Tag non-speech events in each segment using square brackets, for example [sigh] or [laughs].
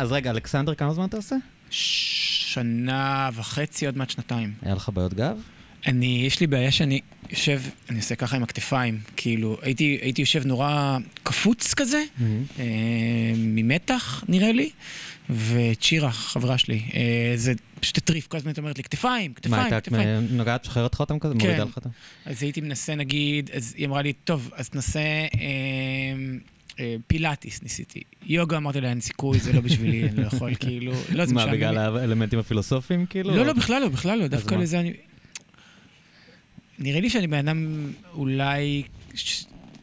אז רגע, אלכסנדר, כמה זמן אתה עושה? שנה וחצי, עוד מעט שנתיים. היה לך בעיות גב? אני, יש לי בעיה שאני יושב, אני עושה ככה עם הכתפיים, כאילו, הייתי, הייתי יושב נורא קפוץ כזה, אה, ממתח, נראה לי, וצ'ירה, חברה שלי, אה, זה פשוט הטריף, כל הזמן אומרת לי, כתפיים, מה, כתפיים, הייתה כתפיים. נוגעת, משחררת לך אותם כזה? כן. מורידה לך אותם? אז הייתי מנסה, נגיד, אז היא אמרה לי, טוב, אז תנסה אה, פילאטיס, ניסיתי. יוגה, אמרתי לה, אין סיכוי, זה לא בשבילי, אני לא יכול, [laughs] כאילו, לא, זה מה, משעמם בגלל לי. האלמנטים הפילוסופיים, כאילו? לא, לא, בכלל לא, בכלל לא, דווקא מה? לזה אני... נראה לי שאני בן אדם אולי,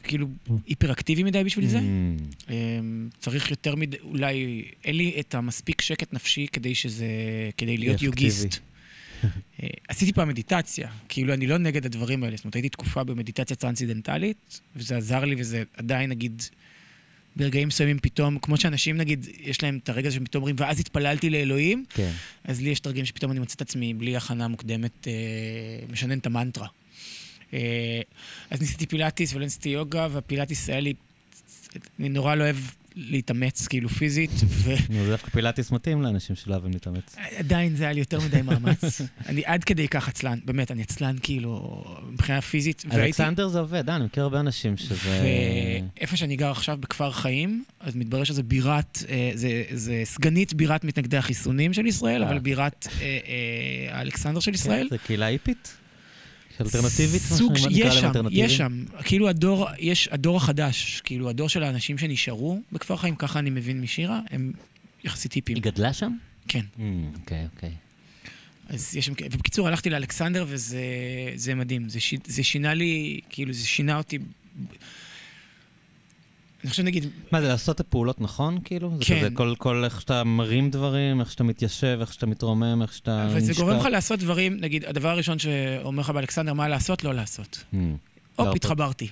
כאילו, היפראקטיבי מדי בשביל זה. Mm, אמ, צריך יותר מדי, אולי, אין לי את המספיק שקט נפשי כדי שזה, כדי להיות. יוגיסט. אה, עשיתי פעם מדיטציה, כאילו אני לא נגד הדברים האלה, זאת אומרת הייתי תקופה במדיטציה טרנסנדנטלית, וזה עזר לי וזה עדיין נגיד, ברגעים מסוימים פתאום, כמו שאנשים נגיד, יש להם את הרגע שהם פתאום אומרים, ואז התפללתי לאלוהים, כן. אז לי יש את הרגעים שפתאום אני מוצא את עצמי בלי הכנה מוקדמת, אה, משנן את המנטרה. אה, אז ניסיתי פילאטיס ולא ניסיתי יוגה, והפילאטיס היה לי, אני נורא לא אוהב להתאמץ, כאילו פיזית, נו, זה דווקא פילאטיס מתאים לאנשים שלא אוהבים להתאמץ. ועדיין זה היה לי יותר מדי מאמץ. [laughs] אני עד כדי כך עצלן, באמת, אני עצלן כאילו, מבחינה פיזית. אלכסנדר זה עובד, אה, אני מכיר הרבה אנשים שזה... ואיפה שאני גר עכשיו, בכפר חיים, אז מתברר שזה בירת, אה, זה, סגנית בירת מתנגדי החיסונים של ישראל, אה. אבל בירת האלכסנדר של ישראל. כן, זה קהילה היפית? אלטרנטיבית? סוג, ש- יש שם? יש שם. כאילו הדור, יש הדור החדש, כאילו הדור של האנשים שנשארו בכפר חיים, ככה אני מבין משירה, הם יחסית טיפים. היא גדלה שם? כן. Mm, אוקיי, אוקיי. אז יש שם, ובקיצור, הלכתי לאלכסנדר וזה זה מדהים. זה, ש, זה שינה לי, כאילו, זה שינה אותי. אני חושב, נגיד, מה זה, לעשות את הפעולות נכון, כאילו? זה כן. כזה כל, כל איך שאתה מרים דברים, איך שאתה מתיישב, איך שאתה מתרומם, איך שאתה אבל זה. גורם לך לעשות דברים, נגיד, הדבר הראשון שאומר לך באלכסנדר, מה לעשות, לא לעשות. Mm. הופ. התחברתי.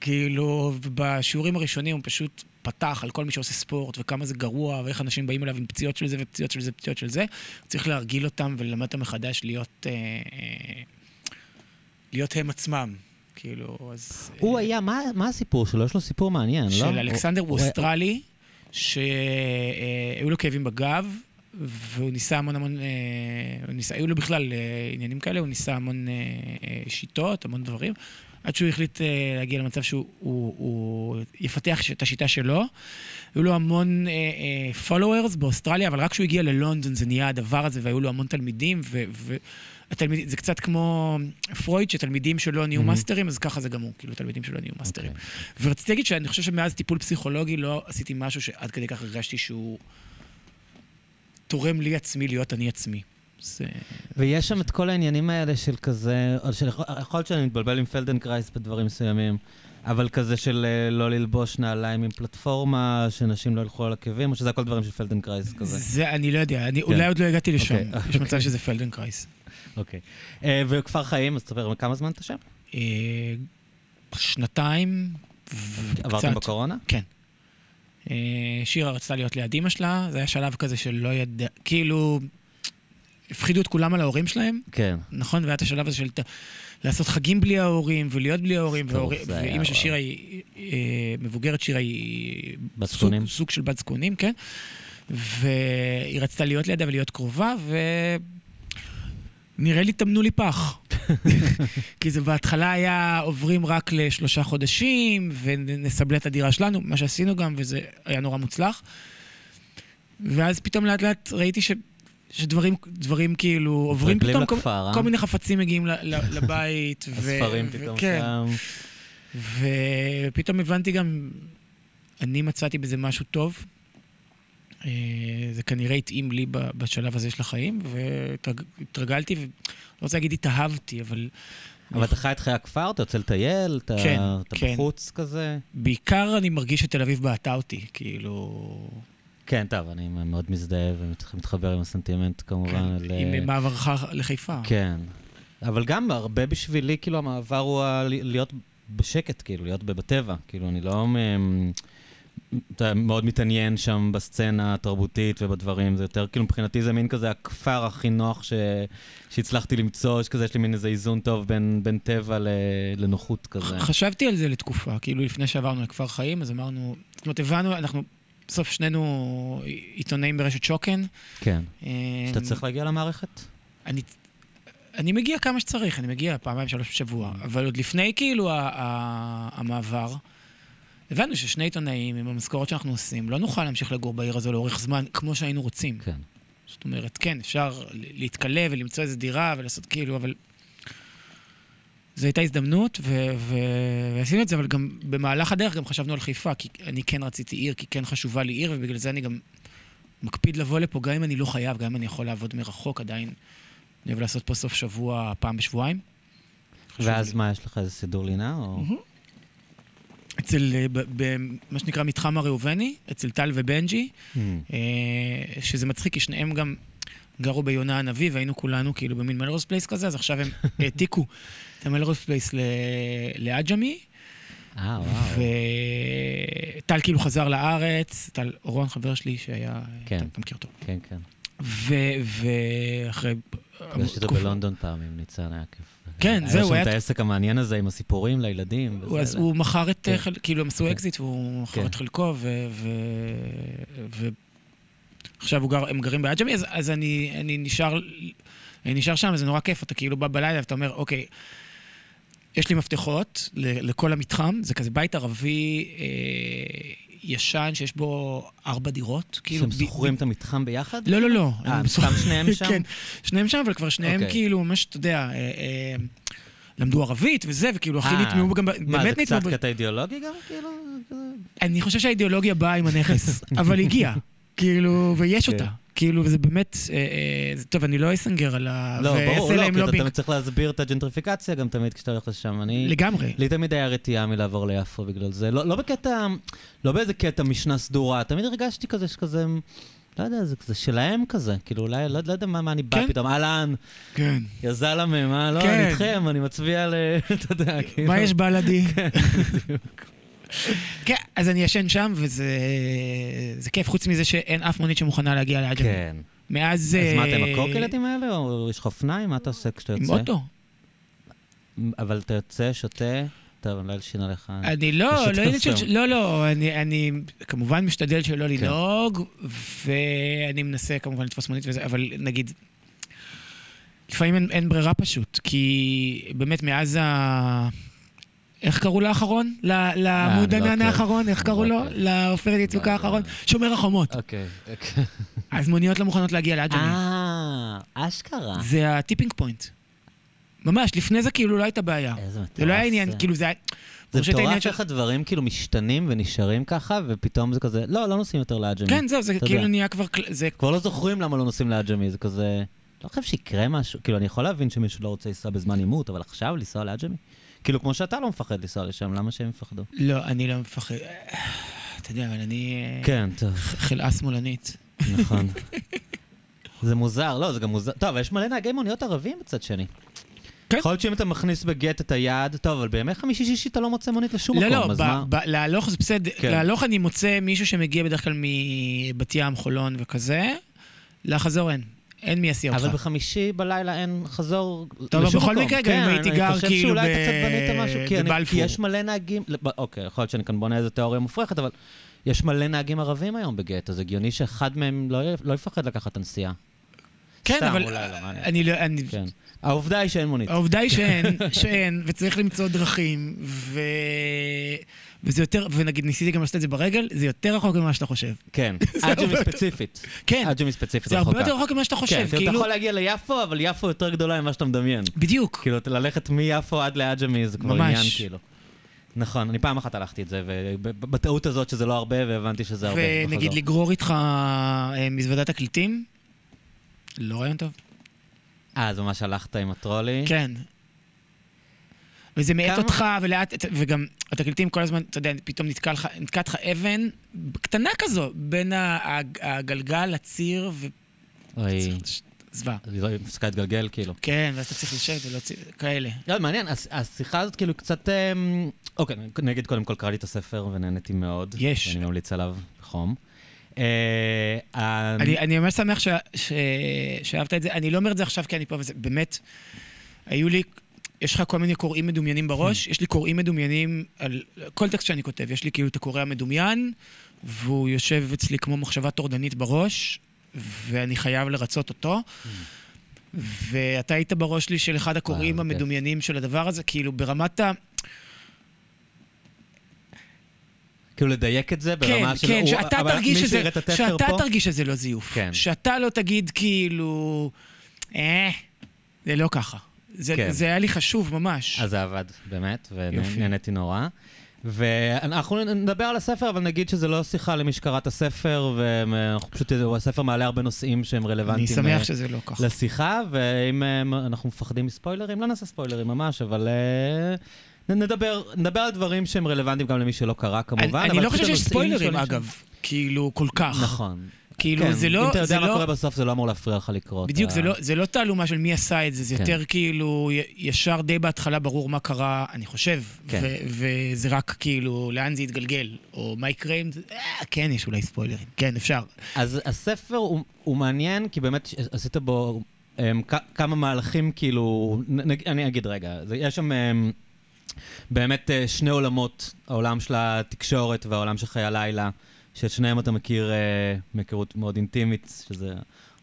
כאילו, בשיעורים הראשונים הוא פשוט פתח על כל מי שעושה ספורט, וכמה זה גרוע, ואיך אנשים באים אליו עם פציעות של זה, ופציעות של זה, ופציעות של זה. צריך להרגיל אותם וללמד אותם מחדש להיות... אה, אה, להיות הם עצמם. כאילו, אז... הוא אה, היה, מה, מה הסיפור שלו? יש לו סיפור מעניין, לא? של אלכסנדר הוא אוסטרלי, שהיו לו כאבים בגב, והוא ניסה המון המון, אה, ניסה, היו לו בכלל אה, עניינים כאלה, הוא ניסה המון אה, אה, שיטות, המון דברים, עד שהוא החליט אה, להגיע למצב שהוא הוא, הוא יפתח את השיטה שלו. היו לו המון אה, אה, followers באוסטרליה, אבל רק כשהוא הגיע ללונדון זה נהיה הדבר הזה, והיו לו המון תלמידים, ו... ו התלמיד, זה קצת כמו פרויד, שתלמידים שלו נהיו Mhm. מאסטרים, אז ככה זה גם הוא, כאילו, תלמידים שלו נהיו מאסטרים. אוקיי. ורציתי להגיד שאני חושב שמאז טיפול פסיכולוגי לא עשיתי משהו שעד כדי כך הרגשתי שהוא תורם לי עצמי להיות אני עצמי. זה... ויש שם את כל העניינים האלה של כזה, או של, יכול להיות שאני מתבלבל עם פלדנקרייס בדברים מסוימים, אבל כזה של אה, לא ללבוש נעליים עם פלטפורמה, שנשים לא ילכו על עקבים, או שזה הכל דברים של פלדנקרייס כזה. זה, אני לא יודע, אני אולי עוד לא הגעתי לשם. אוקיי, יש מצב אוקיי. שזה פלדנקרייס. אוקיי. אה, וכפר חיים, אז תספר כמה זמן אתה שם? אה, שנתיים וקצת. עברתם בקורונה? כן. אה, שירה רצתה להיות ליד אימא שלה, זה היה שלב כזה שלא ידע, כאילו, הפחידו את כולם על ההורים שלהם, כן. נכון? והיה את השלב הזה של לעשות חגים בלי ההורים, ולהיות בלי ההורים, ואימא של. שירה היא, אה, מבוגרת שירה היא... בת סוג- זקונים. סוג של בת זקונים, כן. והיא רצתה להיות לידה ולהיות קרובה, ו... נראה לי טמנו לי פח. [laughs] כי זה בהתחלה היה עוברים רק לשלושה חודשים, ונסבלה את הדירה שלנו, מה שעשינו גם, וזה היה נורא מוצלח. ואז פתאום לאט לאט ראיתי ש... שדברים דברים כאילו עוברים פתאום, לכפר, אה? כל מיני חפצים מגיעים ל- ל- לבית. [laughs] ו- הספרים ו- פתאום כן. שם. ופתאום הבנתי גם, אני מצאתי בזה משהו טוב. אה, זה כנראה התאים לי בשלב הזה של החיים, והתרגלתי, ולא רוצה להגיד התאהבתי, אבל אבל אתה חי את חיי הכפר, אתה יוצא לטייל, אתה כן, אתה כן. בחוץ כזה? בעיקר אני מרגיש שתל אביב בעטה אותי, כאילו... כן, טוב, אני מאוד מזדהה ומתחבר עם הסנטימנט כמובן. כן, ל- עם מעברך לחיפה. כן. אבל גם הרבה בשבילי, כאילו, המעבר הוא ה- להיות בשקט, כאילו, להיות בטבע. כאילו, אני לא... מ- אתה מאוד מתעניין שם בסצנה התרבותית ובדברים, זה יותר, כאילו, מבחינתי זה מין כזה הכפר הכי נוח ש... שהצלחתי למצוא, יש כזה, יש לי מין איזה איזון טוב בין, בין טבע ל... לנוחות כזה. חשבתי על זה לתקופה, כאילו לפני שעברנו לכפר חיים, אז אמרנו, זאת אומרת, הבנו, אנחנו בסוף שנינו עיתונאים ברשת שוקן. כן. אה, שאתה צריך להגיע למערכת? אני, אני מגיע כמה שצריך, אני מגיע פעמיים, שלוש בשבוע. אבל עוד לפני כאילו המעבר, הבנו ששני עיתונאים, עם המשכורות שאנחנו עושים, לא נוכל להמשיך לגור בעיר הזו לאורך זמן כמו שהיינו רוצים. כן. זאת אומרת, כן, אפשר להתקלב ולמצוא איזו דירה ולעשות כאילו, אבל... זו הייתה הזדמנות, ו- ו- ועשינו את זה, אבל גם במהלך הדרך גם חשבנו על חיפה, כי אני כן רציתי עיר, כי כן חשובה לי עיר, ובגלל זה אני גם מקפיד לבוא לפה, גם אם אני לא חייב, גם אם אני יכול לעבוד מרחוק, עדיין אני אוהב לעשות פה סוף שבוע פעם בשבועיים. ואז לי. מה, יש לך איזה סידור לינה? או... מהמם. אצל, ב- במה שנקרא מתחם הראובני, אצל טל ובנג'י, Hmm. אה, שזה מצחיק, כי שניהם גם גרו ביונה הנביא, והיינו כולנו כאילו במין Melrose Place כזה, אז עכשיו הם [laughs] העתיקו את ה Melrose Place לעג'מי, אה, וואו. וטל כאילו חזר לארץ, טל אורון, חבר שלי, שהיה... כן. אתה מכיר אותו. כן, כן. ואחרי... פגשתי אותו בלונדון פעם עם ניצן, היה כיף. כן, היה זהו, שם היה- את העסק המעניין הזה עם הסיפורים לילדים. אז. הוא מכר את, כן. כאילו הם עשו כן. אקזיט והוא מכר כן. את חלקו, עכשיו גר, הם גרים בעג'מי, אז, אז אני, אני נשאר, אני נשאר שם, זה נורא כיף, אתה כאילו בא בלילה ואתה אומר, אוקיי, יש לי מפתחות לכל המתחם, זה כזה בית ערבי אה, ישן שיש בו ארבע דירות. כאילו, שהם ב- שוכרים את המתחם ביחד? לא, לא, לא. אה, סתם שניהם [laughs] שם? כן, שניהם שם, אבל כבר שניהם אוקיי. כאילו, ממש, אתה יודע, אה, אה, למדו ערבית וזה, וכאילו הכי אה. נטמעו גם, ב- מה, באמת זה נטמעו. קצת ב- קטע אידיאולוגי גם, כאילו? אני חושב שהאידיאולוגיה באה עם הנכס, [laughs] אבל הגיעה. כאילו, ויש כן. אותה. כאילו, וזה באמת, אה, אה, זה- טוב, אני לא אסנגר על ה... לא, ברור, לא, כי אתה לובינג. תמיד צריך להסביר את הג'נטריפיקציה גם תמיד כשאתה הולך לשם. אני... לגמרי. לי תמיד היה רתיעה מלעבור ליפו בגלל זה. לא, לא בקטע, לא באיזה קטע משנה סדורה, תמיד הרגשתי כזה שכזה, לא יודע, זה כזה שלהם כזה. כאילו, אולי, לא, לא יודע מה, מה אני בא כן. פתאום, אהלן, כן. יא זלמה, מה, לא, כן. אני איתכם, אני מצביע ל... [laughs] אתה יודע, כאילו. מה יש בלדי? כן, אז אני ישן שם, וזה זה כיף, חוץ מזה שאין אף מונית שמוכנה להגיע לעג'מי. כן. מאז... אז מה, אתם אה, הקורקינטים האלה, או יש לך אופניים? מה אתה עושה כשאתה יוצא? עם אוטו. אבל אתה יוצא, שותה, אני לא אלשין עליך. אני לא, לא, של- שם. לא, לא, אני, אני כמובן משתדל שלא כן. לנהוג, ואני מנסה כמובן לתפוס מונית וזה, אבל נגיד, לפעמים אין, אין ברירה פשוט, כי באמת מאז ה... איך קראו לאחרון? אני לא ענן. האחרון? איך קראו לא לו? עוקב. לעופרת יצוקה לא, האחרון? לא. שומר החומות. אוקיי. אוקיי. אז מוניות לא מוכנות להגיע לעג'מי. אה, אשכרה. זה הטיפינג פוינט. ממש, לפני זה כאילו לא הייתה בעיה. איזה מטורף. זה לא היה עניין, כאילו זה היה... זה מטורף איך הדברים כאילו משתנים ונשארים ככה, ופתאום זה כזה, לא, לא נוסעים יותר לעג'מי. כן, זהו, זה כאילו. נהיה כבר... כבר לא זוכרים למה לא נוסעים לעג'מי, זה כזה... לא חושב שיקרה משהו, כאילו, אני יכול להבין שמישהו לא רוצה לנסוע בזמן עימות, אבל עכשיו לנסוע לעג'מי? כאילו, כמו שאתה לא מפחד לנסוע לשם, למה שהם יפחדו? לא, אני לא מפחד. אתה יודע, אבל אני אה, כן, טוב, חלאה שמאלנית. נכון. [laughs] זה מוזר, לא, זה גם מוזר. טוב, יש מלא נהגי מוניות ערבים בצד שני. כן. יכול להיות שאם אתה מכניס בגט את היעד, טוב, אבל בימי חמישי-שישי אתה לא מוצא מונית לשום לא, מקום, לא, אז ב- מה? ב- להלוך זה בסדר. כן. להלוך אני מוצא מישהו שמגיע בדרך כלל מבת ים, חולון וכזה. לחזור אין. אין מי יסיע אותך. אבל בחמישי בלילה אין חזור טוב, לשום בכל מקום. מקרה, גם כן, אם הייתי גר אני חושב כאילו שאולי ב- אתה קצת בנית משהו, כי, אני, כי בבלפור. יש מלא נהגים, לב- אוקיי, יכול להיות שאני כאן בונה איזה תיאוריה מופרכת, אבל יש מלא נהגים ערבים היום בגט, אז הגיוני שאחד מהם לא, י- לא יפחד לקחת את הנסיעה. כן, סתם, אבל אולי לא. אני לא... אני- כן. העובדה היא שאין מונית. העובדה היא שאין, [laughs] שאין, וצריך למצוא דרכים, ו... וזה יותר, ונגיד ניסיתי גם לעשות את זה ברגל, זה יותר רחוק ממה שאתה חושב. כן, [laughs] אג'מי ספציפית. כן, אג'מי ספציפית זה הרבה רחוקה. יותר רחוק ממה שאתה כן, חושב, אתה כאילו... יכול להגיע ליפו, אבל יפו יותר גדולה ממה שאתה מדמיין. בדיוק. כאילו, ללכת מיפו עד לאג'מי זה כבר. עניין, כאילו. נכון, אני פעם אחת הלכתי את זה, ובטעות הזאת שזה לא הרבה, והבנתי שזה הרבה. ונגיד. לגרור איתך אה, מזוודת תקליטים, לא רעיון טוב. אה, אז ממש הלכת עם הטרולי? כן. וזה מאט כמה- אותך, ולאט, וגם התקליטים כל הזמן, אתה יודע, פתאום נתקע לך- נתקעת לך אבן קטנה כזו, בין הגלגל לציר, ו... אוי, זוועה. היא לא הפסקה להתגלגל, כאילו. כן, ואז אתה צריך לשבת ולהוציא, כאלה. לא, מעניין, הש- השיחה הזאת כאילו קצת... אמ, אוקיי, נגיד קודם כל קראתי את הספר ונהניתי מאוד. יש. אני ממליץ עליו בחום. אה, ה- אני, אני ממש שמח ש, ש, שאהבת את זה. אני לא אומר את זה עכשיו כי אני פה, וזה באמת, היו לי, יש לך כל מיני קוראים מדומיינים בראש, יש לי קוראים מדומיינים על כל טקסט שאני כותב. יש לי כאילו את הקורא המדומיין, והוא יושב אצלי כמו מחשבה טורדנית בראש, ואני חייב לרצות אותו. ואתה היית בראש שלי של אחד הקוראים וואו, כיף. המדומיינים של הדבר הזה, כאילו ברמת ה... כאילו לדייק את זה כן, ברמה של... כן, הוא- שאתה תרגיש שזה, שאתה פה- תרגיש שזה לא זיוף. כן. שאתה לא תגיד כאילו, אה, זה לא ככה. זה, כן. זה היה לי חשוב ממש. אז זה עבד, באמת. ונהניתי נורא. ואנחנו נדבר על הספר, אבל נגיד שזה לא שיחה למי שקרא את הספר, ואנחנו פשוט, הספר מעלה הרבה נושאים שהם אני רלוונטיים שמח אה, שזה לא ככה. לשיחה, ואם אה, אנחנו מפחדים מספוילרים, לא נעשה ספוילרים ממש, אבל אה, נדבר, נדבר על דברים שהם רלוונטיים גם למי שלא קרא כמובן. אני, אני לא חושב שיש ספוילרים, אגב. כאילו, כל כך. נכון. כאילו, כן, זה לא... אם אתה יודע מה לא- קורה בסוף, זה לא אמור להפריע לך לקרוא. את בדיוק, ה- זה לא, זה לא תעלומה של מי עשה את זה, זה כן. יותר כאילו, ישר די בהתחלה ברור מה קרה, אני חושב. כן. ו- וזה רק כאילו, לאן זה יתגלגל, או מה יקרה אם זה... אה, כן, יש אולי ספוילרים. כן, אפשר. אז הספר הוא, הוא מעניין, כי באמת עשית בו um, כמה מהלכים, כאילו, נ, נ- אני אגיד רגע, זה, יש שם um, באמת uh, שני עולמות, העולם של התקשורת והעולם של חיי הלילה, שאת שניהם אתה מכיר uh, מהיכרות מאוד אינטימית, שזה,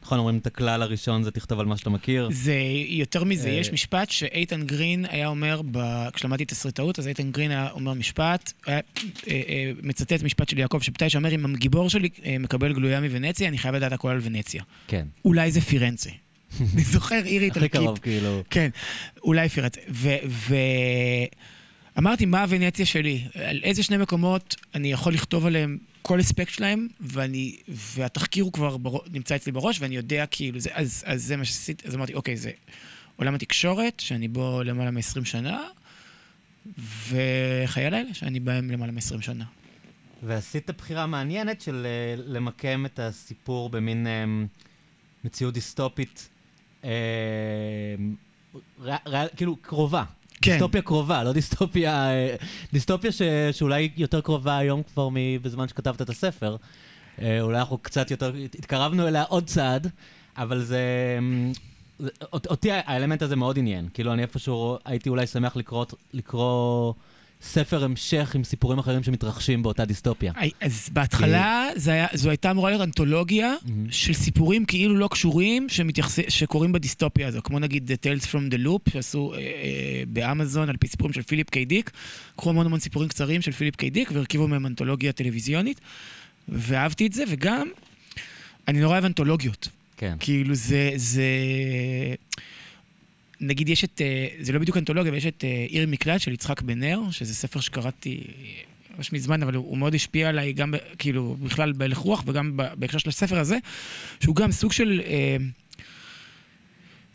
נכון, אומרים את הכלל הראשון זה תכתוב על מה שאתה מכיר. זה יותר מזה, אה, יש משפט שאיתן גרין היה אומר, ב... כשלמדתי תסריטאות, אז איתן גרין היה אומר משפט, היה, אה, אה, מצטט משפט של יעקב שבתאי, שאומר, אם הגיבור שלי אה, מקבל גלויה מוונציה, אני חייב לדעת הכל על ונציה. כן, אולי זה פירנצה. [laughs] אני זוכר עיר הכי איטלקית. קרוב, כאילו. כן, אולי פירנצה. ואמרתי, מה הוונציה שלי? על איזה שני מקומות אני יכול לכתוב עליהם כל אספקט שלהם, ואני, והתחקיר הוא כבר בר... נמצא אצלי בראש, ואני יודע כאילו, זה, אז, אז זה מה שעשיתי, אז אמרתי, אוקיי, זה עולם התקשורת, שאני בו למעלה מ-20 שנה, וחיי הלילה, שאני בהם למעלה מ-20 שנה. ועשית בחירה מעניינת של אה, למקם את הסיפור במין אה, מציאות דיסטופית, אה, ר, ר, כאילו קרובה. כן. דיסטופיה קרובה, לא דיסטופיה... אה, דיסטופיה ש, שאולי יותר קרובה היום כבר מ- בזמן שכתבת את הספר. אה, אולי אנחנו קצת יותר... התקרבנו אליה עוד צעד, אבל זה... זה- אות- אותי האלמנט הזה מאוד עניין. כאילו, אני איפשהו הייתי אולי שמח לקרוא, לקרוא ספר המשך עם סיפורים אחרים שמתרחשים באותה דיסטופיה. היי, אז בהתחלה זה היה, זו הייתה אמורה להיות אנתולוגיה מהמם. של סיפורים כאילו לא קשורים שמתייחס, שקורים בדיסטופיה הזו, כמו נגיד The Tales from the Loop, שעשו אה, אה, באמזון על פי סיפורים של פיליפ קיי דיק. קחו המון המון סיפורים קצרים של פיליפ קיי דיק והרכיבו מהם אנתולוגיה טלוויזיונית, ואהבתי את זה, וגם אני נורא אוהב אנתולוגיות. כן. כאילו זה, זה... נגיד יש את, אה, זה לא בדיוק אנתולוגיה, אבל יש את אה, עיר מקלט של יצחק בן נר, שזה ספר שקראתי ממש מזמן, אבל הוא הוא מאוד השפיע עליי גם, כאילו, בכלל בהלך רוח וגם בהקשר של הספר הזה, שהוא גם סוג של אה,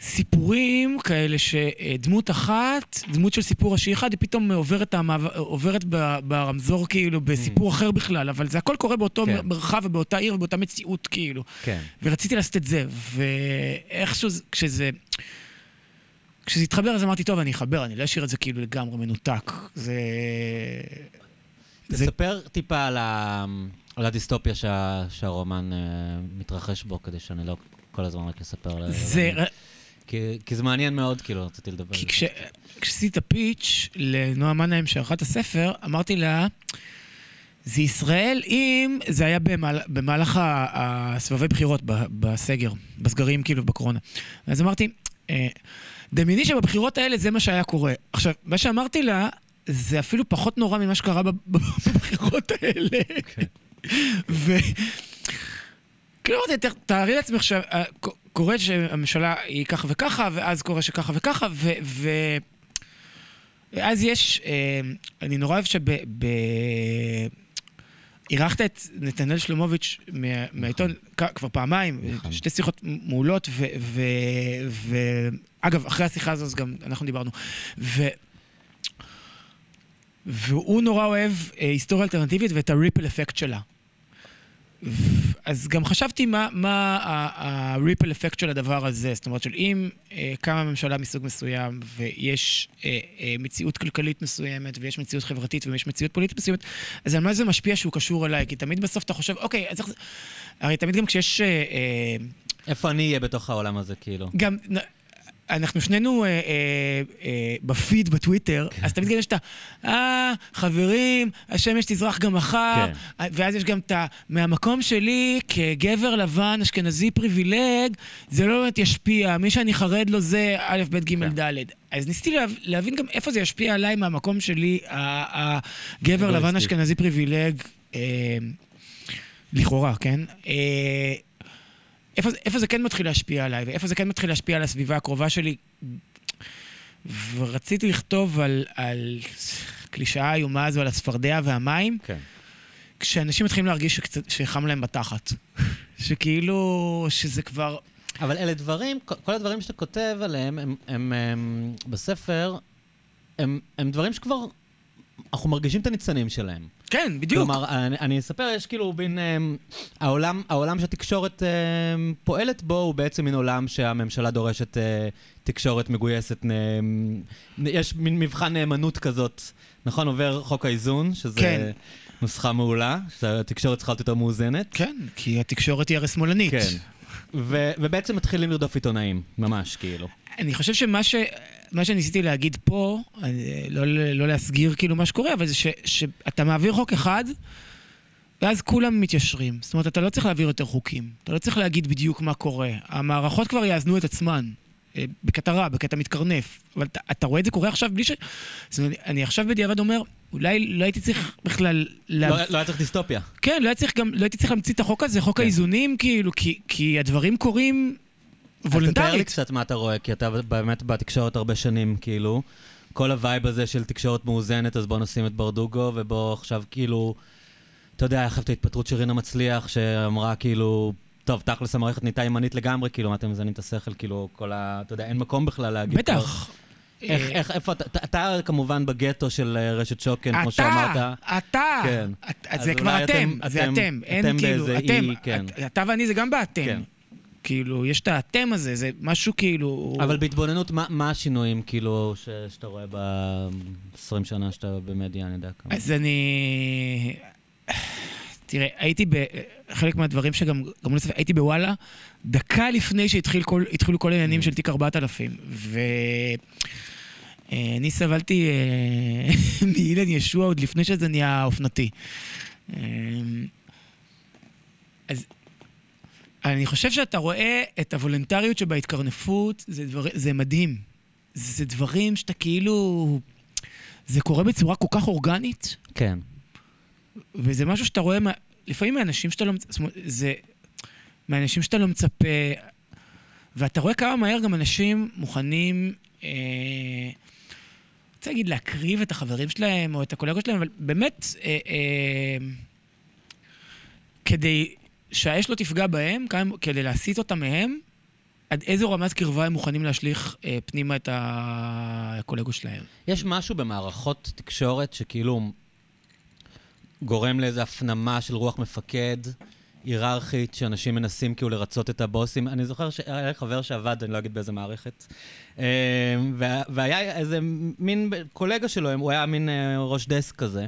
סיפורים כאלה שדמות אחת, דמות של סיפור ראשי אחד, היא פתאום עוברת, המעבר, עוברת ברמזור כאילו בסיפור אחר בכלל, אבל זה הכל קורה באותו כן. מרחב ובאותה עיר ובאותה מציאות כאילו. כן. ורציתי לעשות את זה, ואיכשהו זה- כשזה... כשזה התחבר אז אמרתי, טוב, אני אחבר, אני לא אשאיר את זה כאילו לגמרי מנותק. זה... זה... תספר טיפה על, ה... על הדיסטופיה שה... שהרומן uh, מתרחש בו, כדי שאני לא כל הזמן רק אספר. ל- זה... כי, כי זה מעניין מאוד, כאילו, רציתי לדבר. על זה. כש... כשעשיתי את הפיץ' לנועה מנהיים שערכה את הספר, אמרתי לה, זה ישראל אם זה היה במהל... במהלך ה- הסבבי בחירות ב... בסגר, בסגרים כאילו בקורונה. אז אמרתי, אה, דמייני שבבחירות האלה זה מה שהיה קורה. עכשיו, מה שאמרתי לה, זה אפילו פחות נורא ממה שקרה בב- [laughs] בבחירות האלה. ו... כאילו תארי לעצמך שקורה שהממשלה היא ככה וככה, ואז קורה שככה וככה, ו... ו... ואז יש, אה, אני נורא אוהב שב... ב... אירחת את נתנאל שלומוביץ' מה- מהעיתון כבר פעמיים, נכון. שתי שיחות מעולות, ו... ו... ו... אגב, אחרי השיחה הזו אז גם אנחנו דיברנו. ו... והוא נורא אוהב אה, היסטוריה אלטרנטיבית ואת הריפל אפקט שלה. ו- אז גם חשבתי מה, מה הריפל אפקט של הדבר הזה. זאת אומרת, של אם אה, קמה ממשלה מסוג מסוים ויש אה, אה, מציאות כלכלית מסוימת ויש מציאות חברתית ויש מציאות פוליטית מסוימת, אז על מה זה משפיע שהוא קשור אליי? כי תמיד בסוף אתה חושב, אוקיי, אז איך זה... הרי תמיד גם כשיש... אה, אה, איפה אני אהיה בתוך העולם הזה, כאילו? גם... אנחנו שנינו אה, אה, אה, בפיד בטוויטר, כן. אז תמיד יש את ה... אה, חברים, השמש תזרח גם מחר, כן. ואז יש גם את ה... מהמקום שלי, כגבר לבן, אשכנזי פריבילג, זה לא באמת ישפיע, מי שאני חרד לו זה א', ב', ג', כן. ד'. אז ניסיתי להב- להבין גם איפה זה ישפיע עליי מהמקום שלי, הגבר לבן אגואיסטי. אשכנזי פריבילג, אה, לכאורה, כן? אה, איפה, זה- איפה זה כן מתחיל להשפיע עליי, ואיפה זה כן מתחיל להשפיע על הסביבה הקרובה שלי. ורציתי לכתוב על, על קלישאה איומה הזו, על הצפרדע והמים, כן. כשאנשים מתחילים להרגיש שקצת, שחם להם בתחת. [laughs] שכאילו, שזה כבר... אבל אלה דברים, כל- כל הדברים שאתה כותב עליהם, הם, הם, הם בספר, הם, הם דברים שכבר, אנחנו מרגישים את הניצנים שלהם. כן, בדיוק. כלומר, אני, אני אספר, יש כאילו בין... Um, העולם, העולם שהתקשורת um, פועלת בו הוא בעצם מין עולם שהממשלה דורשת uh, תקשורת מגויסת. Um, יש מין מבחן נאמנות כזאת, נכון? עובר חוק האיזון, שזה כן. נוסחה מעולה, שהתקשורת צריכה להיות יותר מאוזנת. כן, כי התקשורת היא הרי שמאלנית. כן. ו- ובעצם מתחילים לרדוף עיתונאים, ממש, כאילו. אני חושב שמה ש... מה שניסיתי להגיד פה, לא, לא להסגיר כאילו מה שקורה, אבל זה ש, שאתה מעביר חוק אחד, ואז כולם מתיישרים. זאת אומרת, אתה לא צריך להעביר יותר חוקים. אתה לא צריך להגיד בדיוק מה קורה. המערכות כבר יאזנו את עצמן. אה, בקטע רע, בקטע מתקרנף. אבל אתה, אתה רואה את זה קורה עכשיו בלי ש... זאת אומרת, אני עכשיו בדיעבד אומר, אולי לא הייתי צריך בכלל... לה... לא, לא היה צריך דיסטופיה. כן, לא הייתי צריך גם, לא הייתי צריך להמציא את החוק הזה, חוק כן. האיזונים, כאילו, כי, כי הדברים קורים אז תתאר לי. קצת מה אתה רואה, כי אתה באמת בתקשורת הרבה שנים, כאילו. כל ה vibe הזה של תקשורת מאוזנת, אז בוא נשים את ברדוגו, ובוא עכשיו כאילו... אתה יודע, איך את ההתפטרות של רינה מצליח, שאמרה כאילו... טוב, תכלס המערכת נהייתה ימנית לגמרי, כאילו, מה אתם מזיינים את השכל, כאילו, כל ה... אתה יודע, אין מקום בכלל להגיד. בטח. איך, איך, איפה אתה, אתה, אתה כמובן בגטו של אה, רשת שוקן, כמו אתה, שאמרת. אתה, כן. את- זה כבר אתם, אתם- זה אתם- אתם, אין אתם כאילו, אתם, אי, כן. את- אתה ואני זה גם באתם. כן. כאילו, יש את האתם הזה, זה משהו כאילו... אבל בהתבוננות, מה, מה השינויים, כאילו, ש, שאתה רואה ב-20 שנה שאתה במדיה, אני יודע כמה? אז אני... תראה, הייתי ב... חלק מהדברים שגם גמרו לספר, הייתי בוואלה, דקה לפני שהתחילו כל, כל העניינים Mm. של תיק 4000. ואני סבלתי אה, [laughs] מאילן ישוע עוד לפני שזה נהיה אופנתי. אה, אז אני חושב שאתה רואה את הוולונטריות שבהתקרנפות, זה, דבר, זה מדהים. זה דברים שאתה כאילו... זה קורה בצורה כל כך אורגנית, כן. וזה משהו שאתה רואה, מה, לפעמים מאנשים שאתה לא מצפה, זה מאנשים שאתה לא מצפה, ואתה רואה כמה מהר גם אנשים מוכנים, אה, רוצה להגיד להקריב את החברים שלהם או את הקולגות שלהם, אבל באמת, אה, אה, כדי שהאש לא תפגע בהם, כדי להסיט אותם מהם, עד איזו רמת קרבה הם מוכנים להשליך אה, פנימה את הקולגות שלהם. יש משהו במערכות תקשורת שכאילו גורם לאיזו הפנמה של רוח מפקד, היררכית, שאנשים מנסים כאילו לרצות את הבוסים. אני זוכר שהיה לי חבר שעבד, אני לא אגיד באיזה מערכת, אה, וה- והיה איזה מין קולגה שלו, הוא היה מין אה, ראש דסק כזה.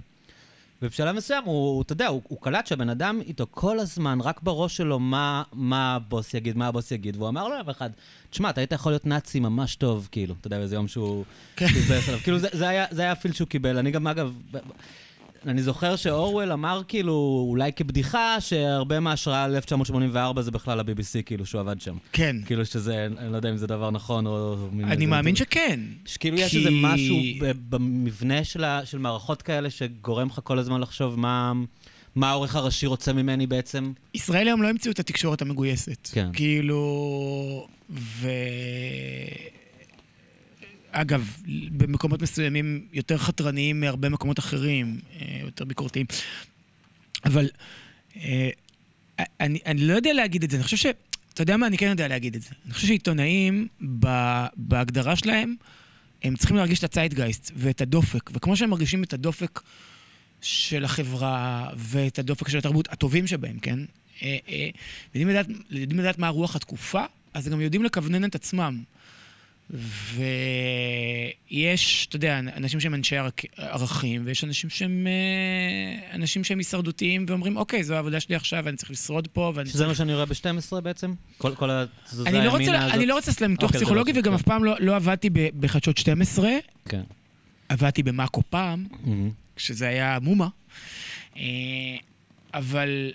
ובשלב מסוים, הוא, אתה יודע, הוא, הוא קלט שהבן אדם איתו כל הזמן, רק בראש שלו, מה, מה הבוס יגיד, מה הבוס יגיד, והוא אמר לו יום אחד, תשמע, אתה היית יכול להיות נאצי ממש טוב, כאילו, אתה יודע, באיזה יום שהוא כן. התבאס עליו. כאילו, זה, זה, היה, זה היה הפיל שהוא קיבל. אני גם, אגב, אני זוכר שאורוול אמר, כאילו, אולי כבדיחה, שהרבה מההשראה על 1984 זה בכלל ה-BBC, כאילו, שהוא עבד שם. כן. כאילו שזה, אני לא יודע אם זה דבר נכון או... אני מאמין שכן. שכאילו יש כי- איזה משהו במבנה של, ה, של מערכות כאלה שגורם לך כל הזמן לחשוב מה, מה העורך הראשי רוצה ממני בעצם. ישראל היום לא המציאו את התקשורת המגויסת. כן. כאילו... ו... אגב, במקומות מסוימים יותר חתרניים מהרבה מקומות אחרים, אה, יותר ביקורתיים. אבל אה, אני, אני לא יודע להגיד את זה, אני חושב ש... אתה יודע מה? אני כן יודע להגיד את זה. אני חושב שעיתונאים, בהגדרה שלהם, הם צריכים להרגיש את הציידגייסט ואת הדופק. וכמו שהם מרגישים את הדופק של החברה ואת הדופק של התרבות, הטובים שבהם, כן? אה, יודעים לדעת, יודעים לדעת מה רוח התקופה, אז הם גם יודעים לכוונן את עצמם. ויש, אתה יודע, אנשים שהם אנשי ערכ- ערכים, ויש אנשים שהם אה, אנשים שהם הישרדותיים, ואומרים, אוקיי, זו העבודה שלי עכשיו, ואני צריך לשרוד פה, ואני שזה צריך... מה שאני רואה ב-12 בעצם? כל כל התזוזה אני לא, רוצה, הימינה הזאת? אני לא רוצה לעשות להם ניתוח אוקיי, פסיכולוגי, וגם כן. אף פעם לא, לא עבדתי בחדשות 12, כן. עבדתי במאקו פעם, מהמם. כשזה היה מומה. אה, אבל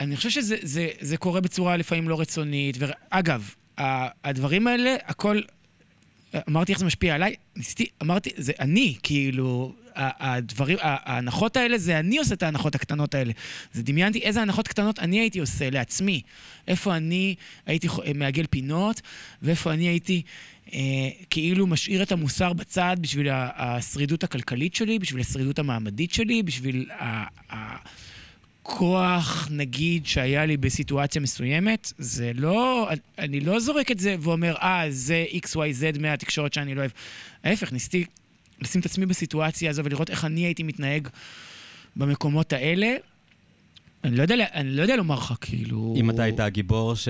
אני חושב שזה זה, זה קורה בצורה לפעמים לא רצונית. ואגב, הדברים האלה, הכל... אמרתי איך זה משפיע עליי, ניסיתי, אמרתי, זה אני, כאילו, ה- הדברים, ה- ההנחות האלה, זה אני עושה את ההנחות הקטנות האלה. זה דמיינתי איזה הנחות קטנות אני הייתי עושה לעצמי. איפה אני הייתי מעגל פינות, ואיפה אני הייתי אה, כאילו משאיר את המוסר בצד בשביל ה- השרידות הכלכלית שלי, בשביל השרידות המעמדית שלי, בשביל ה- הכוח, נגיד, שהיה לי בסיטואציה מסוימת. זה לא, אני לא זורק את זה ואומר, אה, זה XYZ מהתקשורת שאני לא אוהב. ההפך, ניסיתי לשים את עצמי בסיטואציה הזו ולראות איך אני הייתי מתנהג במקומות האלה. אני לא יודע, אני לא יודע לומר לך, כאילו... אם אתה היית הגיבור ש...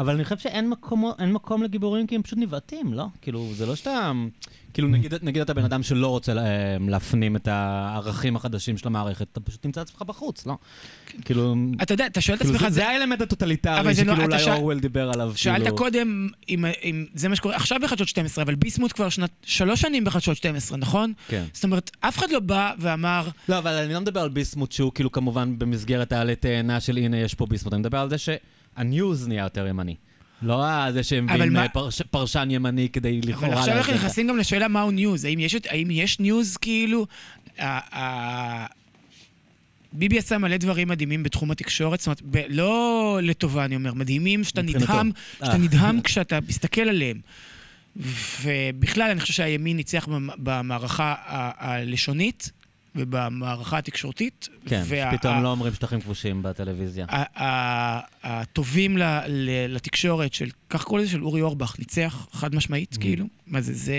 אבל אני חושב שאין מקום, אין מקום לגיבורים כי הם פשוט נבעטים, לא? כאילו, זה לא שאתה... כאילו, נגיד, נגיד אתה בן אדם שלא רוצה לה- להפנים את הערכים החדשים של המערכת, אתה פשוט תמצא עצמך בחוץ, לא? כאילו... אתה יודע, אתה שואל את כאילו עצמך, זה, זה האלמנט הטוטליטרי לא- שכאילו אתה אולי שאל- אורוול דיבר עליו, שאלת כאילו... קודם אם, אם זה מה שקורה עכשיו בחדשות 12, אבל ביסמוט כבר שנת, שלוש שנים בחדשות 12, נכון? כן. זאת אומרת, אף אחד לא בא ואמר, לא, אבל אני לא מדבר על ביסמוט שהוא כאילו כמובן במסגרת העלה תאנה של הנה יש פה ביסמוט, אני מדבר על זה שה news נהיה יותר ימני. לא זה שהם מביאים מה- אה, פרש, פרשן ימני כדי לכאורה... אבל עכשיו אנחנו להזיק. נכנסים גם לשאלה מהו news. האם יש, האם יש news כאילו... ביבי עשה מלא דברים מדהימים בתחום התקשורת, זאת אומרת, ב- לא לטובה, אני אומר, מדהימים שאתה. נדהם, שאתה אה. נדהם [laughs] כשאתה מסתכל עליהם. ובכלל, אני חושב שהימין ניצח במ- במערכה הלשונית ובמערכה התקשורתית. כן, וה- פתאום ה- לא אומרים שטחים כבושים בטלוויזיה. ה- ה- הטובים ל- ל- לתקשורת של, כך קוראים לזה, של אורי אורבך, ניצח חד משמעית, כאילו. מה זה, זה...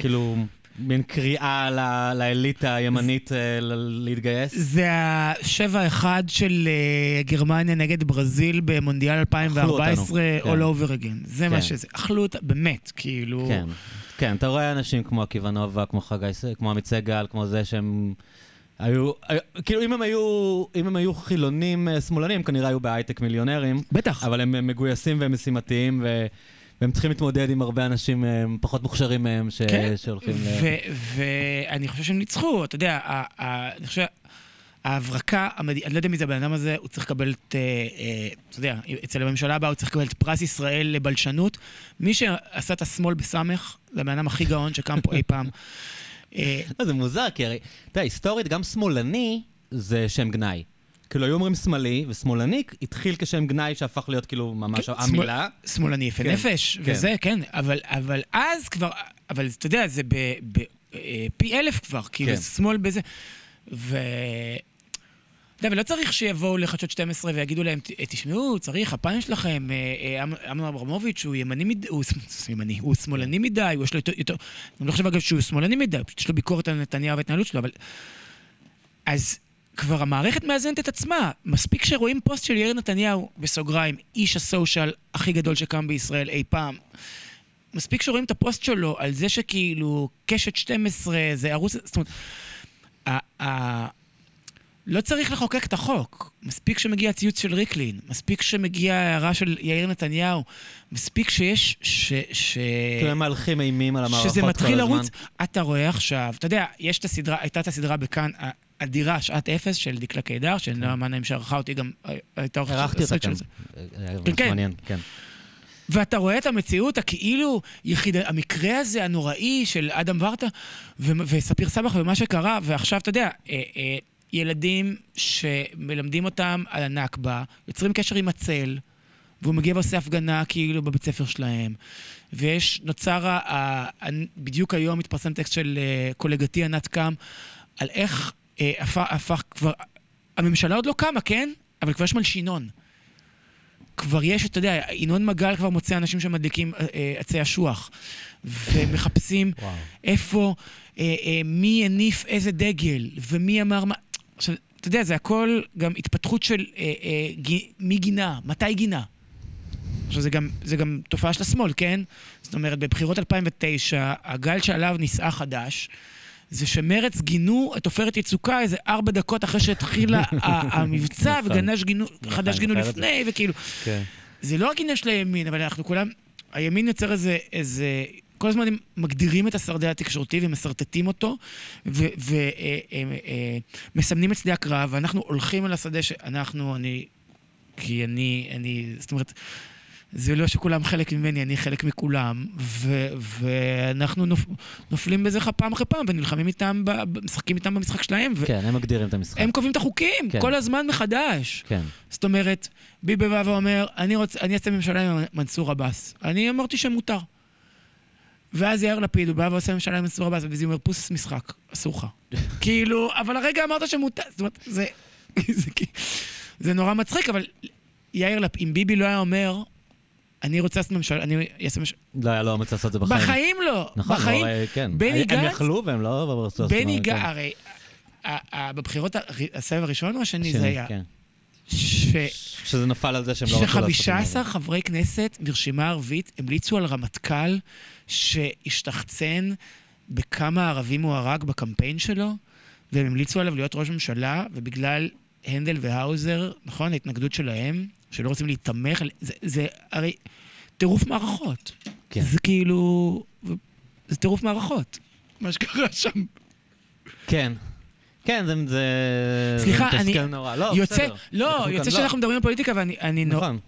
כאילו, מין קריאה ל- לאליטה הימנית אה, ל- להתגייס. זה השבע אחד של אה, גרמניה נגד ברזיל במונדיאל 2014, כן. all over again. זה מה כן. שזה. אכלו אותה, באמת, כאילו... כן, כן, אתה רואה אנשים כמו עקיבא נובה, כמו חגי, כמו עמית סגל, כמו זה שהם... היו, היו- כאילו אם הם היו, אם הם היו חילונים אה, שמאלנים, כנראה היו בהייטק מיליונרים, בטח. אבל הם אה, מגויסים והם משימתיים, ו... והם צריכים להתמודד עם הרבה אנשים אה, פחות מוכשרים מהם, ש... כן. שהולכים ל... ואני חושב שהם ניצחו, אתה יודע, אני חושב... ההברקה, המד... אני לא יודע מי זה הבן אדם הזה, הוא צריך לקבל את, אה, אה, אתה יודע, אצל הממשלה הבאה הוא צריך לקבל את פרס ישראל לבלשנות. מי שעשה את השמאל בסמך, זה הבן אדם הכי גאון שקם פה אי פעם. [laughs] לא, זה מוזר, כי הרי, אתה יודע, היסטורית, גם שמאלני זה שם גנאי. כאילו, היו אומרים שמאלי, ושמאלני התחיל כשם גנאי שהפך להיות כאילו ממש כן, המילה. שמאלני יפה כן, נפש, כן. וזה, כן, אבל, אז כבר, אבל אתה יודע, זה אה, פי אלף כבר, כאילו, שמאל בזה. ו... אתה יודע, ולא צריך שיבואו לחדשות 12 ויגידו להם, "ת- תשמעו, צריך, הפעם שלכם, אה, אה, אמ- אמנון אברמוביץ' הוא ימני מדי, הוא ימני, הוא שמאלני מדי, הוא יש לו יותר, אני לא חושב אגב שהוא שמאלני מדי, פשוט יש לו ביקורת על נתניהו וההתנהלות שלו, אבל... אז כבר המערכת מאזנת את עצמה. מספיק שרואים פוסט של יאיר נתניהו, בסוגריים, איש ה social הכי גדול שקם בישראל אי פעם. מספיק שרואים את הפוסט שלו על זה שכאילו קשת 12 זה ערוץ... זאת אומרת, לא צריך לחוקק את החוק. מספיק שמגיע ציוץ של ריקלין, מספיק שמגיע הערה של יאיר נתניהו, מספיק שיש... ש, ש... הם מהלכים אימים על המערכות כל שזה הזמן. מתחיל לרוץ, אתה רואה עכשיו, אתה יודע, יש את הסדרה, הייתה את הסדרה בכאן, אדירה, שעת אפס של דקלה קידר, שנועה מנהים שערכה אותי גם, אה, הייתה עורכת הערכתי אותה הסרט של. זה. היה כן, ממש כן. כן. ואתה רואה את המציאות הכאילו יחיד... המקרה הזה הנוראי של אדם ורטה. וספיר סבח ומה שקרה, ועכשיו, אתה יודע, אה, אה, ילדים שמלמדים אותם על הנכבה, יוצרים קשר עם הצל, והוא מגיע ועושה הפגנה כאילו בבית ספר שלהם. ויש, נוצר, ה... ה... ה- בדיוק היום התפרסם טקסט של אה, קולגתי ענת קם, על איך אה, הפך, הפך כבר, הממשלה עוד לא קמה, כן? אבל כבר יש מלשינון. כבר יש, אתה יודע, ינון מגל כבר מוצא אנשים שמדליקים אה, אה, עצי אשוח, ומחפשים וואו. איפה, אה, אה, מי הניף איזה דגל, ומי אמר מה... עכשיו, אתה יודע, זה הכל גם התפתחות של אה, אה, גי, מי גינה, מתי גינה. עכשיו, זה גם, זה גם תופעה של השמאל, כן? זאת אומרת, בבחירות 2009, הגל שעליו נישאה חדש, זה שמרץ גינו את עופרת יצוקה איזה ארבע דקות אחרי שהתחיל ה- [laughs] ה- המבצע, נכון. וגנש גינו, חדש אני גינו. לפני, וכאילו... כן. זה לא רק עניין של הימין, אבל אנחנו כולם... הימין יוצר איזה... איזה כל הזמן הם מגדירים את השרדה התקשורתי ומסרטטים אותו, ומסמנים את שדה הקרב, ואנחנו הולכים על השדה שאנחנו, אני... כי אני, אני... זאת אומרת, זה לא שכולם חלק ממני, אני חלק מכולם, ו, ואנחנו נופ, נופלים בזה פעם אחרי פעם, ונלחמים איתם, ב, משחקים איתם במשחק שלהם, והם כן, הם מגדירים את המשחק. קובעים את החוקים, כן. כל הזמן מחדש. כן. זאת אומרת, ביבי בא ואומר, אני, רוצ, אני אעשה ממשלה עם מנסור עבאס. אני אמרתי שמותר. ואז יאיר לפיד, הוא בא ועושה ממשלה עם מנסור עבאס, וזה אומר, פוס משחק, אסור לך. [laughs] כאילו, אבל הרגע אמרת שמותר, זאת אומרת, זה, [laughs] זה, זה נורא מצחיק, אבל יאיר לפיד, אם ביבי לא היה אומר, אני רוצה לעשות ממשלה, אני אעשה ממשלה, לא היה לו אומץ לעשות את זה בחיים. בחיים לא, נכון, בחיים, הרי- כן. בני הם גנץ- יכלו והם לא... רצו לעשות בני זה, גנץ, כן. הרי, בבחירות, הסבב הראשון או השני זה היה? כן. ש... שזה נפל על זה שהם לא רצו לעשות את זה. ש-15 חברי כנסת מרשימה ערבית המליצו על רמטכ"ל שהשתחצן בכמה ערבים הוא הרג בקמפיין שלו, והם המליצו עליו להיות ראש ממשלה, ובגלל הנדל והאוזר, נכון, ההתנגדות שלהם, שלא רוצים להיתמך, זה, זה הרי טירוף מערכות. כן. זה כאילו... זה טירוף מערכות, מה שקרה שם. כן. כן, זה... זה- סליחה, זה אני- נורא. לא, יוצא, בסדר. לא, יוצא כאן- שאנחנו מדברים על פוליטיקה ואני אני נו- נכון.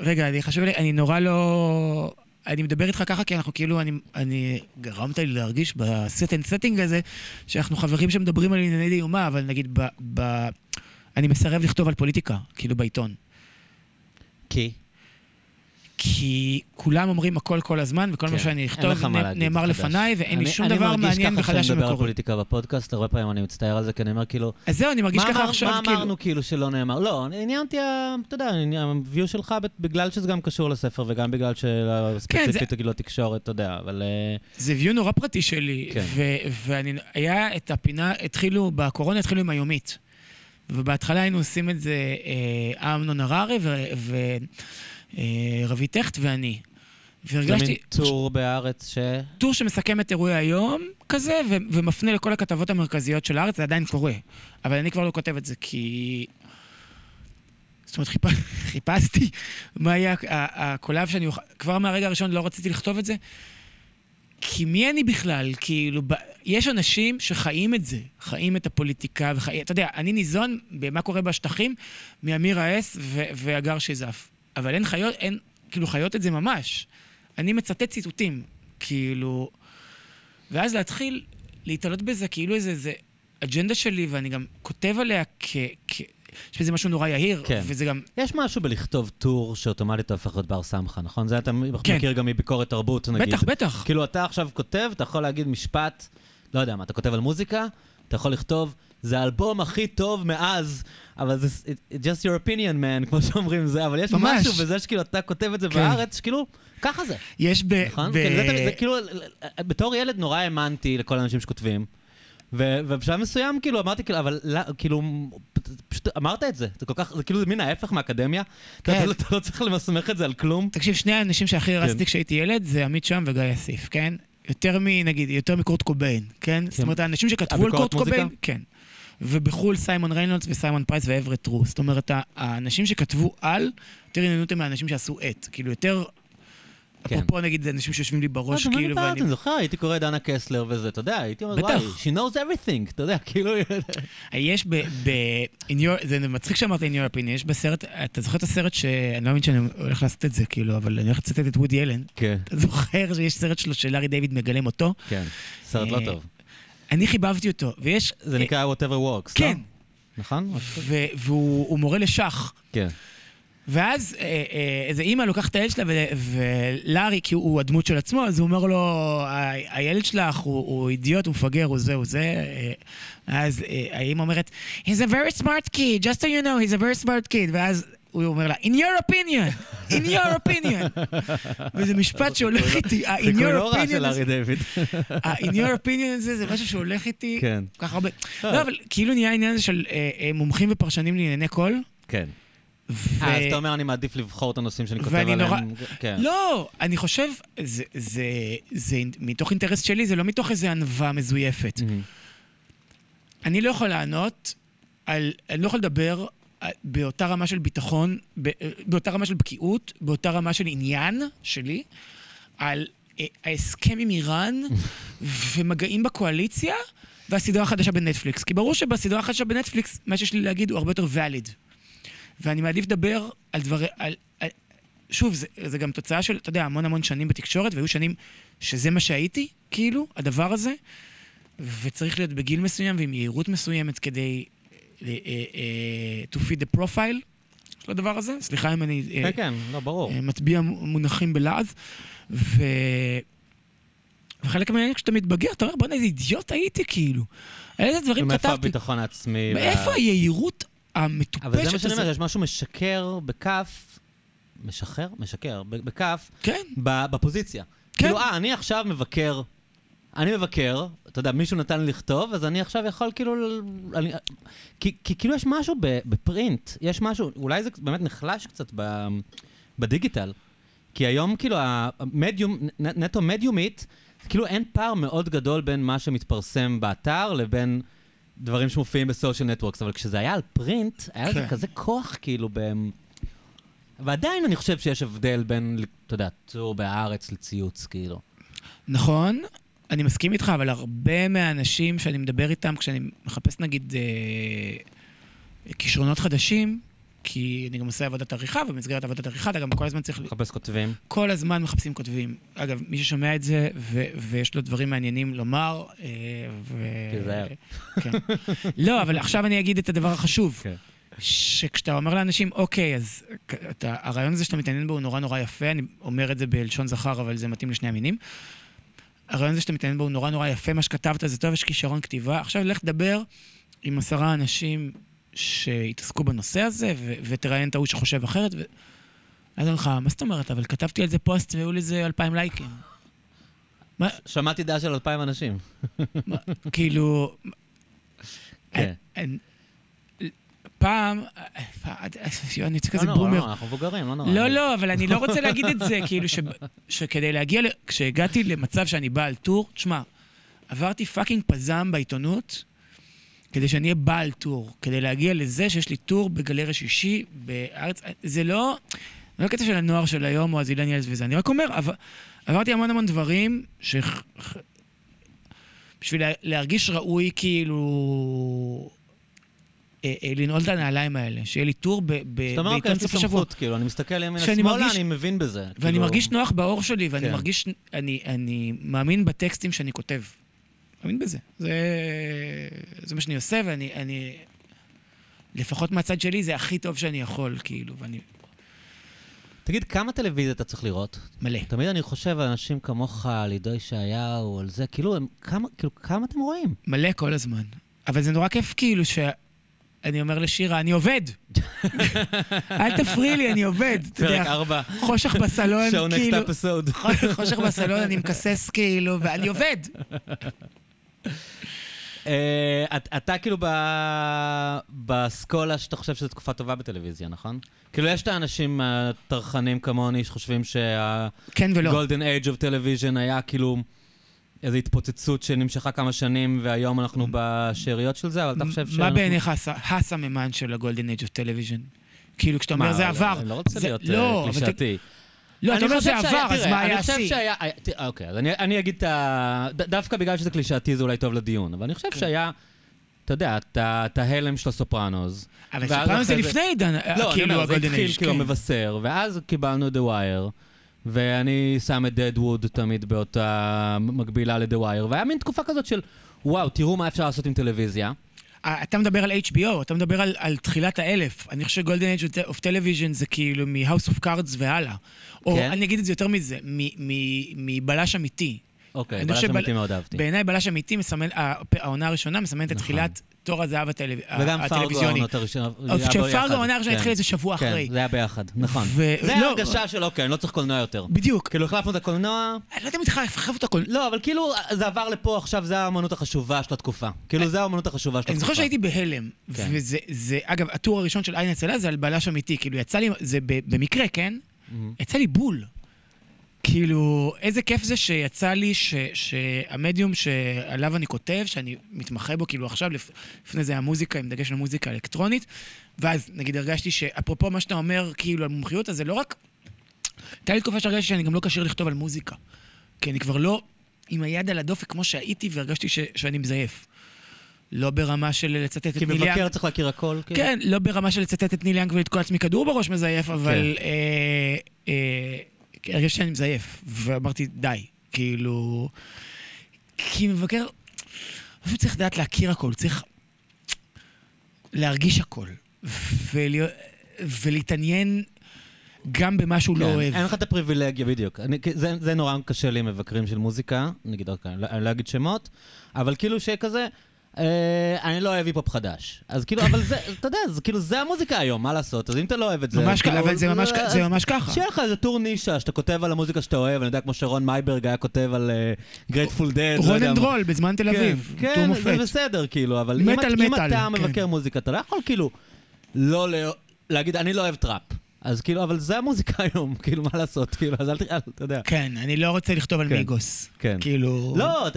רגע, אני חשוב לי, אני נורא לא... אני מדבר איתך ככה כי אנחנו כאילו, אני, אני גרמת לי להרגיש ב set and setting הזה, שאנחנו חברים שמדברים על ענייני דיומה, אבל נגיד, ב, ב, אני מסרב לכתוב על פוליטיקה, כאילו בעיתון. כי? כי כולם אומרים הכל כל הזמן, וכל כן, מה שאני אכתוב מה נאמר. לפניי, ואין לי שום דבר מעניין אני מרגיש וחדש ככה כשאני מדבר על. פוליטיקה בפודקאסט, הרבה פעמים אני מצטער על זה, כי אני אומר כאילו... אז זהו, אני מרגיש מה ככה אמר- עכשיו, מה כאילו... אמרנו כאילו שלא נאמר? לא, עניין אותי, ה- אתה יודע, הוויו שלך, בגלל שזה גם קשור לספר, וגם בגלל כן, זה- שספציפית לו תקשורת, אתה יודע, אבל... אה, זה ויו נורא פרטי שלי, כן. ו- ואני, היה את הפינה, התחילו, בקורונה התחילו עם היומית. ובהתחלה היינו עושים את זה אה, אמנון הררי ורבי טכט ואני. זה והרגשתי, מין טור בארץ ש... טור שמסכם את אירועי היום, כזה, ו- ומפנה לכל הכתבות המרכזיות של הארץ, זה עדיין קורה. אבל אני כבר לא כותב את זה, כי... זאת אומרת, חיפ... [laughs] חיפשתי מה היה הקולב שאני אוכל... כבר מהרגע הראשון לא רציתי לכתוב את זה, כי מי אני בכלל? כאילו, ב... יש אנשים שחיים את זה, חיים את הפוליטיקה, וחיים... אתה יודע, אני ניזון במה קורה בשטחים מאמיר האס ו... והגר שיזף. אבל אין חיות, אין, כאילו, חיות את זה ממש. אני מצטט ציטוטים, כאילו... ואז להתחיל להתעלות בזה כאילו איזה, איזה אג'נדה שלי, ואני גם כותב עליה כ... כ... יש בזה משהו נורא יהיר, כן. וזה גם... יש משהו בלכתוב טור שאוטומטית הופך להיות בר סמכה, נכון? זה אתה כן. מכיר גם מביקורת תרבות, נגיד. בטח, בטח. כאילו, אתה עכשיו כותב, אתה יכול להגיד משפט, לא יודע מה, אתה כותב על מוזיקה, אתה יכול לכתוב, זה האלבום הכי טוב מאז, אבל זה it- just your opinion, man, כמו שאומרים זה, אבל יש ממש. משהו בזה שכאילו אתה כותב את זה כן. בארץ, שכאילו, ככה זה, יש ב... נכון? ב... כאילו, זה, זה כאילו, בתור ילד נורא האמנתי לכל האנשים שכותבים. ו- ובשלב מסוים, כאילו, אמרתי, כאילו, אבל לא, כאילו, פשוט אמרת את זה. זה כל כך, זה כאילו, זה מין ההפך מהאקדמיה. כן. אתה, אתה לא צריך למסמך את זה על כלום. תקשיב, שני האנשים שהכי כן. הערצתי כשהייתי ילד זה עמיר שם וגיא אסיף, כן? יותר מנגיד, יותר מקורט קוביין, כן? זאת אומרת, האנשים שכתבו על הביקורת קורט קוביין, מוזיקה? כן. ובחו"ל סיימון ריינולדס וסיימון פרייס ואוורט טרו. זאת אומרת, האנשים שכתבו על, יותר עניינו אותם מהאנשים שעשו את. כאילו, יותר... כן. אפרופו נגיד אנשים שיושבים לי בראש, לא, כאילו, אני ואני... אני זוכר, הייתי קורא דנה קסלר וזה, אתה יודע, הייתי אומר. וואי, she knows everything, אתה יודע, כאילו... [laughs] יש ב... ב in your, זה מצחיק שאמרת in your opinion, יש בסרט, אתה זוכר את הסרט ש... אני לא מאמין שאני הולך לעשות את זה, כאילו, אבל אני הולך לצטט את וודי אלן. כן, אתה זוכר שיש סרט שלו שלארי דיוויד מגלם אותו? כן, סרט לא אה, טוב. אני חיבבתי אותו, ויש... זה נקרא Whatever Works, לא? כן. נכון? והוא הוא מורה לשח. כן. ואז אה, אה, איזה אימא לוקחת את הילד שלה, ולארי, כי הוא הדמות של עצמו, אז הוא אומר לו, "ה- הילד שלך הוא, אידיוט, הוא מפגר, הוא זה, הוא זה. אה, אז האימא אומרת, he's a very smart kid, just so you know, he's a very smart kid. ואז הוא אומר לה, in your opinion, in your opinion. [laughs] וזה משפט שהולך איתי, ה- in חיקוי your לא רע של opinion, ארי דיוויד. ה- in your opinion הזה, זה משהו שהולך איתי כן. כל כך הרבה. לא, אבל כאילו נהיה העניין הזה של אה, אה, מומחים ופרשנים לענייני קול. כן. ו... אה, אז אתה אומר, אני מעדיף לבחור את הנושאים שאני כותב עליהם. נורא- כן. לא, אני חושב, זה, זה, זה מתוך אינטרס שלי, זה לא מתוך איזו ענווה מזויפת. מהמם. אני לא יכול לענות על, אני לא יכול לדבר באותה רמה של ביטחון, באותה רמה של בקיאות, באותה רמה של עניין שלי, על אה, ההסכם עם איראן [laughs] ומגעים בקואליציה והסדרה החדשה בנטפליקס. כי ברור שבסדרה החדשה בנטפליקס, מה שיש לי להגיד הוא הרבה יותר ואליד. ואני מעדיף לדבר על דברי... על, על, שוב, זה, זה גם תוצאה של, אתה יודע, המון המון שנים בתקשורת, והיו שנים שזה מה שהייתי, כאילו, הדבר הזה, וצריך להיות בגיל מסוים ועם יהירות מסוימת כדי to feed the profile של הדבר הזה. סליחה אם אני אה, כן, כן, לא, ברור. אה, מטביע מונחים בלעז. ו... וחלק מהעניין כשאתה מתבגר, אתה אומר, בוא'נה, איזה אידיוט הייתי, כאילו. איזה דברים מאיפה כתבתי. הביטחון העצמי? מאיפה היהירות המטופשת אבל זה מה שאני אומר, הזאת? יש משהו משקר בכף, משחרר? משקר, בכף, כן, בפוזיציה. כן. כאילו, אה, אני עכשיו מבקר, אני מבקר, אתה יודע, מישהו נתן לי לכתוב, אז אני עכשיו יכול כאילו... אני, כי, כי כאילו יש משהו ב- בפרינט, יש משהו, אולי זה באמת נחלש קצת ב, בדיגיטל. כי היום כאילו המדיום, נטו מדיומית, כאילו אין פער מאוד גדול בין מה שמתפרסם באתר לבין דברים שמופיעים בסושיאל נטוורקס, אבל כשזה היה על פרינט, היה לזה כן. כזה כוח כאילו ב... ועדיין אני חושב שיש הבדל בין, אתה יודע, טור בהארץ לציוץ, כאילו. נכון, אני מסכים איתך, אבל הרבה מהאנשים שאני מדבר איתם, כשאני מחפש נגיד אה, כישרונות חדשים, כי אני גם עושה עבודת עריכה, ובמסגרת עבודת עריכה אתה גם כל הזמן צריך... מחפש כותבים. כל הזמן מחפשים כותבים. אגב, מי ששומע את זה, ו- ויש לו דברים מעניינים לומר, אה, ו... תיזהר. כן. לא, אבל עכשיו אני אגיד את הדבר החשוב. כן. שכשאתה אומר לאנשים, אוקיי, אז אתה, הרעיון הזה שאתה מתעניין בו הוא נורא נורא יפה, אני אומר את זה בלשון זכר, אבל זה מתאים לשני המינים. הרעיון הזה שאתה מתעניין בו הוא נורא נורא יפה, מה שכתבת זה טוב, יש כישרון כתיבה. עכשיו לך תדבר עם עשרה אנשים שהתעסקו בנושא הזה, ו- ותראיין את ההוא שחושב אחרת, ו... אז אני לך, מה זאת אומרת? אבל כתבתי על זה פוסט והיו לזה אלפיים לייקים. מה, שמעתי דעה של אלפיים אנשים. מה, כאילו... כן. אני- פעם, יואו, אני יוצא לא כזה נורא, בומר. לא, אנחנו מבוגרים, לא נורא. לא, לא, אבל אני לא רוצה להגיד את זה, כאילו, שכדי להגיע, כשהגעתי למצב שאני בעל טור, תשמע, עברתי פאקינג פזם בעיתונות, כדי שאני אהיה בעל טור, כדי להגיע לזה שיש לי טור בגלריה שישי בארץ, זה לא, זה לא קטע של הנוער של היום או הזילניאלס וזה, אני רק אומר, עבר, עברתי המון המון דברים, ש... בשביל לה- להרגיש ראוי, כאילו... אה, אה, לנעול את הנעליים האלה, שיהיה לי טור זאת בעיתון לי סוף השבוע. סמכות, כאילו, אני מסתכל ימינה שאני שמאלה, מרגיש- אני מבין בזה. ואני כאילו- מרגיש נוח בעור שלי, ואני כן. מרגיש, אני, אני מאמין בטקסטים שאני כותב. מאמין בזה. זה, זה מה שאני עושה, ואני, אני, לפחות מהצד שלי, זה הכי טוב שאני יכול, כאילו, ואני תגיד, כמה טלוויזיה אתה צריך לראות? מלא. תמיד אני חושב על אנשים כמוך, על עידו ישעיהו, על זה, כאילו, הם- כמה כאילו, כמה אתם רואים? מלא כל הזמן. אבל זה נורא כיף, כאילו, שאני אומר לשירה, אני עובד. אל תפריעי לי, אני עובד. פרק ארבע, חושך בסלון, show next כאילו, episode. חושך בסלון, אני מכסס, כאילו, ואני עובד. אה, את- אתה כאילו באסכולה שאתה חושב שזו תקופה טובה בטלוויזיה, נכון? כאילו, יש את האנשים הטרחנים כמוני שחושבים שה... כן ולא. golden age of television היה כאילו איזו התפוצצות שנמשכה כמה שנים, והיום אנחנו בשאריות של זה, אבל אתה חושב ש... מה בעיניך הס- הסממן של ה golden age of television? כאילו, כשאתה אומר זה עבר. אני לא רוצה זה- להיות לא, אה, קלישאתי. לא, אתה אומר זה עבר, אז מה היה אני חושב השיא? שהיה... היה- תראה, אוקיי, אז אני- אגיד את ה... דווקא בגלל שזה קלישאתי זה אולי טוב לדיון, אבל אני חושב כן. שהיה, אתה יודע, את ההלם של הסופרנוס. אבל סופרנוס זה זה- לפני עידן, לא, כאילו, אומר, זה ה golden התחיל age. כאילו כן. מבשר, ואז קיבלנו את The Wire, ואני שם את דדווד תמיד באותה מקבילה ל-The Wire, והיה מין תקופה כזאת של, וואו, תראו מה אפשר לעשות עם טלוויזיה. אתה מדבר על HBO, אתה מדבר על, על תחילת האלף. אני חושב ש golden age of television זה כאילו מ-House of Cards והלאה. או כן. אני אגיד את זה יותר מזה, מבלש אמיתי. אוקיי, אני בלש אמיתי מאוד אהבתי. בעיניי בלש אמיתי מסמן, הפ- העונה הראשונה מסמנת את נכון. תחילת תור הזהב הטלו- וגם פרגו הטלוויזיוני. העונות הראשונות. היה כשפרגו יחד. העונה הראשונה כן. התחילה איזה שבוע כן, אחרי. זה היה ביחד, נכון. ו- זה לא, ההרגשה של אוקיי, אני לא צריך קולנוע יותר. בדיוק. כאילו החלפנו את הקולנוע, אני לא יודע אם אני להחליף את הכל. לא, אבל כאילו זה עבר לפה, עכשיו זה האמנות החשובה של התקופה. כאילו זה האמנות החשובה של אני התקופה. זוכר שהייתי בהלם, כן. וזה, זה, אגב, הטור הראשון של עין הצלה זה על בלש אמיתי, כאילו יצא לי, זה במקרה, כן? יצא לי בול. כאילו, איזה כיף זה שיצא לי ש, שהמדיום שעליו אני כותב, שאני מתמחה בו, כאילו עכשיו, לפ, לפני זה היה מוזיקה, עם דגש על מוזיקה אלקטרונית, ואז נגיד הרגשתי שאפרופו מה שאתה אומר, כאילו, על מומחיות, אז זה לא רק... הייתה לי תקופה שהרגשתי שאני גם לא כשיר לכתוב על מוזיקה. כי אני כבר לא עם היד על הדופק כמו שהייתי, והרגשתי ש, שאני מזייף. לא ברמה של לצטט את כי נילי מבקר צריך להכיר הכל. כאילו. כן, לא ברמה של לצטט את ניל יאנג ולתקוע לעצמי כדור בראש מזייף, אבל כן. אה, אה, הרגשתי שאני מזייף, ואמרתי, די, כאילו... כי מבקר, פשוט צריך לדעת להכיר הכל, צריך להרגיש הכל, ולהיות- ולהתעניין גם במה שהוא לא כן, אוהב. אין לך את הפריבילגיה, בדיוק. אני, זה, זה נורא קשה לי עם מבקרים של מוזיקה, נגיד, אני לא- אני לא אגיד שמות, אבל כאילו שכזה, אני לא אוהב היפ-הופ חדש. אז כאילו, אבל זה, אתה יודע, זה כאילו, זה המוזיקה היום, מה לעשות? אז אם אתה לא אוהב את זה... ממש כאילו, ככה, אבל זה ממש אז זה ממש ככה. שיהיה לך איזה טור נישה, שאתה כותב על המוזיקה שאתה אוהב, אני יודע, כמו שרון מייברג היה כותב על גרייטפול דד. רוקנרול בזמן תל אביב, כן, טור כן, מופת. זה בסדר, כאילו, אבל אם, מטאל, את- אם מטאל, אתה כן. מבקר מוזיקה, אתה לא יכול כאילו לא לא- להגיד, אני לא אוהב טראפ. אז כאילו, אבל זה המוזיקה [laughs] היום, כאילו, מה לעשות? כאילו, אז אל תראה, אתה יודע. כן, אני לא רוצה לכתוב על כן. מיגוס. כן. כאילו... לא,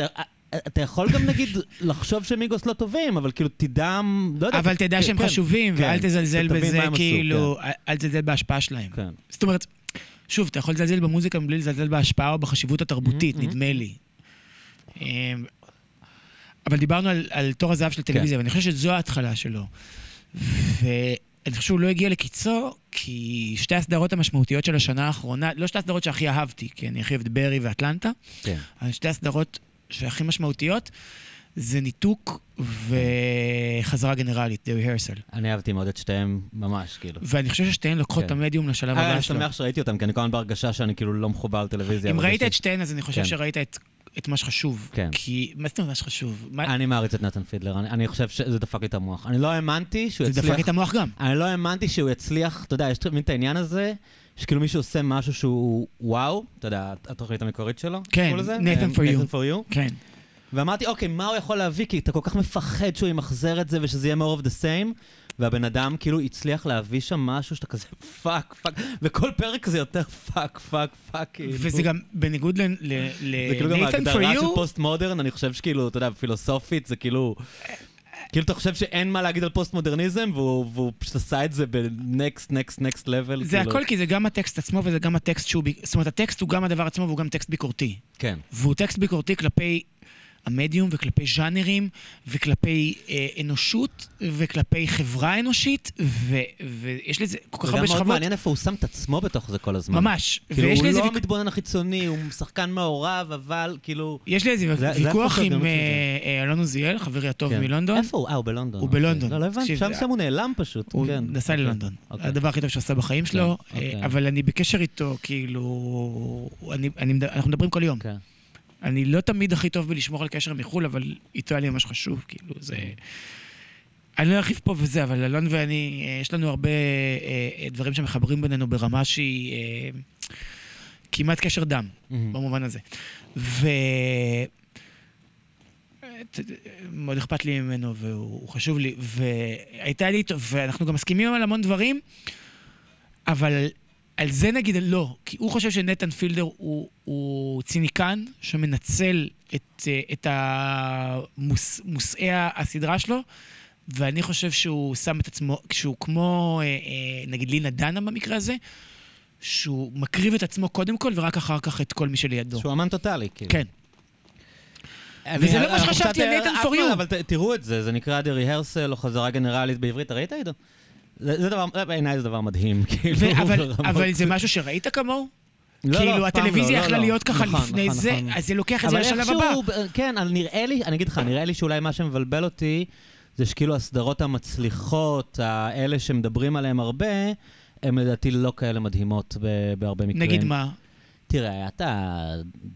אתה, יכול גם נגיד לחשוב שמיגוס לא טובים, אבל כאילו תדע, לא יודע. אבל תדע כן, שהם כן, חשובים, כן, ואל תזלזל בזה, כאילו, אל- אל תזלזל בהשפעה שלהם. כן. זאת אומרת, שוב, אתה יכול לזלזל במוזיקה מבלי לזלזל בהשפעה או בחשיבות התרבותית, Mhm, mhm. נדמה לי. אמ, אבל דיברנו על, על תור הזהב של הטלוויזיה, ואני חושב שזו ההתחלה שלו. ואני חושב שהוא לא הגיע לקיצו, כי שתי הסדרות המשמעותיות של השנה האחרונה, לא שתי הסדרות שהכי אהבתי, כי אני הכי אוהב את ברי ואטלנטה, כן. שתי הסדרות שהכי משמעותיות זה ניתוק וחזרה גנרלית, The Rehearsal. אני אהבתי מאוד את שתיהם, ממש, כאילו. ואני חושב ששתיהן לוקחות את כן. המדיום לשלב אה, הבא אני שלו. שמח שראיתי אותם, כי אני כל הזמן בהרגשה שאני כאילו לא מחובר לטלוויזיה. אם ראית את שתיהן, אז אני חושב כן. שראית את- את מה שחשוב. כן. כי, מה זאת אומרת מה שחשוב? מה- אני מעריץ את נתן פידלר, אני, אני חושב שזה דפק לי את המוח. אני לא האמנתי שהוא זה יצליח... דפק לי את המוח גם. אני לא האמנתי שהוא יצליח, אתה יודע, יש תמיד את העניין הזה, שכאילו מישהו עושה משהו שהוא וואו, אתה יודע, התוכנית המקורית שלו, כן? Nathan for you. Nathan for you. כן. ואמרתי, אוקיי, מה הוא יכול להביא? כי אתה כל כך מפחד שהוא ימחזר את זה ושזה יהיה more of the same, והבן אדם כאילו הצליח להביא שם משהו שאתה כזה fuck, fuck, וכל פרק זה יותר פאק, פאק, פאק, כאילו. וזה גם בניגוד ל- זה כאילו גם ההגדרה של post modern, אני חושב שכאילו, אתה יודע, פילוסופית, זה כאילו... כאילו אתה חושב שאין מה להגיד על פוסט מודרניזם, והוא, והוא פשוט עשה את זה ב-next, next, next level. זה כאילו. הכל כי זה גם הטקסט עצמו וזה גם הטקסט שהוא... זאת אומרת, הטקסט הוא גם הדבר עצמו והוא גם טקסט ביקורתי. כן. והוא טקסט ביקורתי כלפי המדיום וכלפי ז'אנרים וכלפי אה, אנושות וכלפי חברה אנושית, ו- ויש לזה כל כך וגם הרבה מאוד שכבות. מעניין איפה הוא שם את עצמו בתוך זה כל הזמן. ממש. כאילו, ויש הוא לא ויכ- המתבונן החיצוני, הוא שחקן מעורב, אבל כאילו... יש לי איזה זה- זה ויכוח עם אה, אה, אלון עוזיאל, חברי הטוב כן. מלונדון. איפה הוא? אה, הוא בלונדון. הוא אוקיי. בלונדון. לא, לא הבנתי, שם זה- שם הוא נעלם פשוט. הוא כן. נסע אוקיי. ללונדון. אוקיי. הדבר הכי טוב שעשה בחיים שלו, כן, אה, אוקיי. אבל אני בקשר איתו, כאילו... אני- אני אנחנו מדברים כל יום. כן. אני לא תמיד הכי טוב בלשמור על קשר מחו"ל, אבל איתו היה לי ממש חשוב, כאילו, זה... אני לא ארחיב פה וזה, אבל אלון ואני, אה, יש לנו הרבה אה, אה, דברים שמחברים בינינו ברמה שהיא אה, כמעט קשר דם, מהמם. במובן הזה. ו... ת- מאוד אכפת לי ממנו, והוא חשוב לי, והייתה לי איתו, ואנחנו גם מסכימים על המון דברים, אבל על זה נגיד לא, כי הוא חושב שנתן פילדר הוא, הוא ציניקן שמנצל את, אה, את המוס, מושאי הסדרה שלו, ואני חושב שהוא שם את עצמו, כשהוא כמו, אה, אה, נגיד לינה דנה במקרה הזה, שהוא מקריב את עצמו קודם כל, ורק אחר כך את כל מי שלידו. שהוא אמן טוטאלי, כאילו. כן. וזה לא מה שחשבתי על you. פעם, אבל תראו את זה, זה נקרא The Rehearsal או חזרה גנרלית בעברית, ראית עידו? זה זה דבר, בעיניי זה דבר מדהים, [laughs] כאילו. אבל. אבל זה משהו שראית כמוהו? לא, לא, כאילו, פעם הטלוויזיה לא, לא, יכלה לא. להיות ככה נכון, לפני נכון, זה, נכון. אז זה לוקח את זה לשלב הבא. כן, נראה לי, אני אגיד לך, נראה לי שאולי מה שמבלבל אותי, זה שכאילו הסדרות המצליחות, האלה שמדברים עליהן הרבה, הן לדעתי לא כאלה מדהימות בהרבה מקרים. נגיד מה? תראה, היה את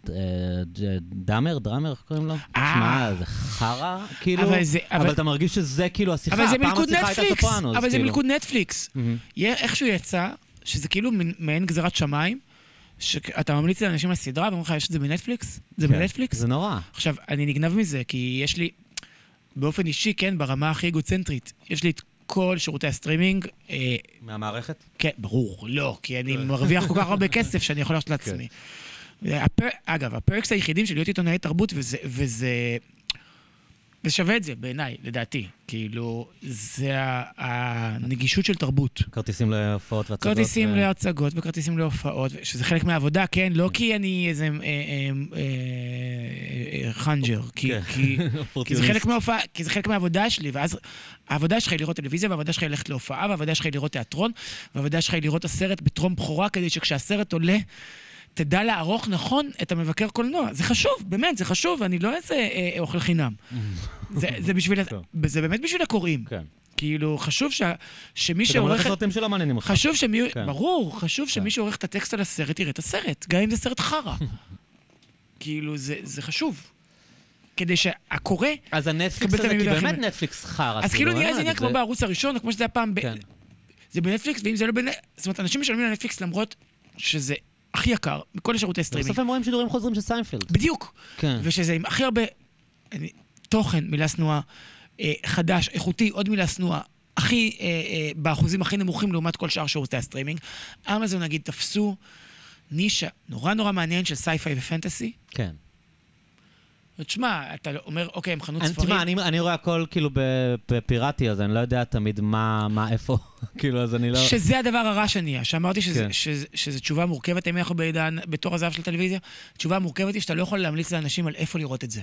הדאמר, דראמר, איך קוראים לו? אה. שמע, זה חרא, כאילו, אבל זה- אבל אבל- אתה מרגיש שזה כאילו השיחה, אבל זה פעם מלכוד נטפליקס, אבל זה כאילו. מלכוד נטפליקס. יהיה- איכשהו יצא, שזה כאילו מעין גזירת שמיים, שאתה ממליץ לאנשים לסדרה, ואומרים לך, יש את זה בנטפליקס? זה כן, בנטפליקס? זה נורא. עכשיו, אני נגנב מזה, כי יש לי, באופן אישי, כן, ברמה הכי אגוצנטרית, יש לי את כל שירותי הסטרימינג. אה, מהמערכת? כן, ברור, לא, כי אני מרוויח כל כך הרבה [laughs] כסף שאני יכול לעשות לעצמי. הפר... אגב, הפרקס היחידים של להיות עיתונאי תרבות, וזה, וזה... זה שווה את זה, בעיניי, לדעתי. כאילו, זה הנגישות של תרבות. כרטיסים להופעות והצגות. כרטיסים ו- להצגות וכרטיסים להופעות, שזה חלק מהעבודה, כן? לא כי אני איזה חנג'ר, כי- זה. חלק מהעבודה שלי, ואז העבודה שלך היא לראות טלוויזיה, והעבודה שלך היא ללכת להופעה, והעבודה שלך היא לראות תיאטרון, והעבודה שלך היא לראות הסרט בטרום בכורה, כדי שכשהסרט עולה, תדע לערוך נכון את המבקר קולנוע. זה חשוב, באמת, זה חשוב, אני לא איזה אה, אוכל חינם. זה, זה בשביל. זה באמת בשביל הקוראים. כן. כאילו, חשוב שה, שמי שגם שעורך... את- הסרטים שלא מעניינים אותך. חשוב שמי... כן. ברור, חשוב כן. שמי שעורך את הטקסט על הסרט יראה את הסרט, גם אם זה סרט חרא. [laughs] כאילו, זה, זה חשוב. כדי שהקורא... אז הנטפליקס הזה, כי באמת נטפליקס חרא. אז כאילו נראה אין איזה עניין כמו בערוץ הראשון, או כמו שזה היה פעם... כן. זה בנטפליקס, ואם זה לא בנטפליקס... זאת אומרת, אנשים משלמים לנטפליקס למרות שזה הכי יקר מכל השירותי סטרימינג. בסוף הם רואים שידורים חוזרים של סיינפלד. בדיוק. כן. ושזה עם הכי הרבה אני, תוכן, מילה שנואה, אה, חדש, איכותי, עוד מילה שנואה, הכי, אה, אה, באחוזים הכי נמוכים לעומת כל שאר שירותי הסטרימינג. אמזון, נגיד, תפסו נישה נורא נורא מעניין של sci-fi ו fantasy. כן. ותשמע, אתה אומר, אוקיי, הם חנות אני- ספרים. תשמע, אני, אני רואה הכל כאילו בפיראטי, אז אני לא יודע תמיד מה, מה איפה, [laughs] כאילו, אז אני לא... שזה הדבר הרע שנהיה, שאמרתי שזה, כן. שזה, שזה תשובה מורכבת, האם אנחנו בעידן, בתור הזהב של הטלוויזיה, תשובה מורכבת היא שאתה לא יכול להמליץ לאנשים על איפה לראות את זה.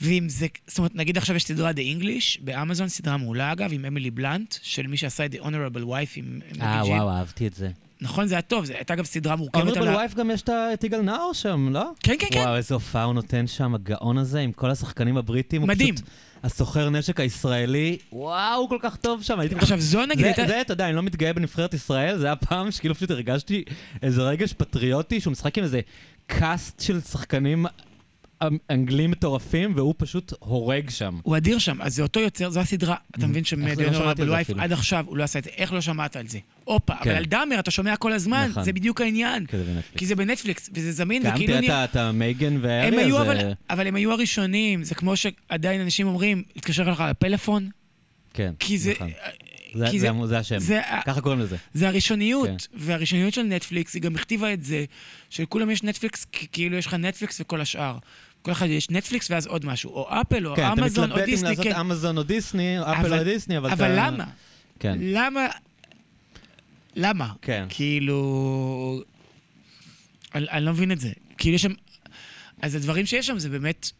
ואם זה, זאת אומרת, נגיד עכשיו יש סדרה The English, באמזון, סדרה מעולה אגב, עם אמילי בלנט, של מי שעשה את The Honorable Wife עם אה. וואו, אהבתי את זה. נכון, זה היה טוב, זו הייתה אגב סדרה מורכבת על אונרבל ה... וייף גם יש את יגאל נאור שם, לא? כן, כן, כן. וואו, איזה הופעה הוא נותן שם, הגאון הזה, עם כל השחקנים הבריטים. מדהים. הסוחר נשק הישראלי, וואו, הוא כל כך טוב שם. הייתי עכשיו, זו נגיד זה. זה, אתה יודע, אני לא מתגאה בנבחרת ישראל, זה היה פעם שכאילו פשוט הרגשתי איזה רגש פטריוטי, שהוא משחק עם איזה קאסט של שחקנים אנגלים מטורפים, והוא פשוט הורג שם. הוא אדיר שם, אז זה אותו יוצר, זו הסדרה. אתה מבין איך זה? לא שמדיון שמעתי על זה וייף אפילו. עד עכשיו הוא לא עשה את זה, איך לא שמעת על זה? הופה, כן. אבל על דאמר אתה שומע כל הזמן, נכון. זה בדיוק העניין. בנטפליקס. כי זה בנטפליקס, וזה זמין, גם וכאילו... תראה נראה- את המייגן והארי. אבל, אה, אבל הם היו הראשונים, זה כמו שעדיין אנשים אומרים, להתקשר לך לפלאפון, כן. נכון. זה- כי זה זה- זה, זה השם, זה, ככה קוראים לזה. זה הראשוניות, כן. והראשוניות של נטפליקס, היא גם הכתיבה את זה, שלכולם יש נטפליקס, כאילו יש לך נטפליקס וכל השאר. כל אחד יש נטפליקס ואז עוד משהו, או אפל, או כן, אתה אמזון, או מתלבט אם דיסני, לעשות כן. אמזון או דיסני, או אפל אבל- או דיסני, אבל אתה... אבל למה? כן, למה? למה? כן. כאילו... אני, אני לא מבין את זה. כאילו יש שם... אז הדברים שיש שם זה באמת...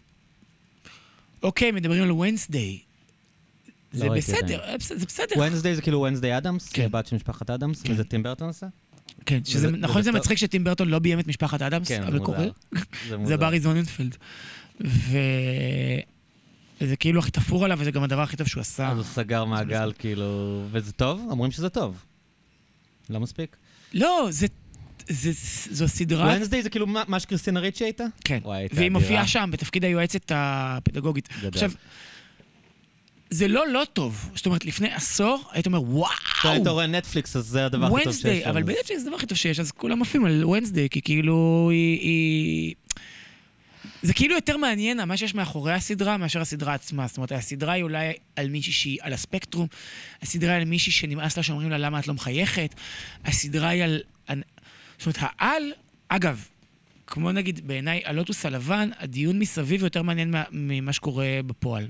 אוקיי, מדברים על ונסדיי. זה ראיתי בסדר, זה בסדר. ונסדיי זה כאילו ונסדיי אדמס, כן. בת של משפחת אדמס, כן. וזה טים ברטון עושה? כן, שזה, וזה- נכון וזה זה טוב. מצחיק שטים ברטון לא ביים את משפחת אדמס, כן, זה המקורי? מוזר. זה מוזר. ברי זוננפלד. ו... זה כאילו הכי תפור עליו, וזה גם הדבר הכי טוב שהוא עשה. אז הוא סגר מעגל, כאילו... וזה טוב? אומרים שזה טוב. לא מספיק. לא, זה... זה, זו סדרה... ונסדיי זה כאילו מה שקריסטינה ריצ'י הייתה? כן. וואי, הייתה והיא. מופיעה שם בתפקיד היועצת הפדגוגית. גדול. עכשיו, זה לא לא טוב. זאת אומרת, לפני עשור היית אומר, וואו! אתה היית רואה נטפליקס, אז זה הדבר הכי טוב שיש ונסדיי, שם. אבל בנטפליקס זה הדבר הכי טוב שיש, אז כולם עפים על ונסדיי, כי כאילו היא... זה כאילו יותר מעניין מה שיש מאחורי הסדרה מאשר הסדרה עצמה. זאת אומרת, הסדרה היא אולי על מישהי שהיא על הספקטרום, הסדרה היא על מישהי שנמאס לה שאומרים לה למה את לא מחייכת, הסדרה היא על... זאת אומרת, העל, אגב, כמו נגיד בעיניי הלוטוס הלבן, הדיון מסביב יותר מעניין מה- ממה שקורה בפועל.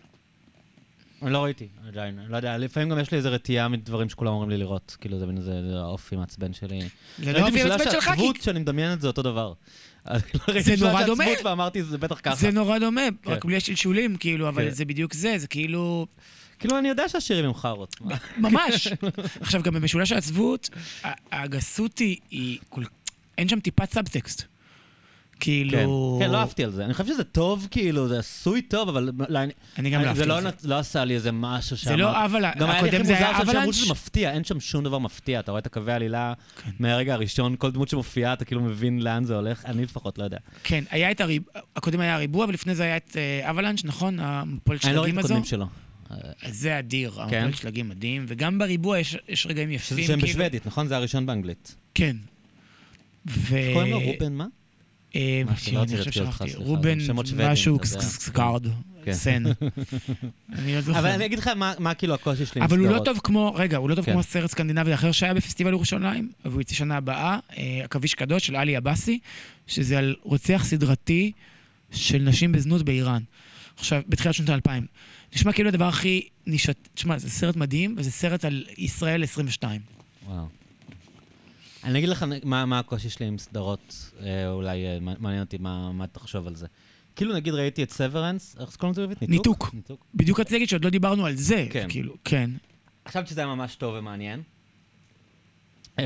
לא ראיתי, עדיין. לא יודע, לפעמים גם יש לי איזה רתיעה מדברים שכולם אומרים לי לראות. כאילו, זה מין איזה זה האופי מעצבן שלי. זה לא אופי בגלל המצפן שלך, כי שהעצבות שאני מדמיין את זה אותו דבר. לא זה נורא דומה. ואמרתי, זה בטח ככה. זה נורא דומה, רק כן. בלי השלשולים, כאילו, אבל כן. זה בדיוק זה, זה כאילו... כאילו, אני יודע שהשירים הם חארות. ממש. עכשיו, גם במשולש העצבות, הגסות היא. אין שם טיפת סאבטקסט. כאילו... כן, לא אהבתי על זה. אני חושב שזה טוב, כאילו, זה עשוי טוב, אבל לא, אני- גם לא זה אהבתי לא על זה. נת- לא עשה לי איזה משהו שם. זה לא אבלה, גם היה לי הכי זה מוזר עכשיו שאמרו. שזה מפתיע, אין שם שום דבר מפתיע. אתה רואה את הקווי העלילה כן. מהרגע הראשון, כל דמות שמופיעה, אתה כאילו מבין לאן זה הולך. אני לפחות לא יודע. כן, היה את הריב... הקודם היה הריבוע, ולפני זה היה את אה, avalanche, נכון? המפולת אני לא ראיתי שלגים את הזו. הקודמים שלו. אז זה אדיר, כן. המפולת שלגים מדהים, וגם בריבוע יש יש רגעים יפים. שהם כאילו. בשוודית, נכון? זה הראשון באנגלית. כן. ו... קוראים לו רובן מה? אה, חושב. סליחה, רובן, משהו. סקארד, כן. סן. [laughs] אני לא זוכר. אבל אני אגיד לך מה- כאילו הקושי שלי עם אבל הוא לא סדרות. טוב כמו, רגע, הוא לא טוב כן. כמו סרט סקנדינבי אחר שהיה בפסטיבל ירושלים, והוא יצא שנה הבאה, אה, עכביש קדוש של עלי עבאסי, שזה על רוצח סדרתי של נשים בזנות באיראן. עכשיו, בתחילת שנות האלפיים. נשמע כאילו הדבר הכי נישת... תשמע, זה סרט מדהים, וזה סרט על ישראל 22. וואו. אני אגיד לך מה, מה הקושי שלי עם סדרות, אה, אולי אה, מעניין אותי מה, מה תחשוב על זה. כאילו נגיד ראיתי את סוורנס, איך קוראים לזה בעברית? ניתוק. ניתוק. בדיוק רציתי להגיד שעוד לא דיברנו על זה. כן. כאילו, כן. חשבתי שזה היה ממש טוב ומעניין. אה,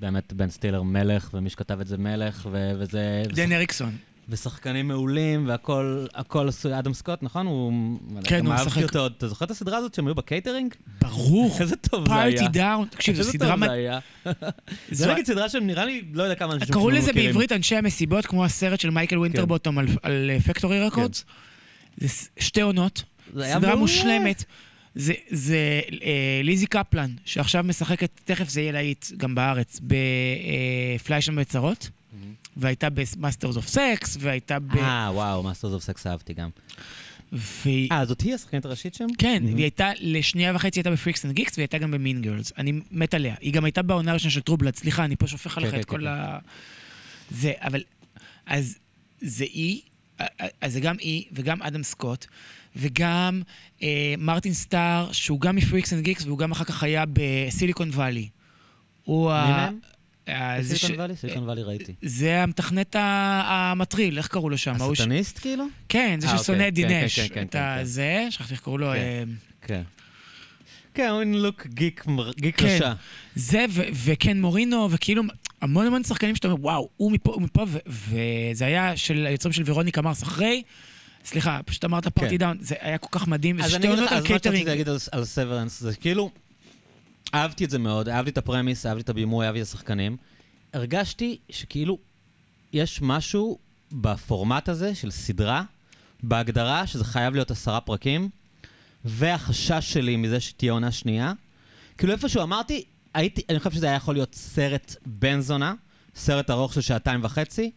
באמת בן סטילר מלך, ומי שכתב את זה מלך, וזה... דן אריקסון. ושחקנים מעולים, והכל הכל עשוי, אדם סקוט, נכון? הוא... כן, הוא אהבתי משחק- אותו עוד. אתה זוכר את הסדרה הזאת שהם היו בקייטרינג? ברור. [laughs] איזה טוב זה היה. Party Down. תקשיב, זו איזה סדרה... טוב מד- זה היה. [laughs] זה נגיד סדרה שנראה לי, לא יודע כמה אנשים קראו לזה. בעברית אנשי המסיבות, כמו הסרט של מייקל ווינטרבוטום על- על Factory Records. זה ס- שתי עונות, זה סדרה. מושלמת. זה, זה אה, ליזי קפלן, שעכשיו משחקת, תכף זה יהיה להיט גם בארץ, בפליישמן בצרות, והייתה ב Masters of Sex, והייתה ב... אה, וואו, Masters of Sex אהבתי גם. והיא- אה, זאת היא השחקנית הראשית שם? כן, Mhm. והיא הייתה, לשנייה וחצי הייתה ב Freaks and Geeks, והיא הייתה גם ב Mean Girls. אני מת עליה. היא גם הייתה בעונה הראשונה של טרובלד, סליחה, אני פה שופך עליך כן, את כן, כל כן. ה... זה, אבל... אז זה היא, אז זה גם היא, וגם אדם סקוט, וגם אה, מרטין סטאר, שהוא גם מפריקס אנד גיקס, והוא גם אחר כך היה בסיליקון וואלי. הוא ה... מהם? ה- זה ש- סיליקון וואלי? סיליקון וואלי ראיתי. זה המתכנת המטריל, איך קראו לו שם? הסטניסט כאילו? כן, זה אה, ששונא אוקיי. את כן, דינש. כן, כן, את כן, ה- כן. זה, שכחתי איך קראו לו. כן. אה, כן. הוא לוק גיק. רשע. זה, ו- וקן מורינו, וכאילו המון המון שחקנים שאתה אומר, וואו, הוא מפה, הוא מפה, וזה היה של היוצרים של ורוניקה מרס אחרי. סליחה, פשוט אמרת Party Down, זה היה כל כך מדהים. אז אני אגיד לך, אז מה שרציתי קייטרינג. להגיד על- על Severance, זה כאילו, אהבתי את זה מאוד, אהבתי את ה premise, אהבתי את הבימוי, אהבתי את השחקנים. הרגשתי שכאילו, יש משהו בפורמט הזה של סדרה, בהגדרה שזה חייב להיות עשרה פרקים, והחשש שלי מזה שתהיה עונה שנייה. כאילו איפשהו אמרתי, הייתי, אני חושב שזה היה יכול להיות סרט בן זונה, סרט ארוך של שעתיים וחצי.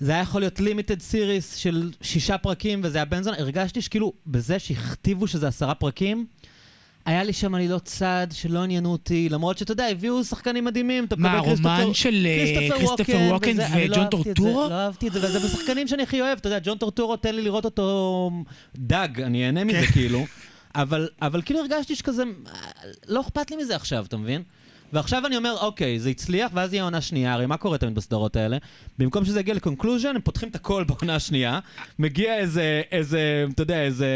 זה היה יכול להיות limited series של שישה פרקים, וזה היה בן זונה. הרגשתי שכאילו, בזה שהכתיבו שזה עשרה פרקים, היה לי שם עלילות צד שלא עניינו אותי, למרות שאתה יודע, הביאו שחקנים מדהימים. אתה מה, מקבל כריסטופר- הרומן של אה, כריסטופר ווקן לא וג'ון את זה, טורטורו? לא אהבתי את זה, וזה בשחקנים שאני הכי אוהב. אתה יודע, ג'ון טורטורו, תן לי לראות אותו דג, אני אהנה מזה כן. כאילו. אבל, אבל כאילו הרגשתי שכזה, לא אכפת לי מזה עכשיו, אתה מבין? ועכשיו אני אומר, אוקיי, זה הצליח, ואז יהיה עונה שנייה, הרי מה קורה תמיד בסדרות האלה? במקום שזה יגיע ל conclusion, הם פותחים את הכל בעונה השנייה, מגיע איזה, איזה, אתה יודע, איזה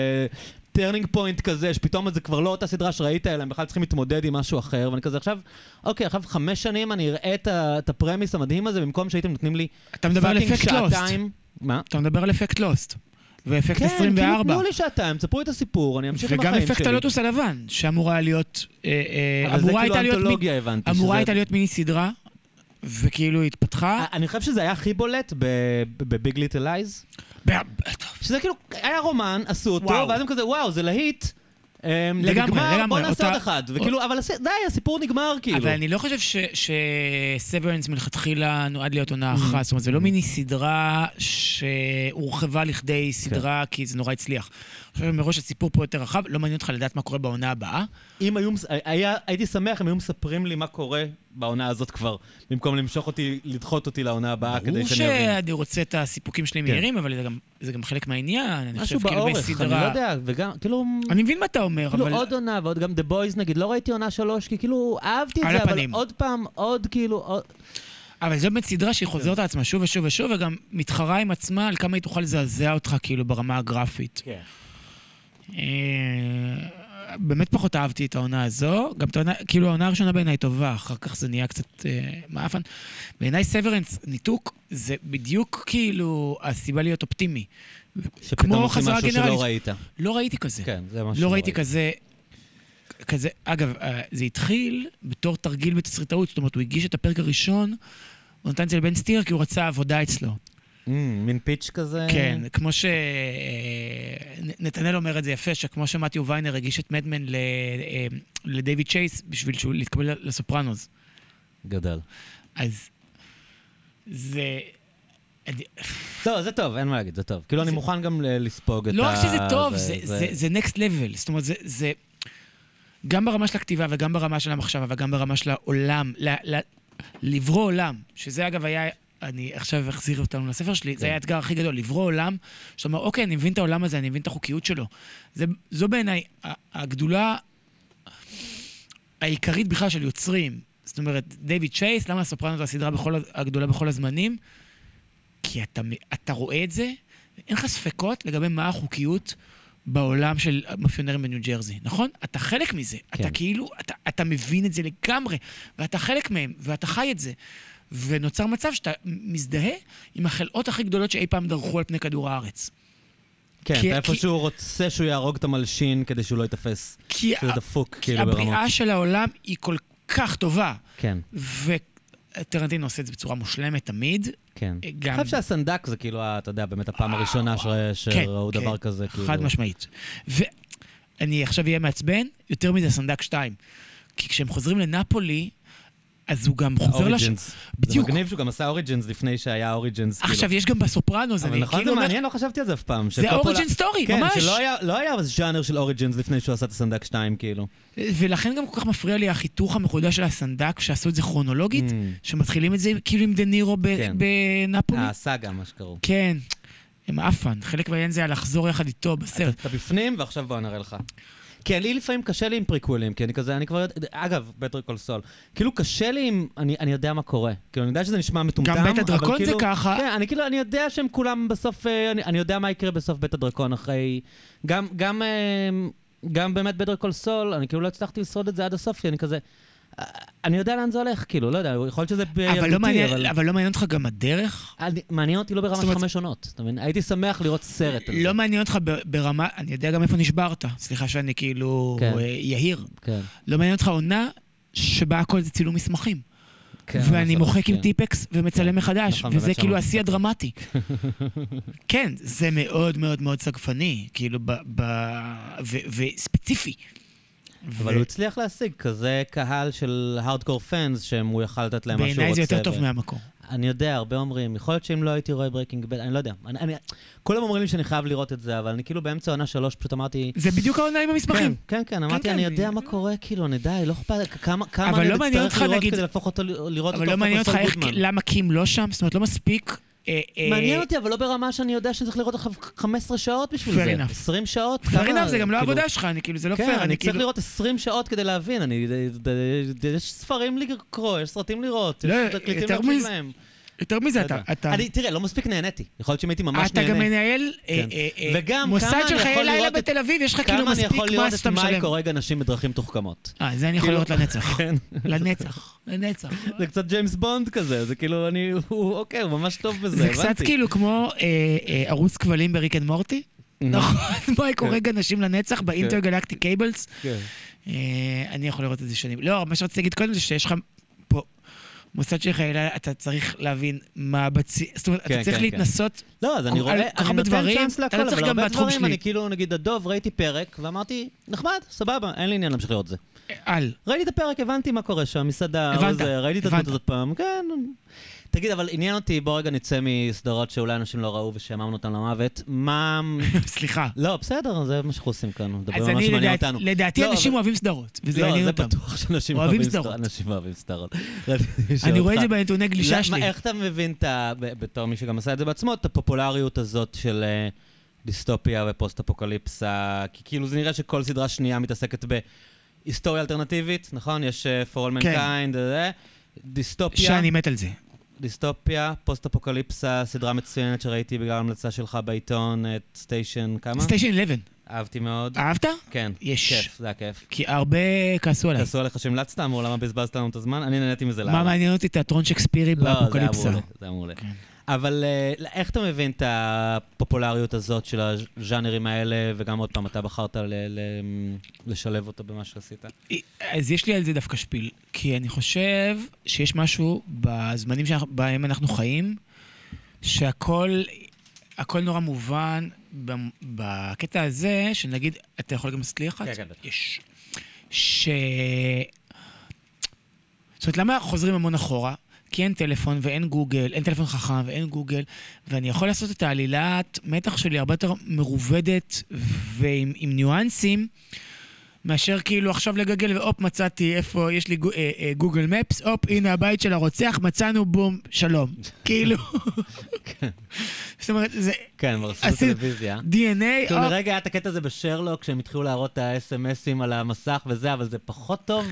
turning point כזה, שפתאום זה כבר לא אותה סדרה שראית, אלא הם בכלל צריכים להתמודד עם משהו אחר, ואני כזה, עכשיו, אוקיי, עכשיו חמש שנים אני אראה את, את ה premise המדהים הזה, במקום שהייתם נותנים לי אתה מדבר על fucking אפקט לוסט. שעתיים. מה? אתה מדבר על אפקט לוסט. ואפקט כן, כאילו 24. תנו לי שעתיים, תספרו את הסיפור, אני אמשיך עם וגם החיים שלי. אפקט הלוטוס הלבן, שאמור היה להיות... אה, אה, אבל זה כאילו אנתולוגיה, הבנתי. אמורה שזה- הייתה להיות מיני סדרה, וכאילו התפתחה. אני חושב שזה היה הכי בולט ב Big Little Lies. שזה כאילו, היה רומן, עשו אותו, וואו. ואז הם כזה, וואו, זה להיט. אמ, לגמרי, לגמרי, בוא נעשה עוד אחד. וכאילו, אבל די, הסיפור נגמר, כאילו. אבל אני לא חושב שסוורנס מלכתחילה נועד להיות עונה Mm. אחת. זאת אומרת, זה לא מיני סדרה שהורחבה לכדי סדרה, כן. כי זה נורא הצליח. אני חושב שמראש הסיפור פה יותר רחב, לא מעניין אותך לדעת מה קורה בעונה הבאה. אם היו, מס- היה, הייתי שמח אם היו מספרים לי מה קורה בעונה הזאת כבר, במקום למשוך אותי, לדחות אותי לעונה הבאה, כדי ברור שאני אבין. שאני רוצה את הסיפוקים שלי כן. מהירים, אבל זה גם- זה גם חלק מהעניין. אני משהו חושב כאילו באורך, אני בסדרה... לא יודע, וגם, כאילו... אני מבין מה אתה אומר, כאילו אבל... עוד עונה ועוד גם The Boys נגיד, לא ראיתי עונה שלוש, כי כאילו אהבתי את זה, אבל הפנים. עוד פעם, עוד כאילו, עוד... אבל זו באמת סדרה. שהיא חוזרת על עצמה שוב ושוב ושוב, וגם מתחרה עם עצמה על כמה היא תוכל לזעזע אותך, כאילו, ברמה הגרפית. כן. אה, באמת פחות אהבתי את העונה הזו. גם את העונה, כאילו העונה הראשונה בעיניי טובה, אחר כך זה נהיה קצת אה, מאפן. בעיניי סוורנס, ניתוק, זה בדיוק כאילו הסיבה להיות אופטימי. שפתאום עושים משהו. שלא ראית. לא ראיתי כזה. כן, זה מה לא ראיתי כזה... כזה, אגב, אה, זה התחיל בתור תרגיל בתסריטאות, זאת אומרת, הוא הגיש את הפרק הראשון, הוא נתן את זה לבן סטיר כי הוא רצה עבודה אצלו. Mm, מין פיץ' כזה. כן, כמו שנתנאל אומר את זה יפה, שכמו שמתיו ויינר הגיש את מדמן ל- אה, לדייוויד צ'ייס בשביל שהוא להתקבל לסופרנוס. גדל. אז זה... לא, זה טוב, אין מה להגיד, זה טוב. כאילו, אני מוכן גם לספוג את ה... לא רק שזה טוב, זה- next level. זאת אומרת, זה-. גם ברמה של הכתיבה וגם ברמה של המחשבה וגם ברמה של העולם, לברוא עולם, שזה אגב היה, אני עכשיו אחזיר אותנו לספר שלי, כן. זה היה האתגר הכי גדול, לברוא עולם, שאתה אומר, אוקיי, אני מבין את העולם הזה, אני מבין את החוקיות שלו. זה, זו בעיניי הגדולה העיקרית בכלל של יוצרים. זאת אומרת, דיוויד צ'ייס, למה הסופרנות הסדרה בכל, הגדולה בכל הזמנים? כי אתה, אתה רואה את זה, אין לך ספקות לגבי מה החוקיות בעולם של מאפיונרים בניו ג'רזי, נכון? אתה חלק מזה. כן. אתה כאילו, אתה, אתה מבין את זה לגמרי, ואתה חלק מהם, ואתה חי את זה. ונוצר מצב שאתה מזדהה עם החלאות הכי גדולות שאי פעם דרכו על פני כדור הארץ. כן, כי- אתה איפשהו כי- רוצה שהוא יהרוג את המלשין כדי שהוא לא ייתפס. כי, שהוא דפוק, כי כאילו, ברמות. הבריאה של העולם היא כל כך טובה, כן, וטרנטינו עושה את זה בצורה מושלמת תמיד. כן. גם- אני חושב שהסנדק זה כאילו, ה- אתה יודע, באמת הפעם הראשונה שראו כן, דבר כן, כזה, כאילו. חד משמעית. ואני עכשיו אהיה מעצבן, יותר מזה סנדק 2. כי כשהם חוזרים לנפולי, אז הוא גם חוזר לש... ה origins. זה בדיוק. מגניב שהוא גם עשה origins לפני שהיה origins. כאילו. עכשיו, יש גם בסופרנוס, נכון, כאילו זה. מעניין, לא חשבתי על זה אף פעם. זה origin story, כן, ממש. שלא היה- לא היה ז'אנר של origins לפני שהוא עשה את הסנדק 2, כאילו. ולכן גם כל כך מפריע לי החיתוך המחודש של הסנדק, שעשו את זה כרונולוגית, Mm. שמתחילים את זה כאילו עם דה נירו כן. בנפולי. הסאגה, מה שקראו. כן, הם עפן. חלק מהעניין זה היה לחזור יחד איתו בסרט. אתה בפנים, ועכשיו בוא נראה לך. כי לי לפעמים קשה לי עם פריקוולים, כי אני כזה, אני כבר יודע, אגב, Better Call Saul, כאילו קשה לי עם, אני, אני יודע מה קורה. כאילו, אני יודע שזה נשמע מטומטם, גם בית אבל הדרקון זה כאילו, ככה. כן, אני כאילו, אני יודע שהם כולם בסוף, אה, אני, אני יודע מה יקרה בסוף בית הדרקון אחרי... גם, גם, אה, גם באמת בטר קול סול, אני כאילו לא הצלחתי לשרוד את זה עד הסוף, כי אני כזה... אני יודע לאן זה הולך, כאילו, לא יודע, יכול להיות שזה אבל לא ילדותי, מעניין- אבל... אבל לא מעניין אותך גם הדרך? אני- מעניין אותי לא ברמה של חמש עונות, אתה מבין? הייתי שמח לראות סרט. לא מעניין אותך ברמה, אני יודע גם איפה נשברת. סליחה שאני כאילו כן. אה, יהיר. כן. לא מעניין אותך עונה שבה הכל זה צילום מסמכים. כן, ואני מוחק עם כן. טיפקס ומצלם כן. מחדש. נכון, וזה כאילו השיא. הדרמטי. [laughs] כן, זה מאוד מאוד מאוד סגפני, כאילו, ב- ב- ו- וספציפי. אבל הוא הצליח להשיג כזה קהל של hardcore fans, שהוא יכל לתת להם מה שהוא רוצה. בעיניי זה יותר טוב מהמקור. אני יודע, הרבה אומרים, יכול להיות שאם לא הייתי רואה Breaking Bad, אני לא יודע. אני, אני, כולם אומרים לי שאני חייב לראות את זה, אבל אני כאילו באמצע עונה שלוש פשוט אמרתי... זה בדיוק העונה עם כן, המסמכים. כן, כן, אמרתי, כן, אני אני- יודע מה קורה, כאילו, אני די, לא אכפת, כמה כמה אבל אני לא אצטרך לראות כדי להפוך אותו, לראות אבל אותו לא מעניין אותך גודמן. למה קים לא שם? זאת אומרת, לא מספיק... אה, אה, מעניין אותי, אבל לא ברמה שאני יודע שאני צריך לראות עכשיו 15 שעות בשביל זה. enough. 20 שעות? fair כמה- enough, זה גם לא כאילו- העבודה שלך, אני כאילו, זה לא כן, פייר, אני אני צריך כאילו... לראות 20 שעות כדי להבין, יש ספרים לקרוא, יש סרטים לראות, לא, יש תקליטים יותר להקשיב להם. יותר מזה, אתה... אתה- אני, תראה, לא מספיק נהניתי. יכול להיות שאם הייתי ממש אתה גם נהנה. מנהל אה, כן. אה, אה, וגם, מוסד של חיי לילה בתל אביב, יש לך כאילו כמה אני מספיק יכול לראות את שאתה משלם. מייק הורג אנשים בדרכים מתוחכמות. אה, זה אני יכול כאילו- לראות לנצח. [laughs] כן. לנצח, לנצח. [laughs] זה קצת ג'יימס בונד כזה, זה כאילו, אני, הוא, אוקיי, הוא ממש טוב בזה, זה קצת הבנתי. כאילו כמו ערוץ כבלים ב Rick and Morty. נכון, [laughs] מייק כן. הורג אנשים לנצח ב intergalactic cables. כן. אני יכול לראות את זה שנים. לא, מה שרציתי להגיד קודם זה שיש לך פה מוסד של חיי לילה, אתה צריך להבין מה בצי... זאת אומרת, כן, אתה צריך כן, להתנסות. לא, אז אני רואה, אני נותן דברים, צ'אנס אתה להכל, לא אבל צריך גם הרבה דברים. אני כאילו, נגיד, הדוב, ראיתי פרק, ואמרתי, נחמד, סבבה, אין לי עניין להמשיך לראות את זה. על. ראיתי את הפרק, הבנתי מה קורה שם, מסעדה, הבנת, ראיתי את. הדמות הזאת פעם, כן. תגיד, אבל עניין אותי, בוא רגע נצא מסדרות שאולי אנשים לא ראו ושהממנו אותם למוות. מה... [laughs] סליחה. לא, בסדר, זה מה שאנחנו עושים כאן, מדברים על מה שמעניין אותנו. לדעתי לא, אנשים אוהבים סדרות, וזה לא, יעניין זה אותם. בטוח שאנשים אוהבים סדרות. אנשים אוהבים סדרות. [laughs] [laughs] אני רואה את זה בנתוני גלישה שלי. איך אתה מבין, בתור מי שגם עשה את זה בעצמו, את הפופולריות הזאת של אה, דיסטופיה ופוסט-אפוקליפסה? כי כאילו זה נראה שכל סדרה שנייה מתעסקת בהיסטוריה אלטרנטיבית, נכון? יש אה, For All כן. Mankind, אה, דיסטופיה, שאני מת על זה. דיסטופיה, פוסט-אפוקליפסה, סדרה מצוינת שראיתי בגלל המלצה שלך בעיתון, את Station, כמה? Station 11. אהבתי מאוד. אהבת? כן, יש. כיף, זה היה כיף. כי הרבה כעסו עליי. כעסו עליך שהמלצת, אמרו למה בזבזת לנו את הזמן? אני נהניתי מזה מה לאללה. מעניין אותי? תיאטרון שקספירי לא, באפוקליפסה. מעולה, זה היה מעולה. אבל אה, איך אתה מבין את הפופולריות הזאת של הז'אנרים האלה, וגם עוד פעם, אתה בחרת ל- ל- לשלב אותו במה שעשית? אז יש לי על זה דווקא שפיל, כי אני חושב שיש משהו בזמנים שאנחנו- בהם אנחנו חיים, שהכל הכל נורא מובן בקטע הזה, שנגיד, אתה יכול גם לעשות לי אחת? כן, כן, בטח. יש. ש... זאת אומרת, למה חוזרים המון אחורה? כי אין טלפון ואין גוגל, אין טלפון חכם ואין גוגל, ואני יכול לעשות את העלילת מתח שלי הרבה יותר מרובדת ועם עם ניואנסים, מאשר כאילו עכשיו לגגל והופ, מצאתי איפה יש לי אה, אה, גוגל מפס, הופ, הנה הבית של הרוצח, מצאנו, בום, שלום. [laughs] כאילו... זאת אומרת, זה כן, ברשות עשית- הטלוויזיה. DNA, כאילו הופ, לרגע היה את הקטע הזה בשרלוק, כשהם התחילו להראות את ה-SMSים על המסך וזה, אבל זה פחות טוב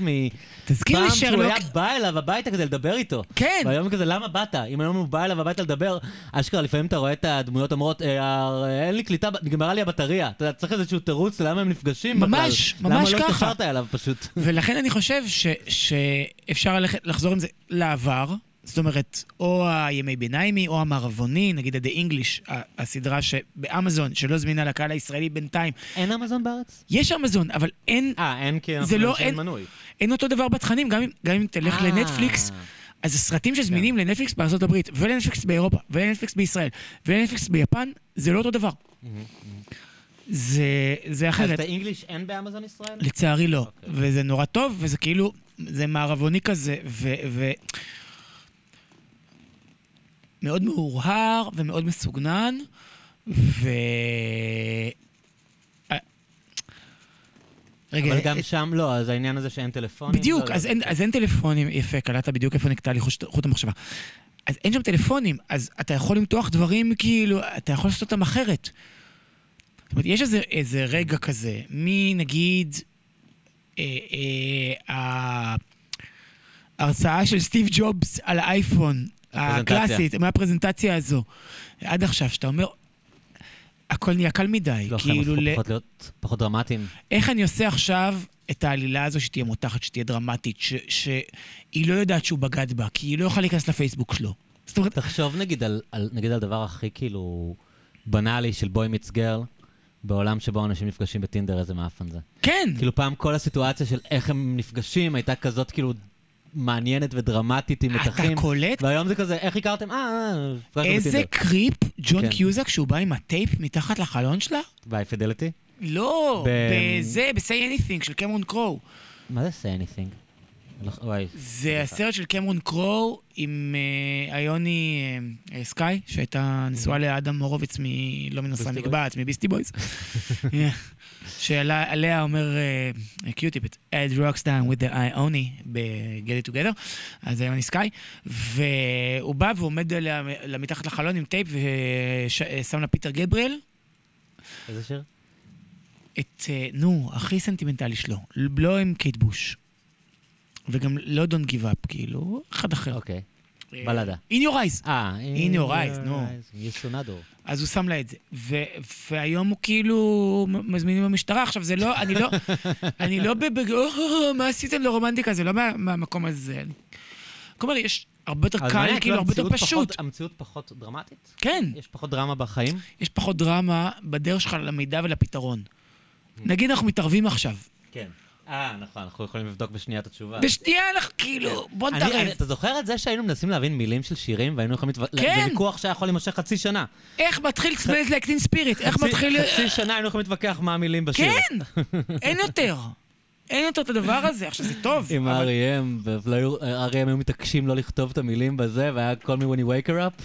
תזכיר לי מפעם שהוא שרלוק... היה בא אליו הביתה כדי לדבר איתו. כן, והיום כזה, למה באת? אם היום הוא בא אליו הביתה לדבר, אשכרה, לפעמים אתה רואה את הדמויות אומרות, "אה, אין לי קליטה, נגמרה לי הבטריה. אתה צריך איזשהו תירוץ למה הם נפגשים בכלל. ממש, ממש למה לא ככה. התקשרת אליו פשוט? [laughs] ולכן אני חושב ש, שאפשר ללכת, לחזור עם זה לעבר, זאת אומרת, או הימי ביניימי, או המערבוני, נגיד ה-The English, הסדרה שבאמזון, שלא זמינה לקהל הישראלי בינתיים. אין אמזון בארץ? יש אמזון, אבל אין, אה, אין כי אנחנו זה לא- אין- מנוי. אין אותו דבר בתכנים, גם גם אם תלך אה. לנטפליקס, אז הסרטים שזמינים לנטפליקס בארצות הברית, ולנטפליקס באירופה, ולנטפליקס בישראל, ולנטפליקס ביפן, זה לא אותו דבר. זה, זה אז אחרת. את האנגליש אין באמזון ישראל? לצערי לא. אוקיי. וזה נורא טוב, וזה כאילו, זה מערבוני כזה, ו... ו... מאוד מהורהר ומאוד מסוגנן, ו... אה, רגע, אבל גם את- שם לא, אז העניין הזה שאין טלפונים. בדיוק, לא, לא, אז אין, כן. אז אין טלפונים, יפה, קלטת בדיוק איפה נקטע לי חוט המחשבה. אז אין שם טלפונים, אז אתה יכול למתוח דברים כאילו, אתה יכול לעשות אותם אחרת. אומרת, יש איזה, איזה רגע כזה, מנגיד, אה, אה, ההרצאה של סטיב ג'ובס על האייפון, הפרזנטציה. הקלאסית, מהפרזנטציה הזו, עד עכשיו, שאתה אומר, הכל נהיה קל מדי, לא, כאילו... ל- פחות להיות פחות דרמטיים. איך אני עושה עכשיו את העלילה הזו שתהיה מותחת, שתהיה דרמטית, ש- שהיא לא יודעת שהוא בגד בה, כי היא לא יכולה להיכנס לפייסבוק שלו. זאת אומרת, תחשוב נגיד על, על, נגיד על דבר הכי כאילו בנאלי של בוי מיץ גרל, בעולם שבו אנשים נפגשים בטינדר, איזה מאפן זה. כן, כאילו פעם כל הסיטואציה של איך הם נפגשים הייתה כזאת כאילו מעניינת ודרמטית עם אתה מתחים. קולט והיום זה כזה, איך הכרתם? אה, אה, נפגשנו איזה. קריפ ג'ון כן. קיוזק שהוא בא עם הטייפ מתחת לחלון שלה? ביי פידליטי? לא, בזה, ב-say anything של קמרון קרו. מה זה say anything? וואי. זה הסרט של קמרון קרו עם אה, איוני אה, אה, סקאי, שהייתה נשואה לאדם הורוביץ מ... לא מנוסה ביסטי מקבץ, מביסטי בויז. [laughs] אה, שעליה אומר קיוטיפ, add rocks down with the ioni ב-get it together, אז איוני סקיי, והוא בא ועומד לה מתחת לחלון עם טייפ ושם לה פיטר גבריאל, איזה שיר? את, אה, נו, הכי סנטימנטלי שלו, לא עם קייט בוש. וגם לא Don't Give Up, כאילו, אחד אחר. אוקיי. בלדה. In your eyes. אה, In your eyes, נו. יוסו נ'דור. אז הוא שם לה את זה. ו- והיום הוא כאילו מזמינים במשטרה. עכשיו, זה לא, אני לא, [laughs] אני לא ב... ב- "או, מה עשיתם לרומנטיקה? זה לא מה- מהמקום הזה. כלומר, יש הרבה יותר קל, מעניין, כאילו, הרבה יותר פשוט. המציאות פחות דרמטית? כן, יש פחות דרמה בחיים? יש פחות דרמה בדרך שלך למידע ולפתרון. נגיד אנחנו מתערבים עכשיו. כן. אה, נכון, אנחנו יכולים לבדוק בשנייה את התשובה. בשנייה אנחנו כאילו, בוא. אני- אתה זוכר את זה שהיינו מנסים להבין מילים של שירים והיינו יכולים... כן. זה ויכוח שהיה יכול להימשך חצי שנה. איך מתחיל סמלס לאקטין ספיריט? איך מתחיל... חצי שנה היינו יכולים להתווכח מה המילים בשיר. כן! אין יותר. אין יותר את הדבר הזה. עכשיו, זה טוב. עם R.E.M. ו-R.E.M. היו מתעקשים לא לכתוב את המילים בזה, והיה call me when you wake her up.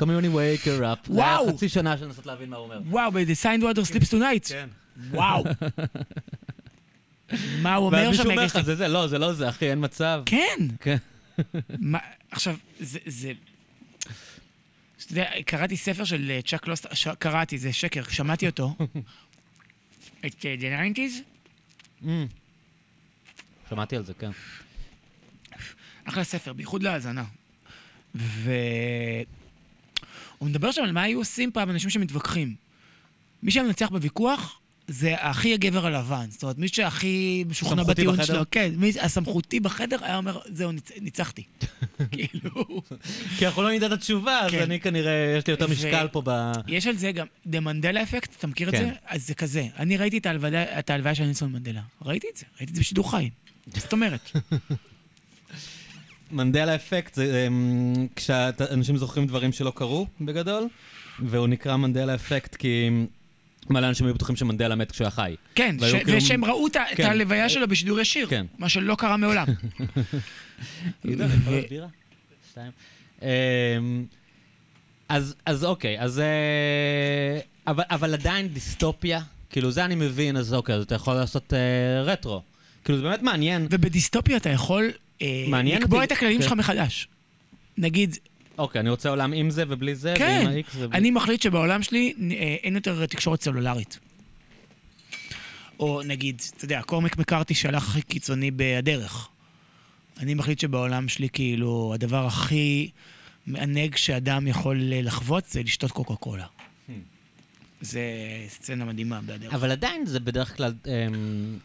call me when you wake her up. זה היה וואו. חצי שנה של לנסות להבין מה הוא אומר. וואו, ב-The signed water sleeps tonight. כן. וואו. [laughs] מה הוא אומר שם? אומר לך, זה זה, לא, זה לא זה, אחי, אין מצב. כן. כן. [laughs] מה- עכשיו, זה... זה- אתה יודע, קראתי ספר של אה, צ'אק לוסט, ש- קראתי, זה שקר, שמעתי אותו. [laughs] את אה, The 90's, Mm. שמעתי על זה, כן. אחלה ספר, בייחוד להאזנה. והוא מדבר שם על מה היו עושים פעם אנשים שמתווכחים. מי שמנצח בוויכוח, זה הכי הגבר הלבן. זאת אומרת, מי שהכי משוכנע בטיעון? שלו, כן, מי הסמכותי בחדר היה אומר, זהו, ניצ... ניצחתי. [laughs] כאילו... כי אנחנו לא נדע את התשובה, אז כן. אני כנראה, יש לי יותר ו- משקל פה ב... יש על זה גם, דה מנדלה אפקט, אתה מכיר את כן. זה? אז זה כזה, אני ראיתי את ההלוויה- את של ניסון מנדלה. ראיתי את זה, ראיתי את זה בשידור חי. זאת אומרת? [laughs] מנדלה אפקט זה אמ, כשאנשים זוכרים דברים שלא קרו, בגדול, והוא נקרא מנדלה אפקט כי מלא אנשים היו בטוחים שמנדלה מת כשהוא היה חי. כן, ש- כאילו- ושהם ראו את כן. ההלוויה שלו בשידור ישיר, כן. מה שלא קרה מעולם. [laughs] אמ, אז, אז אוקיי, אז... אה, אבל, אבל עדיין דיסטופיה, כאילו זה אני מבין, אז אוקיי, אז אתה יכול לעשות אה, רטרו. כאילו זה באמת מעניין. ובדיסטופיה אתה יכול אה, לקבוע אותי- את הכללים כן. שלך מחדש. נגיד, אוקיי, אני רוצה עולם עם זה ובלי זה, כן, ועם ה-X ובלי... אני מחליט שבעולם שלי אה, אין יותר תקשורת סלולרית. או נגיד, אתה יודע, קורמק מקארתי שהלך הכי קיצוני בהדרך. אני מחליט שבעולם שלי, כאילו, הדבר הכי מענג שאדם יכול אה, לחוות זה לשתות קוקה קולה. זה סצנה מדהימה בהדרך. אבל עדיין זה בדרך כלל... אמ,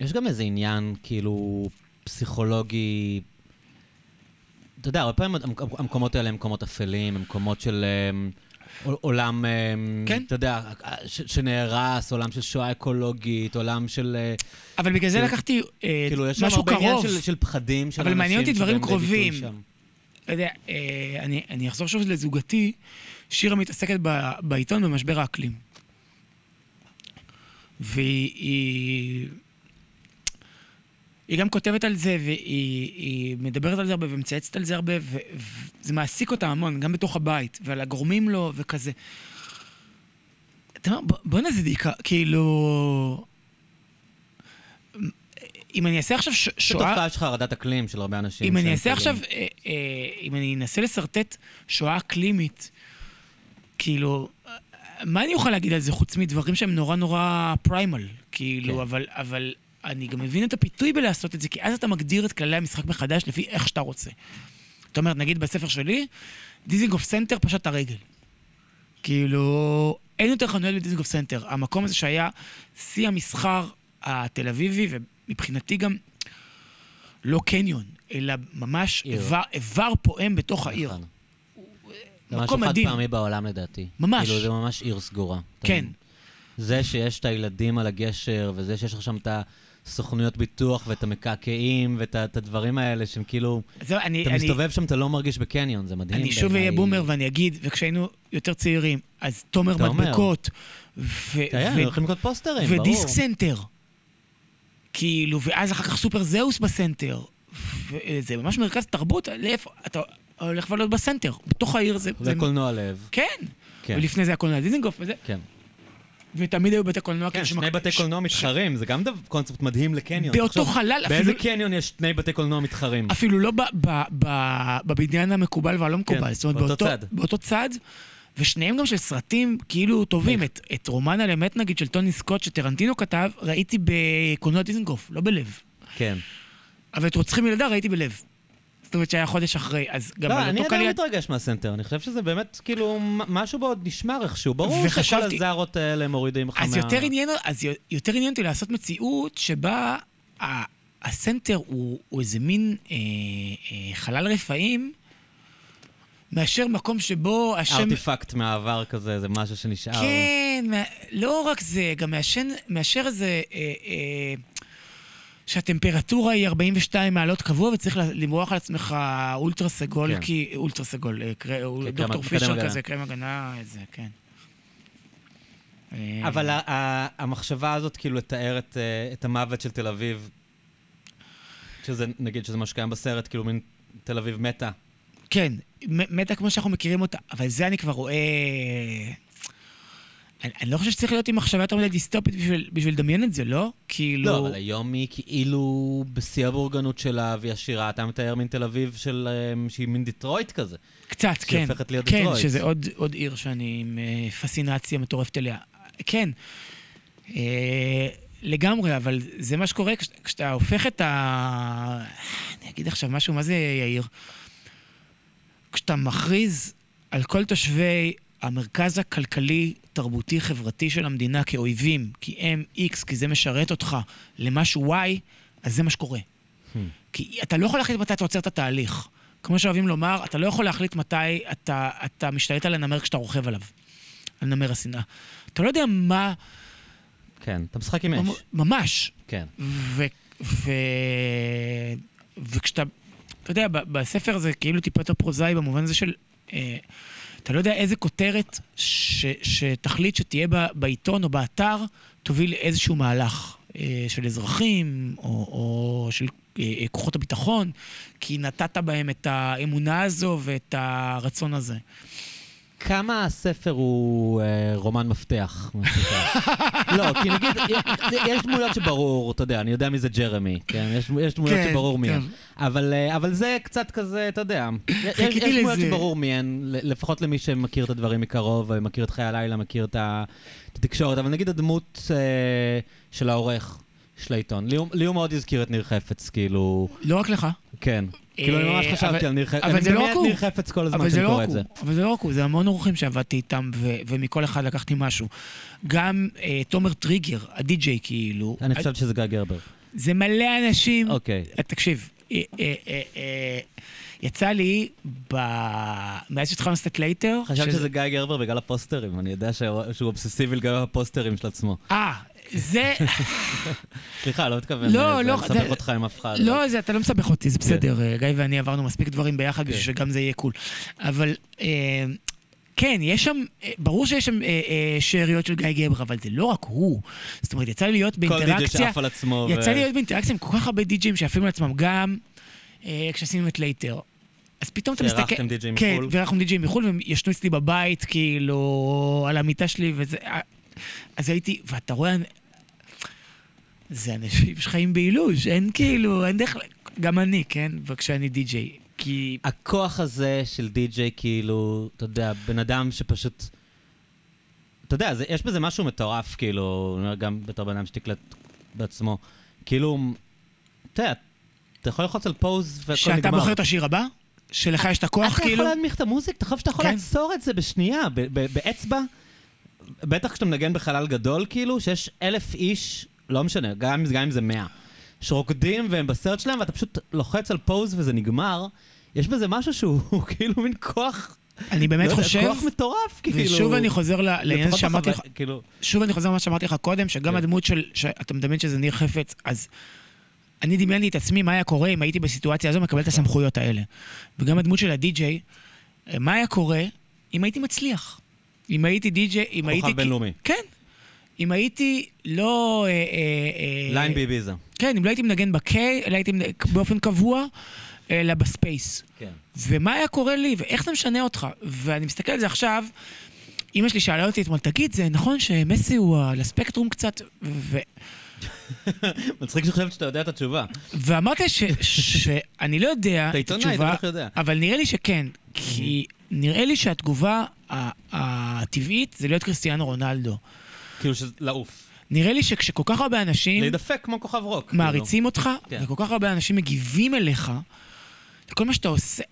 יש גם איזה עניין, כאילו, פסיכולוגי... אתה יודע, הרבה פעמים המק- המקומות האלה הם מקומות אפלים, הם מקומות של אמ, עול- עולם, אמ, כן. אתה יודע, שנהרס, עולם של שואה אקולוגית, עולם של... אה, אבל בגלל זה כאילו- לקחתי אה, כאילו, יש שם משהו הרבה עניין. של, פחדים של אבל אנשים. מעניין אותי דברים קרובים. לא יודע, אה, אני, אחזור שוב לזוגתי, שירה מתעסקת בעיתון במשבר האקלים. והיא... היא, גם כותבת על זה, והיא היא מדברת על זה הרבה ומצייצת על זה הרבה, וזה מעסיק אותה המון, גם בתוך הבית, ועל הגורמים לו וכזה. אתה אומר, "בוא- בואנה זה דיכא, כאילו... אם אני אעשה עכשיו ש- זו שואה... תופעה של חרדת אקלים של הרבה אנשים. אם אני אעשה עכשיו, אה, אה, אם אני אנסה לשרטט שואה אקלימית, כאילו, מה אני אוכל להגיד על זה חוץ מדברים שהם נורא נורא פריימל? כאילו, כן. אבל, אבל אני גם מבין את הפיתוי בלעשות את זה, כי אז אתה מגדיר את כללי המשחק מחדש לפי איך שאתה רוצה. זאת אומרת, נגיד בספר שלי, דיזינגוף סנטר פשט את הרגל. כאילו, אין יותר חנויות בדיזינגוף סנטר. המקום הזה שהיה שיא המסחר התל אביבי, ומבחינתי גם לא קניון, אלא ממש. איבר, איבר פועם בתוך העיר. נכון. זה משהו מקום חד מדהים. פעמי בעולם לדעתי. ממש. כאילו, זה ממש עיר סגורה. כן. זה שיש את הילדים על הגשר, וזה שיש לך שם את הסוכנויות ביטוח, ואת המקעקעים, ואת הדברים האלה, שהם כאילו... זהו, אני, אתה אני, מסתובב שם, אתה לא מרגיש בקניון, זה מדהים. אני שוב. אהיה בומר ואני אגיד, וכשהיינו יותר צעירים, אז תומר. מדבקות, ו- ו- הולכים לקנות פוסטרים, ברור. ודיסק סנטר. כאילו, ואז אחר כך סופר זהוס בסנטר. וזה ממש מרכז תרבות, לאיפה? אתה הולך לבלות בסנטר, בתוך העיר זה... זה- וקולנוע לב. כן. כן. ולפני זה היה קולנוע דיזנגוף וזה, כן. ותמיד היו בתי קולנוע כן, שני בתי קולנוע מתחרים, זה גם קונספט מדהים לקניון. באותו חלל, באיזה אפילו- קניון יש שני בתי קולנוע מתחרים? אפילו לא בבניין המקובל והלא מקובל. זאת אומרת, כן, באותו צד. באותו צד, ושניהם גם של סרטים כאילו טובים. את, את רומן על אמת, נגיד, של טוני סקוט, שטרנטינו כתב, ראיתי בקולנוע דיזנגוף, לא בלב. כן. אבל את רוצחים ילדה ראיתי בלב. זאת אומרת שהיה חודש אחרי, אז גם לא, על אני אותו עדיין קליית... מתרגש מהסנטר, אני חושב שזה באמת, כאילו, משהו בו עוד נשמר איכשהו. ברור שכל הזארות האלה מורידים לך מה... אז יותר עניין, אז יותר עניין אותי לעשות מציאות שבה הסנטר הוא, איזה מין אה, אה, חלל רפאים, מאשר מקום שבו השם... ארטיפקט מהעבר כזה, זה משהו שנשאר. כן, מה- לא רק זה, גם מאשר איזה... אה, אה, שהטמפרטורה היא 42 מעלות קבוע וצריך ל- למרוח על עצמך אולטרה סגול, כן. כי... אולטרה סגול, אה, קר- קרם- דוקטור פישר. כזה, קרם הגנה, איזה, כן. אה, אבל ה- ה- המחשבה הזאת, כאילו, לתאר את, אה, את המוות של תל אביב, שזה, נגיד שזה מה שקיים בסרט, כאילו, מין תל אביב מתה. כן, מתה כמו שאנחנו מכירים אותה, אבל זה אני כבר רואה... אני, אני לא חושב שצריך להיות עם מחשבה יותר מדי דיסטופית בשביל, בשביל לדמיין את זה, לא? כאילו... לא, אבל היום היא כאילו בשיא הבורגנות שלה, והיא עשירה. אתה מתאר מין תל אביב של... אה, שהיא מין דיטרויט כזה. קצת, שהיא כן. הופכת להיות כן, דיטרויט. שזה עוד, עוד עיר שאני עם אה, פסינציה מטורפת אליה. כן. אה, לגמרי, אבל זה מה שקורה כש, כשאתה הופך את ה... אני אגיד עכשיו משהו, מה זה יאיר? כשאתה מכריז על כל תושבי המרכז הכלכלי-תרבותי-חברתי של המדינה כאויבים, כי הם X, כי זה משרת אותך, למשהו Y, אז זה מה שקורה. Hmm. כי אתה לא יכול להחליט מתי אתה עוצר את התהליך. כמו שאוהבים לומר, אתה לא יכול להחליט מתי אתה, אתה משתלט על הנמר כשאתה רוכב עליו, על נמר השנאה. אתה לא יודע מה... כן, אתה משחק עם אש. ממש. כן. ו... ו... וכשאתה... אתה יודע, בספר זה כאילו טיפה יותר פרוזאי במובן הזה של... אה, אתה לא יודע איזה כותרת ש... שתחליט שתהיה ב... בעיתון או באתר, תוביל לאיזשהו מהלך אה, של אזרחים או, או של אה, אה, כוחות הביטחון, כי נתת בהם את האמונה הזו ואת הרצון הזה. כמה הספר הוא אה, רומן מפתח? מה שנקרא? [laughs] לא, כי נגיד, יש דמויות שברור, אתה יודע, אני יודע מי זה ג'רמי, כן? יש, יש דמויות כן, שברור מי כן. הן. אבל, אה, אבל זה קצת כזה, אתה יודע, יש, יש חיכיתי דמויות לזה. שברור מי הן, ל- לפחות למי שמכיר את הדברים מקרוב, מכיר את חיי הלילה, מכיר את, ה, את התקשורת, אבל נגיד הדמות אה, של העורך של העיתון, לי, הוא- מאוד הזכיר את ניר חפץ, כאילו, לא רק לך, כן. כאילו, אני ממש אה, חשבתי על ניר חפץ, אבל אני זה לא מדמיין רק את הוא. ניר חפץ כל הזמן כשאני לא קורא את זה. אבל זה לא רק הוא, זה המון אורחים שעבדתי איתם, ומכל אחד לקחתי משהו. גם אה, תומר טריגר, הדי-ג'יי כאילו, אני חושבת שזה גיא גרבר. זה מלא אנשים. אוקיי. אה, תקשיב, יצא לי, ב- מאז שהתחלנו לעשות לייטר, חשבתי שזה גיא גרבר בגלל הפוסטרים, אני יודע שהוא אובססיבי לגבי הפוסטרים של עצמו. אה, זה... סליחה, לא מתכוון לא, לא, לסבך אותך עם אף אחד. לא, אתה לא מסבך אותי, זה בסדר. אה, גיא ואני עברנו מספיק דברים ביחד בשביל שגם זה יהיה cool. אבל אה, כן, יש שם, אה, ברור שיש שם אה, אה, שאריות של גיא גרבר, אבל זה לא רק הוא. זאת אומרת, יצא לי להיות כל די.ג'יי באינטראקציה... שעף על עצמו. יצא לי להיות באינטראקציה עם כל כך הרבה די-ג'ייז שעפים על עצמם, גם אה, כשעשינו את לייטר. אז פתאום אתה מסתכל... שאירחתם די.ג'יי כן, מחו"ל? ואירחנו די.ג'יי מחו"ל, והם ישנו אצלי בבית, כאילו, על המיטה שלי, וזה... אז הייתי, ואתה רואה... זה אנשים שחיים באילוז', אין כאילו, אין דרך... גם אני, כן? וכשאני די.ג'יי. כי... הכוח הזה של די.ג'יי, כאילו, אתה יודע, בן אדם שפשוט... אתה יודע, זה, יש בזה משהו מטורף, כאילו, גם בתור בן אדם שתקלט בעצמו. כאילו, אתה יודע, אתה יכול ללחוץ על פוז והכל נגמר. שאתה בוחר את השיר הבא? שלך יש את הכוח, אתה כאילו? יכול להנמיך את המוזיק? אתה חושב שאתה יכול כן. לעצור את זה בשנייה, ב- ב- באצבע? בטח כשאתה מנגן בחלל גדול, כאילו, שיש אלף איש, לא משנה, גם גם אם זה מאה, שרוקדים והם בסרט שלהם, ואתה פשוט לוחץ על פוז וזה נגמר. יש בזה משהו שהוא הוא [laughs] כאילו מין כוח, אני באמת לא חושב, כוח מטורף, כאילו. ושוב אני חוזר לעניין שאמרתי לך, כאילו, שוב אני חוזר למה שאמרתי לך קודם, שגם כן. הדמות של, שאתה מדמיין שזה ניר חפץ, אז אני דמיינתי את עצמי מה היה קורה אם הייתי בסיטואציה הזו מקבל את הסמכויות האלה. וגם הדמות של הדי-ג'יי, מה היה קורה אם הייתי מצליח? אם הייתי די-ג'יי, אם הייתי... כוכב בינלאומי. כן. אם הייתי לא... אה, אה, אה, ליין באיביזה. כן, אם לא הייתי מנגן בקיי, אלא הייתי מנגן באופן קבוע, אלא בספייס. כן. ומה היה קורה לי, ואיך זה משנה אותך? ואני מסתכל על זה עכשיו, אימא שלי שאלה אותי אתמול, תגיד, זה נכון שמסי הוא על הספקטרום קצת? ו... [laughs] מצחיק שחושבת שאתה יודע את התשובה. ואמרתי. [laughs] שאני לא יודע את התשובה. אבל נראה לי שכן, כי נראה לי שהתגובה הטבעית זה להיות קריסטיאנו רונלדו. כאילו, שזה לעוף. נראה לי שכשכל כך הרבה אנשים להידפק כמו כוכב רוק. כאילו. מעריצים אותך, כן. וכל כך הרבה אנשים מגיבים אליך, כל מה שאתה עושה,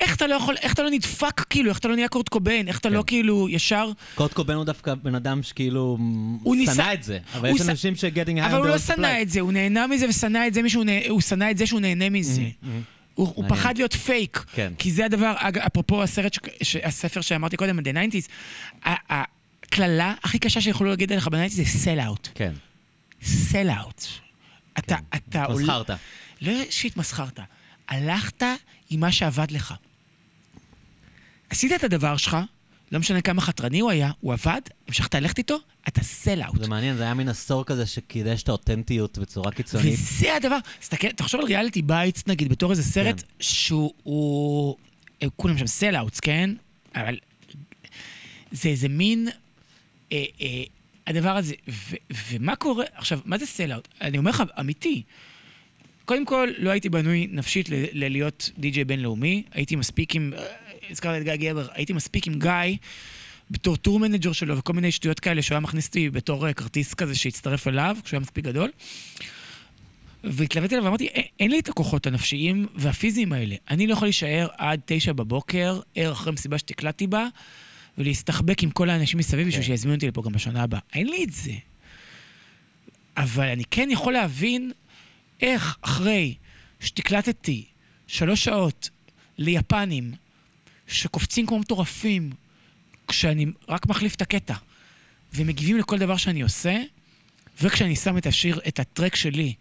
איך אתה לא יכול, איך אתה לא נדפק כאילו, איך אתה לא נהיה קורט קוביין, איך אתה כן. לא כאילו ישר... קורט קובן הוא דווקא בן אדם שכאילו הוא שנא ניסה- את זה, אבל הוא יש ש- אנשים high אבל הוא לא שנא. את זה, הוא נהנה מזה ושנא את זה מישהו, נה- הוא שנא את זה שהוא נהנה מזה. Mm-hmm. הוא הוא מעניין. פחד להיות פייק. כן. כי זה הדבר, אפרופו הסרט, ש- הספר שאמרתי קודם, The 90's, ה- הקללה הכי קשה שיכולו להגיד עליך ב-90's זה sell out. כן, sell out. אתה, כן. אתה עולה... מסחרת. לא שהתמסחרת, הלכת עם מה שעבד לך. עשית את הדבר שלך, לא משנה כמה חתרני הוא היה, הוא עבד, המשכת ללכת איתו, אתה סל אאוט. זה מעניין, זה היה מין עשור כזה שקידש את האותנטיות בצורה קיצונית. וזה הדבר, תסתכל, תחשוב על Reality Bites נגיד, בתור איזה סרט כן. שהוא, הוא, הם כולם שם sellouts, כן? אבל זה איזה מין, אה, אה, הדבר הזה, ו, ומה קורה, עכשיו, מה זה sellout? אני אומר לך, אמיתי. קודם כל, לא הייתי בנוי נפשית ללהיות די-ג'יי בינלאומי, הייתי מספיק עם, אה, הזכרת את גיא גרבר, הייתי מספיק עם גיא בתור tour manager שלו וכל מיני שטויות כאלה שהוא היה מכניס אותי בתור אה, כרטיס כזה שהצטרף אליו, כשהוא היה מספיק גדול. והתלוויתי אליו ואמרתי, "אין- אין לי את הכוחות הנפשיים והפיזיים האלה. אני לא יכול להישאר עד תשע בבוקר, ער אחרי מסיבה שתקלטתי בה, ולהסתחבק עם כל האנשים מסביב בשביל כן. שיזמינו אותי לפה גם בשנה הבאה. אין לי את זה. אבל אני כן יכול להבין איך אחרי שתקלטתי שלוש שעות ליפנים שקופצים כמו מטורפים כשאני רק מחליף את הקטע ומגיבים לכל דבר שאני עושה, וכשאני שם את השיר, את הטרק שלי,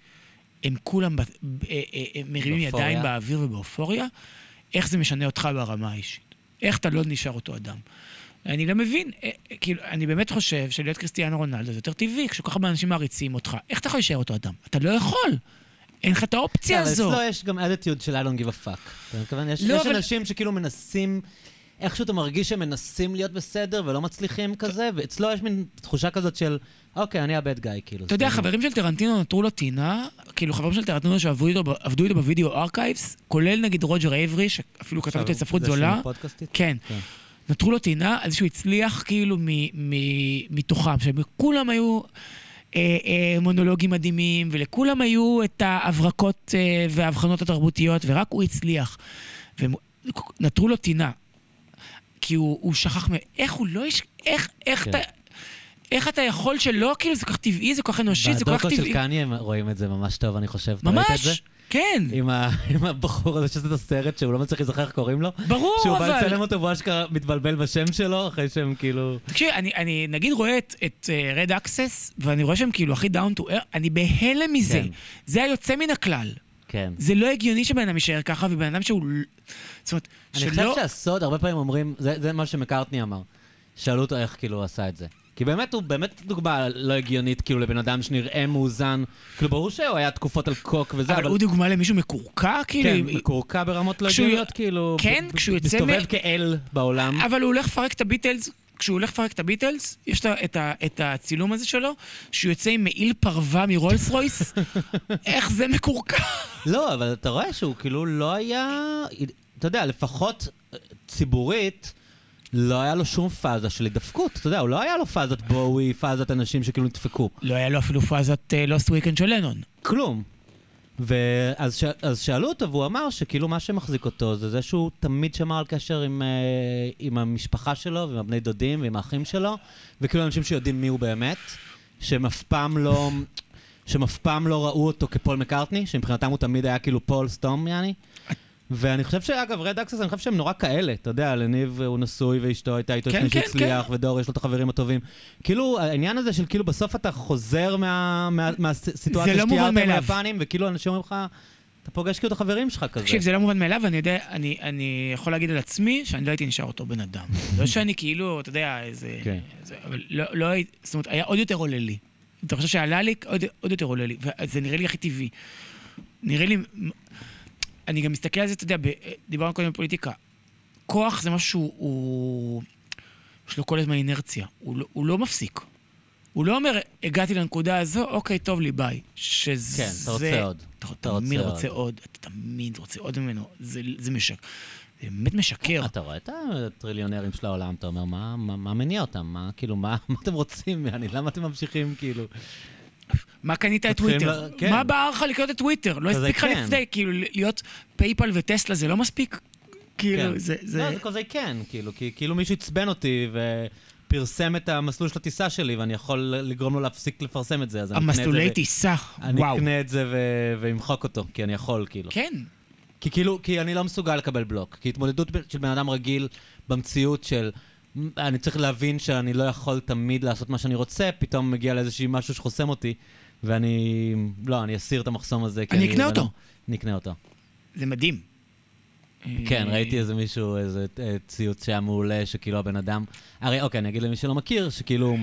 הם כולם ב- אה, אה, אה, מרימים. ידיים באוויר ובאופוריה, איך זה משנה אותך ברמה האישית? איך אתה לא נשאר אותו אדם? אני לא מבין, אה, אה, כאילו, אני באמת חושב שלהיות קריסטיאנו רונלדו זה יותר טבעי, כשכל כך הרבה אנשים מעריצים אותך. איך אתה יכול להישאר אותו אדם? אתה לא יכול. אין לך את האופציה אבל הזו. אצלו יש גם attitude של I don't give a fuck. אתה מתכוון? יש לא, אבל- אנשים שכאילו מנסים, איכשהו אתה מרגיש שהם מנסים להיות בסדר ולא מצליחים כזה, ואצלו יש מין תחושה כזאת של, אוקיי, אני ה bad guy, כאילו. אתה יודע, חברים של טרנטינו נטרו לו טינה, כאילו חברים של טרנטינו שעבדו איתו, ב Video Archives, כולל נגיד רוג'ר אייברי, שאפילו כתב איתו את ספרות זולה. של פודקאסטית? כן. נטרו לו טינה על זה שהוא הצליח כאילו מ- מ- מתוכם, שכולם היו אה, אה, מונולוגים מדהימים, ולכולם היו את ההברקות אה, וההבחנות התרבותיות, ורק הוא הצליח. ונטרו לו טינה, כי הוא, הוא שכח מ... איך הוא לא... יש... איך, איך כן. אתה... איך אתה יכול שלא, כאילו, זה כל כך טבעי, זה כל כך אנושי, זה כל כך בדוקו טבעי. של קניה רואים את זה ממש טוב, אני חושב. ממש, כן, עם ה- [laughs] עם הבחור הזה שעושה את הסרט, שהוא לא מצליח להיזכר איך קוראים לו? ברור, שהוא בא אבל... לצלם אותו והוא אשכרה מתבלבל בשם שלו, אחרי שהם כאילו... תקשיב, אני, אני נגיד רואה את, את אה, Red Axes, ואני רואה שהם כאילו הכי down to earth, אני בהלם מזה. כן. זה היוצא מן הכלל. כן. זה לא הגיוני שבן אדם יישאר ככה, ובן אדם שהוא... זאת אומרת, אני חושב שלא... שהסוד, הרבה פעמים אומרים, זה, זה מה שמקארטני אמר. שאלו אותו איך כאילו הוא עשה את זה. כי באמת הוא באמת דוגמה לא הגיונית, כאילו לבן אדם שנראה מאוזן. כאילו ברור שהוא היה תקופות על קוק וזה, אבל הוא דוגמה למישהו מקורקע, כאילו... כן, מקורקע ברמות לא הגיוניות, כאילו... כן, כשהוא יוצא מסתובב מ- כאל בעולם. אבל הוא הולך לפרק את הביטלס, כשהוא הולך לפרק את הביטלס, יש את את, את הצילום הזה שלו, שהוא יוצא עם מעיל פרווה מרולס רויס. [laughs] איך זה מקורקע? לא, אבל אתה רואה שהוא כאילו לא היה... אתה יודע, לפחות אה, ציבורית, לא היה לו שום פאזה של הידפקות. אתה יודע, הוא לא היה לו פאזת בואי, פאזת אנשים שכאילו נדפקו. לא היה לו אפילו פאזת לוסט וויקנד של לנון. כלום. ואז ש... אז שאלו אותו, והוא אמר שכאילו מה שמחזיק אותו זה זה שהוא תמיד שמר על קשר עם, אה, עם המשפחה שלו, ועם הבני דודים, ועם האחים שלו, וכאילו אנשים שיודעים מי הוא באמת, שהם אף פעם לא... שהם אף פעם לא ראו אותו כפול מקארטני, שמבחינתם הוא תמיד היה כאילו פול סטום, יעני. ואני חושב שאגב, Red Axes, אני חושב שהם נורא כאלה, אתה יודע, לניב הוא נשוי ואשתו הייתה איתו כן, לפני כן, שהצליח, ודור יש לו את החברים הטובים. כאילו, העניין הזה של כאילו בסוף אתה חוזר מה- מה- מהסיטואציה לא מובן שתיארת עם מאליו. היפנים, וכאילו אנשים אומרים לך, אתה פוגש כאילו את החברים שלך כזה. תקשיב, זה לא מובן מאליו, ואני יודע, אני, אני יכול להגיד על עצמי שאני לא הייתי נשאר אותו בן אדם. [laughs] לא שאני כאילו, אתה יודע, איזה... כן. זה, אבל לא, לא הייתי, זאת אומרת, היה עוד יותר עולה לי. אתה חושב שעלה לי, עוד, עוד יותר עולה לי. וזה נראה לי הכי טבעי. נראה לי... אני גם מסתכל על זה, אתה יודע, דיברנו קודם בפוליטיקה. כוח זה משהו. הוא- יש לו כל הזמן אינרציה. הוא לא, הוא לא מפסיק. הוא לא אומר, הגעתי לנקודה הזו, אוקיי, טוב לי, ביי. שזה... כן, אתה רוצה עוד. אתה אתה תמיד רוצה רוצה עוד. אתה תמיד רוצה עוד ממנו. זה, זה משק... זה באמת משקר. אתה רואה את הטריליונרים של העולם, אתה אומר, מה, מה, מה מניע אותם? מה, כאילו, מה, מה אתם רוצים? אני, למה אתם ממשיכים, כאילו? מה קנית את טוויטר? ל- כן. מה בער לך לקנות את טוויטר? לא הספיק לך כן. לפני, כאילו, להיות פייפל וטסלה זה לא מספיק? כאילו, כן. זה... זה- לא, זה כזה כן, כאילו, כי כאילו מישהו עצבן אותי ופרסם את המסלול של הטיסה שלי, ואני יכול לגרום לו להפסיק לפרסם את זה, אז אני אקנה את זה המסלולי ו- טיסה, אני וואו. אקנה את זה ו- ואמחוק אותו, כי אני יכול, כאילו. כן. כי כאילו, כי אני לא מסוגל לקבל בלוק. כי התמודדות של בן אדם רגיל במציאות של... "מ, אני צריך להבין שאני לא יכול תמיד לעשות מה שאני רוצה, פתאום מגיע לאיזשהו משהו שחוסם אותי, ואני... לא, אני אסיר את המחסום הזה. אני אקנה אותו. אני אקנה אותו. זה מדהים. כן, אה, ראיתי איזה מישהו, איזה אה, ציוץ שהיה מעולה, שכאילו הבן אדם... הרי, אוקיי, אני אגיד למי שלא מכיר, שכאילו...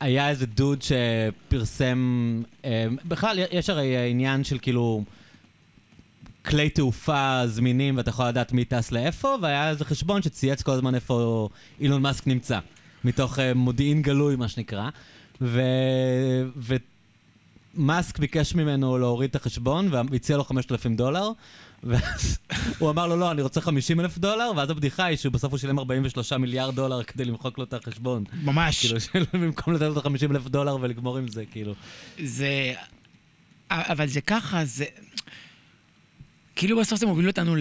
היה איזה דוד שפרסם... אה, בכלל, יש הרי עניין של כאילו... כלי תעופה זמינים ואתה יכול לדעת מי טס לאיפה, והיה איזה חשבון שצייץ כל הזמן איפה אילון מאסק נמצא. מתוך אה, מודיעין גלוי, מה שנקרא. ו... ומאסק ביקש ממנו להוריד את החשבון, והציע לו 5,000 דולר, [laughs] ואז הוא אמר לו, לא, אני רוצה 50 אלף דולר, ואז הבדיחה היא שבסוף הוא שילם 43 מיליארד דולר כדי למחוק לו את החשבון. ממש. כאילו, [laughs] במקום לתת לו את ה-50 אלף דולר ולגמור עם זה, כאילו. זה... אבל זה ככה, זה... כאילו בסוף זה מוביל אותנו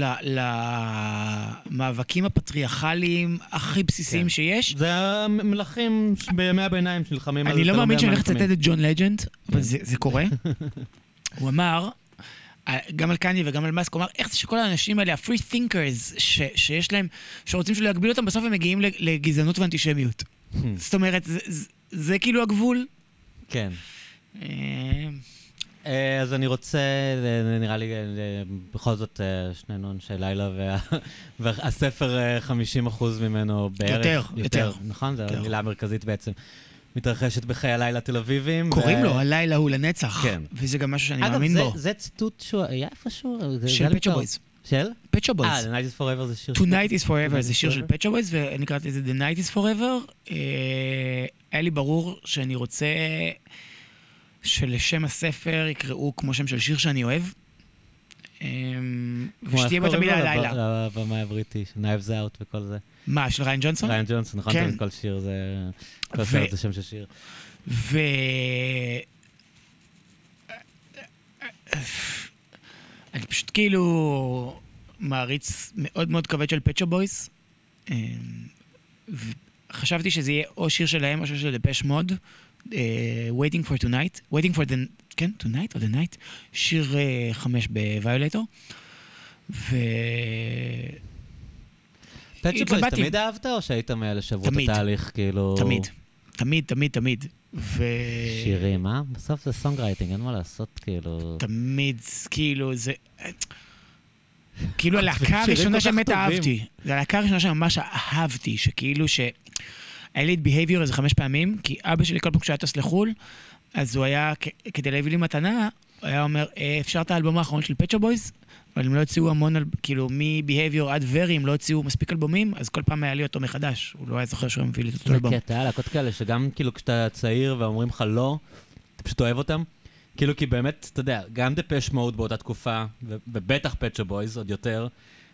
למאבקים הפטריארכליים הכי בסיסיים כן. שיש. זה המלכים בימי הביניים שנלחמים על... אני לא מאמין שאני הולך. לצטט את ג'ון לג'נד, אבל זה זה קורה. [laughs] הוא אמר, אה, גם על קניה וגם על מאסק, הוא אמר, איך זה שכל האנשים האלה, ה-free thinkers, ש- שיש להם, שרוצים שלא יגביל אותם, בסוף הם מגיעים לגזענות ואנטישמיות. זאת אומרת, זה- זה- זה כאילו הגבול. כן. אה, אז אני רוצה, אה, נראה לי, אה, בכל זאת, שנינו אנשי לילה, וה- [laughs] והספר, אה, 50% ממנו בערך. יותר, יותר. נכון? זו יותר. המילה המרכזית בעצם. מתרחשת בחיי הלילה תל אביבים. קוראים ו- לו הלילה הוא לנצח. כן. וזה גם משהו שאני אגב, מאמין זה- בו. זה ציטוט שהוא היה איפשהו. של פצ'ו. בויז. של? Pet Shop Boys. אה, The Night is Forever זה שיר... Tonight is Forever זה שיר של? Pet Shop Boys, ואני קראתי לזה The Night is Forever. היה לי ברור שאני רוצה שלשם הספר יקראו כמו שם של שיר שאני אוהב. כמו ושתהיה בו קוראים לו? הלילה. לב- לבמאי הבריטי, Knives Out וכל זה. מה, של ריין ג'ונסון? ריין ג'ונסון, נכון? כן. כל שיר זה... כל סרט זה שם של שיר. ו... אני פשוט כאילו מעריץ מאוד מאוד כבד של פצ'ו בויס. חשבתי שזה יהיה או שיר שלהם או שיר של דפש מוד, Waiting for Tonight, Waiting for the... כן, Tonight או The Night, שיר אה, חמש בוויולטור. ו... בויז, התלבטתי. תמיד אהבת או שהיית מאלה שעברו את. התהליך, כאילו... תמיד, תמיד, תמיד, תמיד. ו... שירים, אה? בסוף זה songwriting, אין מה לעשות, כאילו... תמיד, כאילו, זה... כאילו [laughs] הלהקה הראשונה שבאמת. אהבתי. זה הלהקה הראשונה שממש אהבתי, שכאילו ש... היה לי את Behavior איזה חמש פעמים, כי אבא שלי כל פעם כשהיה טס לחו"ל, אז הוא היה, כדי להביא לי מתנה, הוא היה אומר, "אה, אפשר את האלבום האחרון של פצ'ו בויז? אבל הם לא הוציאו המון, כאילו, מ-Behavior עד Very, הם לא הוציאו מספיק אלבומים, אז כל פעם היה לי אותו מחדש. הוא לא היה זוכר שהוא מביא לי את אותו זה אלבום. קטע, היה להקות כאלה שגם כאילו כשאתה צעיר ואומרים לך לא, אתה פשוט אוהב אותם. כאילו, כי באמת, אתה יודע, גם דפש מוד באותה תקופה, ובטח פצ'ו בויז עוד יותר,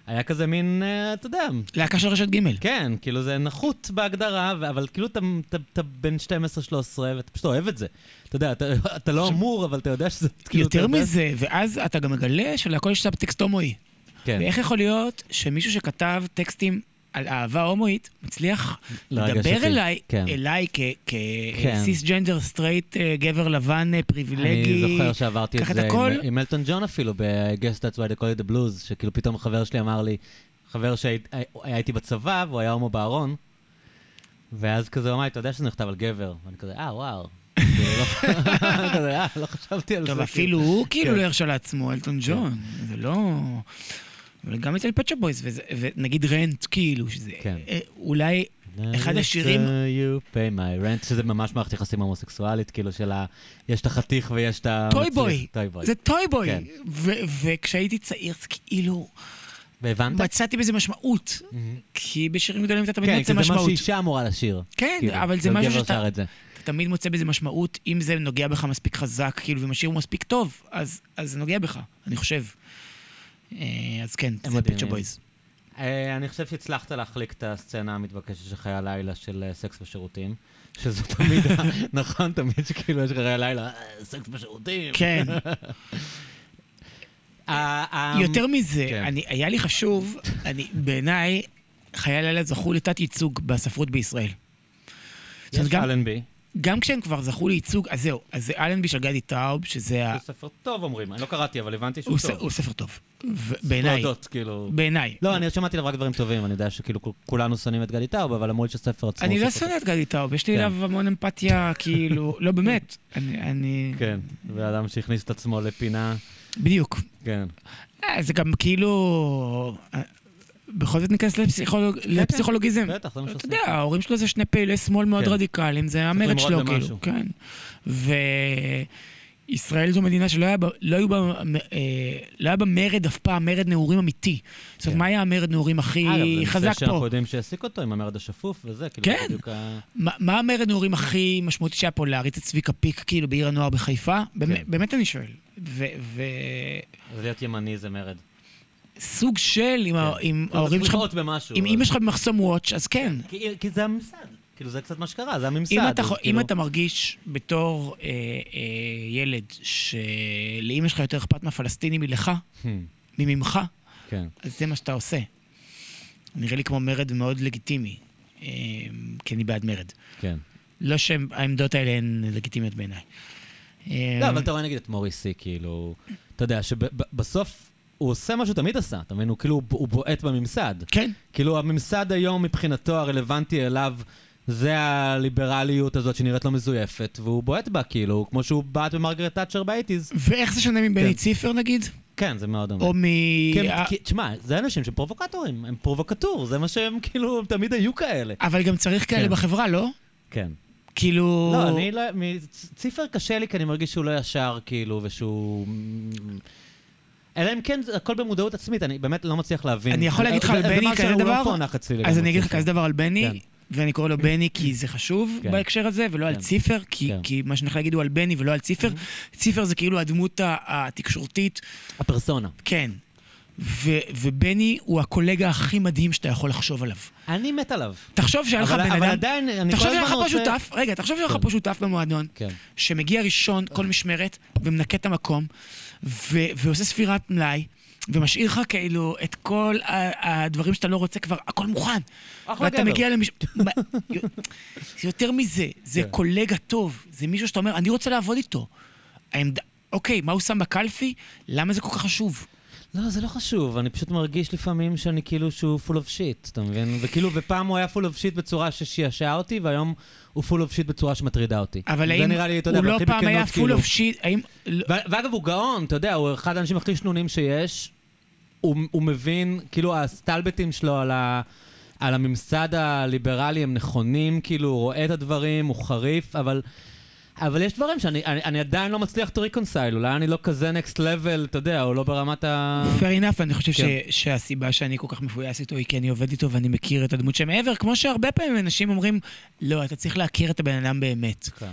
היה כזה מין, אה, אתה יודע, להקה של רשת ג'. כן, כאילו זה נחות בהגדרה, אבל כאילו אתה, בן 12-13 ואתה פשוט אוהב את זה. אתה יודע, אתה, אתה לא אמור, אבל אתה יודע שזה כאילו... יותר יודע- מזה, ואז אתה גם מגלה שלהכל יש טקסט הומואי. כן, ואיך יכול להיות שמישהו שכתב טקסטים על אהבה הומואית, מצליח לדבר. אליי, כן. אליי כן. כ cisgender straight, גבר לבן אה, פריבילגי. אני זוכר שעברתי את זה הכל. עם, עם אלטון ג'ון אפילו, ב-Guess That's Why They Call It The Blues, שכאילו פתאום חבר שלי אמר לי, חבר שהיה איתי בצבא, והוא היה הומו בארון, ואז כזה הוא אמר לי, אתה יודע שזה נכתב על גבר? ואני כזה, אה, וואו. [laughs] לא- אה, חשבתי על זה. טוב, אפילו הוא כאילו כן. לא הרשה לעצמו, אלטון ג'ון. זה לא... אבל גם אצל Pet Shop Boys, ונגיד Rent, כאילו, שזה כן. אה, אולי אחד השירים- You pay my rent, שזה ממש מערכת יחסים הומוסקסואלית, כאילו של ה... יש את החתיך ויש את ה... טוי בוי. זה טוי בוי. כן. וכשהייתי צעיר, זה כאילו, והבנת? מצאתי בזה משמעות. מהמם. כי בשירים גדולים אתה תמיד כן, כי מוצא זה מה משמעות. שאישה אמורה לשיר. כן, כאילו, אבל זה משהו שאתה את זה. אתה תמיד מוצא בזה משמעות, אם זה נוגע בך מספיק חזק, כאילו, ואם השיר הוא מספיק טוב, אז אז זה נוגע בך, אני חושב. אה, אז כן, זה. Pet Shop Boys. אה, אני חושב שהצלחת להחליק את הסצנה המתבקשת של חיי הלילה של אה, סקס בשירותים. שזו [laughs] תמיד, נכון, תמיד שכאילו יש לך חיי הלילה, "אה, סקס בשירותים. כן. יותר מזה, כן. אני- היה לי חשוב, אני- בעיניי, חיי הלילה זכו לתת ייצוג בספרות בישראל. יש אלנבי, גם כשהם כבר זכו לייצוג, אז זהו, אז זה אלנבי של גדי טאוב, שזה ה... הוא ספר טוב אומרים, אני לא קראתי, אבל הבנתי שהוא טוב. הוא ספר טוב. בעיניי, להודות, כאילו... בעיניי. לא, אני שמעתי עליו רק דברים טובים, אני יודע שכאילו כולנו שונאים את גדי טאוב, אבל אמרו לי שהספר עצמו... אני לא שונא את גדי טאוב, יש לי כן. אליו המון אמפתיה, כאילו, [laughs] לא באמת. אני-. כן, ואדם שהכניס את עצמו לפינה, בדיוק. כן. אה, זה גם כאילו... אה, בכל זאת ניכנס לפסיכולוג- לפסיכולוגיזם. בטח, זה מה אתה שעושים. יודע, ההורים שלו זה שני פעילי שמאל מאוד כן. רדיקליים, זה המרד שלו. כאילו, כן. וישראל זו מדינה שלא היה בה, לא היו בה, אה, לא היה בה מרד אף פעם, מרד נעורים אמיתי. זאת אומרת, כן. מה היה המרד נעורים הכי אגב, זה חזק נושא שאנחנו פה? יודעים שהעסיק אותו עם המרד השפוף וזה, כאילו, כן. בדיוק ה... מה- מה המרד נעורים הכי משמעותי שהיה פה? להריץ את צביקה פיק, כאילו, בעיר הנוער בחיפה? באמת- כן. באמת אני שואל. ו- ו- אז להיות ימני זה מרד. סוג של, עם כן. ההורים שלך. אם אז- אימא שלך במחסום וואץ', אז כן. כי- זה הממסד. כאילו, זה קצת מה שקרה, זה הממסד. אם אתה, חו- אם כאילו- אתה מרגיש בתור אה, אה, ילד שלאימא שלך יותר אכפת מהפלסטינים מלך, Hmm. ממך, כן. אז זה מה שאתה עושה. נראה לי כמו מרד מאוד לגיטימי, אה, כי אני בעד מרד. כן. לא שהעמדות האלה הן לגיטימיות בעיניי. אה, לא, אבל אתה רואה נגיד את מוריסי, כאילו, אתה יודע שבסוף הוא עושה מה שהוא תמיד עשה, אתה מבין? הוא כאילו, הוא בועט בממסד. כן, כאילו, הממסד היום מבחינתו הרלוונטי אליו, זה הליברליות הזאת שנראית לו מזויפת, והוא בועט בה, כאילו, כמו שהוא בעט במרגרט תאצ'ר באייטיז. ואיך זה שונה מבני כן. ציפר נגיד? כן, זה מאוד דומה. או מ... כן, כי- תשמע, זה אנשים שהם פרובוקטורים, הם פרובוקטור, זה מה שהם כאילו, תמיד היו כאלה. אבל גם צריך כאלה כן. בחברה, לא? כן. כאילו... לא, אני לא... ציפר קשה לי, כי אני מרגיש שהוא לא ישר, כאילו, ושהוא... אלא אם כן, הכל במודעות עצמית, אני באמת לא מצליח להבין. אני יכול להגיד לך על בני כזה דבר? לא אצלי אז אני אגיד לך. כזה דבר על בני, כן. ואני קורא לו בני כי זה חשוב כן. בהקשר הזה, ולא על כן. ציפר, כי- כן. כי מה שאני הולך להגיד הוא על בני ולא על ציפר. ציפר זה כאילו הדמות התקשורתית, הפרסונה. כן. ו- ובני הוא הקולגה הכי מדהים שאתה יכול לחשוב עליו. אני מת עליו. תחשוב שהיה לך אבל בן אבל אדם... עדיין, אני תחשוב שהיה לך פה. שותף, רגע, תחשוב שהיה לך. פה שותף במועדון. שמגיע ראשון כל משמרת, ומנקה את המקום, ו- ועושה ספירת מלאי, ומשאיר לך כאילו את כל ה- הדברים שאתה לא רוצה כבר, הכל מוכן. אחלה ואתה גבר. מגיע [laughs] זה יותר מזה, זה כן. קולגה טוב, זה מישהו שאתה אומר, אני רוצה לעבוד איתו. העמד... אוקיי, מה הוא שם בקלפי? למה זה כל כך חשוב? לא, זה לא חשוב, אני פשוט מרגיש לפעמים שאני כאילו שהוא full of shit, אתה מבין? וכאילו, ופעם הוא היה full of shit בצורה ששעשעה אותי, והיום הוא full of shit בצורה שמטרידה אותי. אבל האם לי, אתה יודע, הוא לא פעם היה full כאילו. of shit, האם... לא- ואגב, הוא גאון, אתה יודע, הוא אחד האנשים הכי שנונים שיש. הוא, הוא מבין, כאילו, הסטלבטים שלו על, ה, על הממסד הליברלי הם נכונים, כאילו, הוא רואה את הדברים, הוא חריף, אבל... אבל יש דברים שאני אני, אני עדיין לא מצליח to reconcile, אולי אני לא כזה next level, אתה יודע, או לא ברמת ה... fair enough, אני חושב כן. ש- שהסיבה שאני כל כך מפויס איתו היא כי אני עובד איתו ואני מכיר את הדמות שמעבר, כמו שהרבה פעמים אנשים אומרים, לא, אתה צריך להכיר את הבן אדם באמת. כן.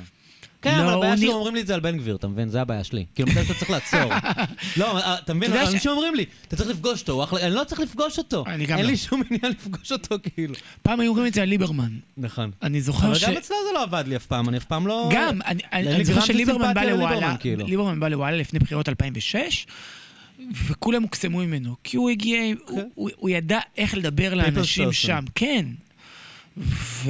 כן, לא, אבל הבעיה הוא שלי, אומרים לי את זה על בן גביר, אתה מבין? זה הבעיה שלי. כאילו, מתי שאתה צריך לעצור. [laughs] לא, אה, אתה מבין? אתה אנשים אומרים לי, אתה צריך לפגוש אותו. אני לא צריך לפגוש אותו. אני גם אין לא. לי שום עניין לפגוש אותו, כאילו. פעם היו אומרים את זה על ליברמן. נכון. אני זוכר אבל ש... גם אצלו זה לא עבד לי אף פעם, אני אף פעם לא... גם, אני- זוכר שליברמן בא לוואלה, כאילו. ליברמן בא לוואלה לפני בחירות 2006, וכולם הוקסמו ממנו, כי הוא הגיע, הוא- הוא- הוא ידע איך לדבר לאנשים. שם, כן. וכן,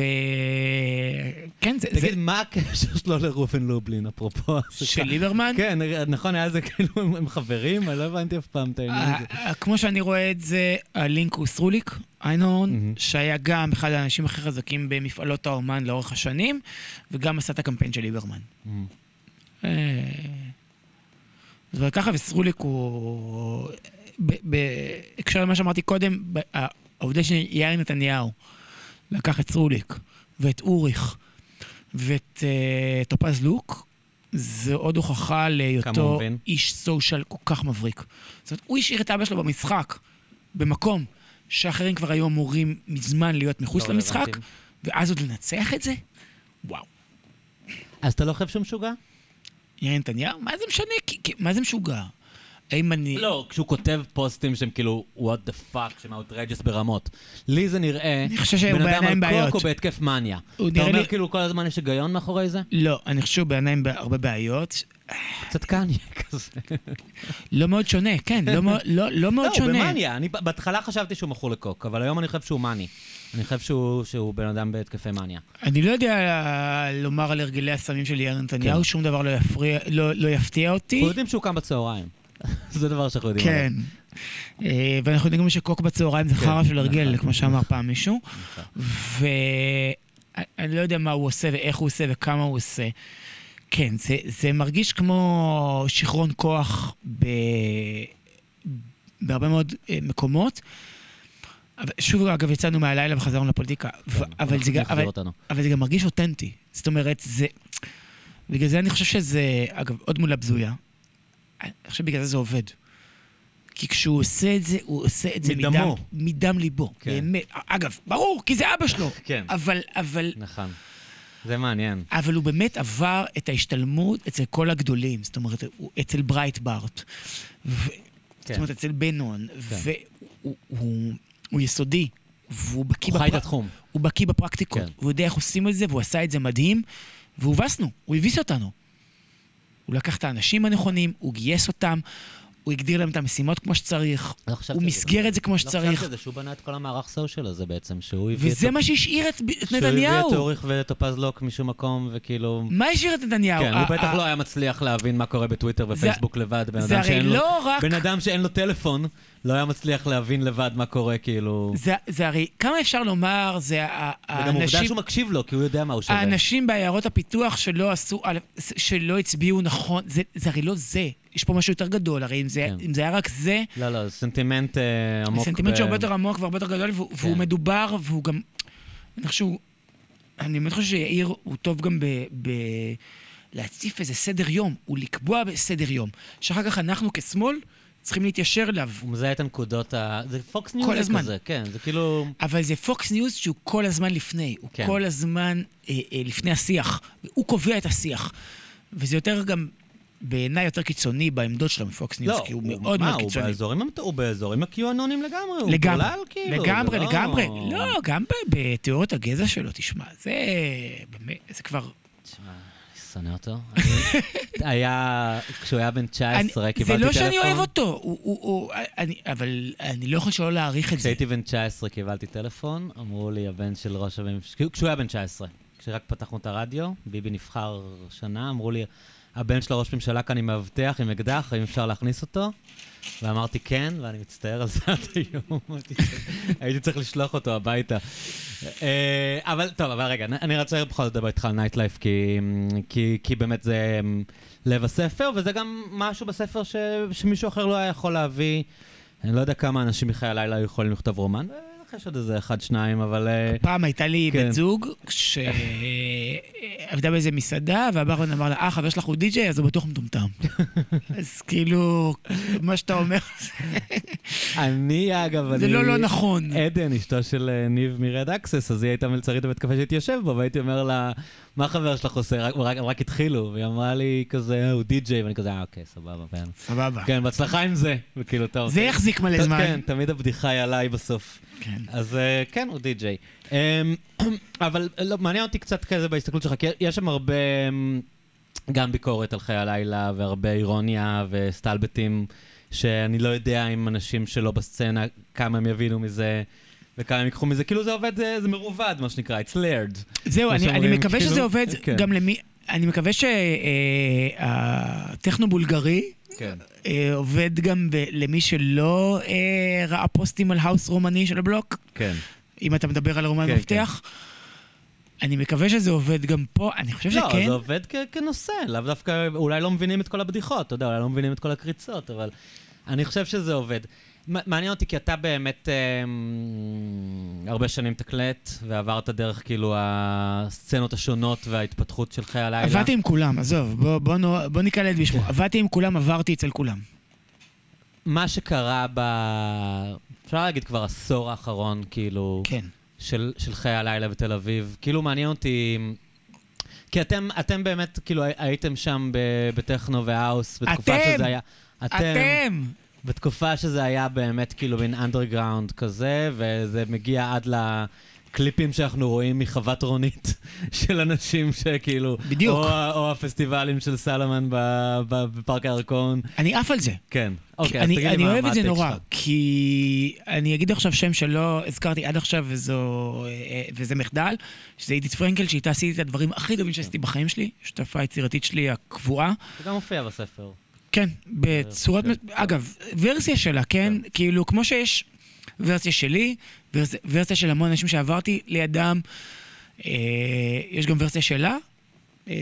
זה... זה- תגיד, מה הקשר שלו לראובן לובלין, אפרופו? של ליברמן? כן, נכון, היה זה כאילו, הם- חברים? אני לא הבנתי אף פעם את העניין הזה. אה, כמו שאני רואה את זה, הלינק הוא סרוליק, איינהורן. שהיה גם אחד האנשים הכי חזקים במפעלות האומן לאורך השנים, וגם עשה את הקמפיין של ליברמן. אמ, אה, וככה, וסרוליק הוא... בהקשר למה שאמרתי קודם, העובדה שיאיר נתניהו לקח את סרוליק ואת אוריך ואת אה, טופז לוק, זה עוד הוכחה להיותו. איש סושיאל כל כך מבריק. זאת אומרת, הוא השאיר את אבא שלו במשחק, במקום שאחרים כבר היו אמורים מזמן להיות מחוץ לא למשחק, רלוונטיים. ואז עוד לנצח את זה? וואו. אז אתה לא חושב שהוא משוגע? יאיר נתניהו? מה זה משנה? כי- כי- מה זה משוגע? האם אני... לא, כשהוא כותב פוסטים שהם כאילו, what the fuck, שהם outrageous ברמות. לי זה נראה, אני חושב שהוא בן אדם בעיניים על בעיות. קוק או בהתקף מניה. הוא אתה נראה אומר לי- כאילו כל הזמן יש היגיון מאחורי זה? לא, אני חושב שהוא בעיניים בהרבה בעיות. קצת קניה כזה. לא מאוד שונה, כן, לא לא לא מאוד לא, הוא שונה. במאניה. אני בהתחלה חשבתי שהוא מכור לקוק, אבל היום אני חושב שהוא מאני. אני חושב שהוא- שהוא בן אדם בהתקפי מניה. אני לא יודע לומר על הרגלי הסמים של יאיר נתניהו, כן. שום דבר לא יפריע- לא לא יפתיע אותי. אנחנו יודעים שהוא קם בצהריים. [laughs] זה דבר שאנחנו יודעים. כן. אה, ואנחנו יודעים גם שקוק בצהריים זה כן, חרא של הרגל, נכון. כמו שאמר פעם מישהו. נכון. ואני לא יודע מה הוא עושה ואיך הוא עושה וכמה הוא עושה. כן, זה, זה מרגיש כמו שיכרון כוח ב... בהרבה מאוד אה, מקומות. שוב, אגב, יצאנו מהלילה וחזרנו לפוליטיקה. ו- אבל, זה, גם-. אבל זה גם מרגיש אותנטי. זאת אומרת, זה... בגלל זה אני חושב שזה, אגב, עוד מולה בזויה. אני חושב בגלל זה זה עובד. כי כשהוא עושה את זה, הוא עושה את זה מדם, מדמו. מדם ליבו. כן. באמת. אגב, ברור, כי זה אבא שלו. כן. אבל, אבל, נכון. זה מעניין. אבל הוא באמת עבר את ההשתלמות אצל כל הגדולים. זאת אומרת, הוא- אצל ברייטברט. ו... זאת כן. אומרת, אצל בנון. והוא הוא, הוא יסודי. והוא בקיא הוא חי את התחום. הוא בקיא בפרקטיקות. כן. הוא יודע איך עושים את זה, והוא עשה את זה מדהים. והובסנו, הוא הביס אותנו. הוא לקח את האנשים הנכונים, הוא גייס אותם, הוא הגדיר להם את המשימות כמו שצריך, לא הוא מסגר את זה כמו לא שצריך. חשבתי על זה שהוא בנה את כל המערך סושיאל הזה בעצם, שהוא הביא וזה. מה שהשאיר את, את שהוא הביא נתניהו. את אוריך ואת טופז לוק משום מקום, וכאילו... מה השאיר את נתניהו? כן, הוא בטח ה- לא היה מצליח להבין מה קורה בטוויטר זה- ופייסבוק לבד. בן זה אדם הרי שאין לו- לא רק... בן אדם שאין לו טלפון, לא היה מצליח להבין לבד מה קורה, כאילו... זה, זה הרי, כמה אפשר לומר, זה ה- וגם עובדה האנשים... שהוא מקשיב לו, כי הוא יודע מה הוא שווה. האנשים בעיירות הפיתוח שלא עשו, א', שלא הצביעו נכון, זה, זה הרי לא זה. יש פה משהו יותר גדול, הרי אם זה, כן. אם זה היה רק זה, לא, לא, זה סנטימנט אה, עמוק. סנטימנט ב- שהרבה יותר עמוק והרבה יותר גדול, והוא, והוא כן. מדובר, והוא גם... אני חושב שהוא... אני באמת חושב שיאיר הוא טוב גם ב... ב להציף איזה סדר יום, הוא לקבוע בסדר יום, שאחר כך אנחנו כשמאל צריכים להתיישר אליו. הוא מזהה את הנקודות ה... זה פוקס ניוז כל הזמן. כזה, כן, זה כאילו... אבל זה פוקס ניוז שהוא כל הזמן לפני, הוא כן. כל הזמן אה, אה, לפני השיח, הוא קובע את השיח. וזה יותר גם, בעיניי יותר קיצוני בעמדות שלו מפוקס ניוז, כי הוא מאוד מה, מאוד הוא קיצוני. באזורים, הוא באזורים הקיואנונים לגמרי, הוא לגמרי, גולל כאילו. לגמרי, לא- לגמרי. לא, גם בתיאוריות הגזע שלו, תשמע, זה זה כבר... תשמע, שונא אותו. היה, כשהוא היה בן 19, אני- קיבלתי טלפון. זה לא שאני אוהב אותו, הוא- הוא- הוא- אבל אני לא יכול שלא להעריך את זה. כשהייתי בן 19 קיבלתי טלפון, אמרו לי, הבן של ראש הממשלה, כשהוא היה בן 19, כשרק פתחנו את הרדיו, ביבי נבחר שנה, אמרו לי, הבן של הראש ממשלה כאן עם מאבטח, עם אקדח, האם אפשר להכניס אותו? ואמרתי כן, ואני מצטער על זה עד היום. הייתי צריך לשלוח אותו הביתה. אה, אבל טוב, אבל רגע, אני רוצה בכל זאת לדבר איתך על נייטלייף, כי, באמת זה אמ, לב הספר, וזה גם משהו בספר שמישהו אחר לא היה יכול להביא. אני לא יודע כמה אנשים מחיי הלילה היו יכולים לכתוב רומן, יש עוד איזה אחד, שניים, אבל... אה, פעם הייתה לי כן. בת זוג שעבדה [laughs] באיזה מסעדה, והברמן אמר לה, אה, חבר שלך הוא די-ג'יי, אז הוא בטוח מטומטם. [laughs] אז כאילו, מה שאתה אומר, אני, אגב, אני... זה לא לא נכון. עדן, אשתו של אה, ניב מרד אקסס, אז היא הייתה מלצרית בבית קפה שהייתי יושב בו, והייתי אומר לה, מה החבר שלך עושה? רק- רק- התחילו. והיא אמרה לי כזה, הוא די-ג'יי, ואני כזה, אה, אוקיי, סבבה, כן. סבבה. כן, בהצלחה עם זה. וכאילו, טוב. זה יחזיק מלא זמן. כן, תמיד הבדיחה היא עליי בסוף. כן. אז אה, כן, הוא די-ג'יי. אמ, [clears throat] אבל לא, מעניין אותי קצת כזה בהסתכלות שלך, כי יש שם הרבה אמ, גם ביקורת על חיי הלילה, והרבה אירוניה וסטלבטים, שאני לא יודע אם אנשים שלא בסצנה, כמה הם יבינו מזה. וכמה הם ייקחו מזה, כאילו זה עובד, זה, זה מרובד, מה שנקרא, it's layered. זהו, אני, אני מקווה כאילו, שזה עובד כן. גם למי... אני מקווה שהטכנו-בולגרי כן. אה, עובד גם ב- למי שלא אה, ראה פוסטים על האוס רומני של הבלוק, כן. אם אתה מדבר על רומן כן, מפתח. אני מקווה שזה עובד גם פה, אני חושב לא, שכן. זה עובד כנושא, לאו דווקא, אולי לא מבינים את כל הבדיחות, אתה יודע, אולי לא מבינים את כל הקריצות, אבל אני חושב שזה עובד. מעניין אותי, כי אתה באמת אה, הרבה שנים תקלט, ועברת דרך כאילו הסצנות השונות וההתפתחות של חיי הלילה. עבדתי עם כולם, עזוב, בוא, בוא, נו- בוא ניקלט בשמו. כן. עבדתי עם כולם, עברתי אצל כולם. מה שקרה ב... אפשר להגיד כבר עשור האחרון, כאילו, כן. של, של חיי הלילה בתל אביב, כאילו מעניין אותי... כי אתם, אתם באמת, כאילו, הי- הייתם שם בטכנו והאוס, בתקופה אתם! שזה היה... אתם! בתקופה שזה היה באמת כאילו מין אנדרגראונד כזה, וזה מגיע עד לקליפים שאנחנו רואים מחוות רונית [laughs] של אנשים שכאילו... בדיוק. או, או הפסטיבלים של סלמן בפארק הירקון. אני עף על זה. כן. אוקיי, אז אני, תגיד לי אני מה אוהב מה את זה נורא. כי אני אגיד עכשיו שם שלא הזכרתי עד עכשיו, וזו, אה, וזה מחדל, שזה עידית פרנקל, שאיתה עשיתי את הדברים הכי טובים שעשיתי בחיים שלי, שותפה יצירתית שלי הקבועה. זה גם מופיע בספר. כן, בצורות... כן. אגב, ורסיה שלה, כן? כאילו, כמו שיש ורסיה שלי, ורס, ורסיה של המון אנשים שעברתי לידם, אה, יש גם ורסיה שלה. אה,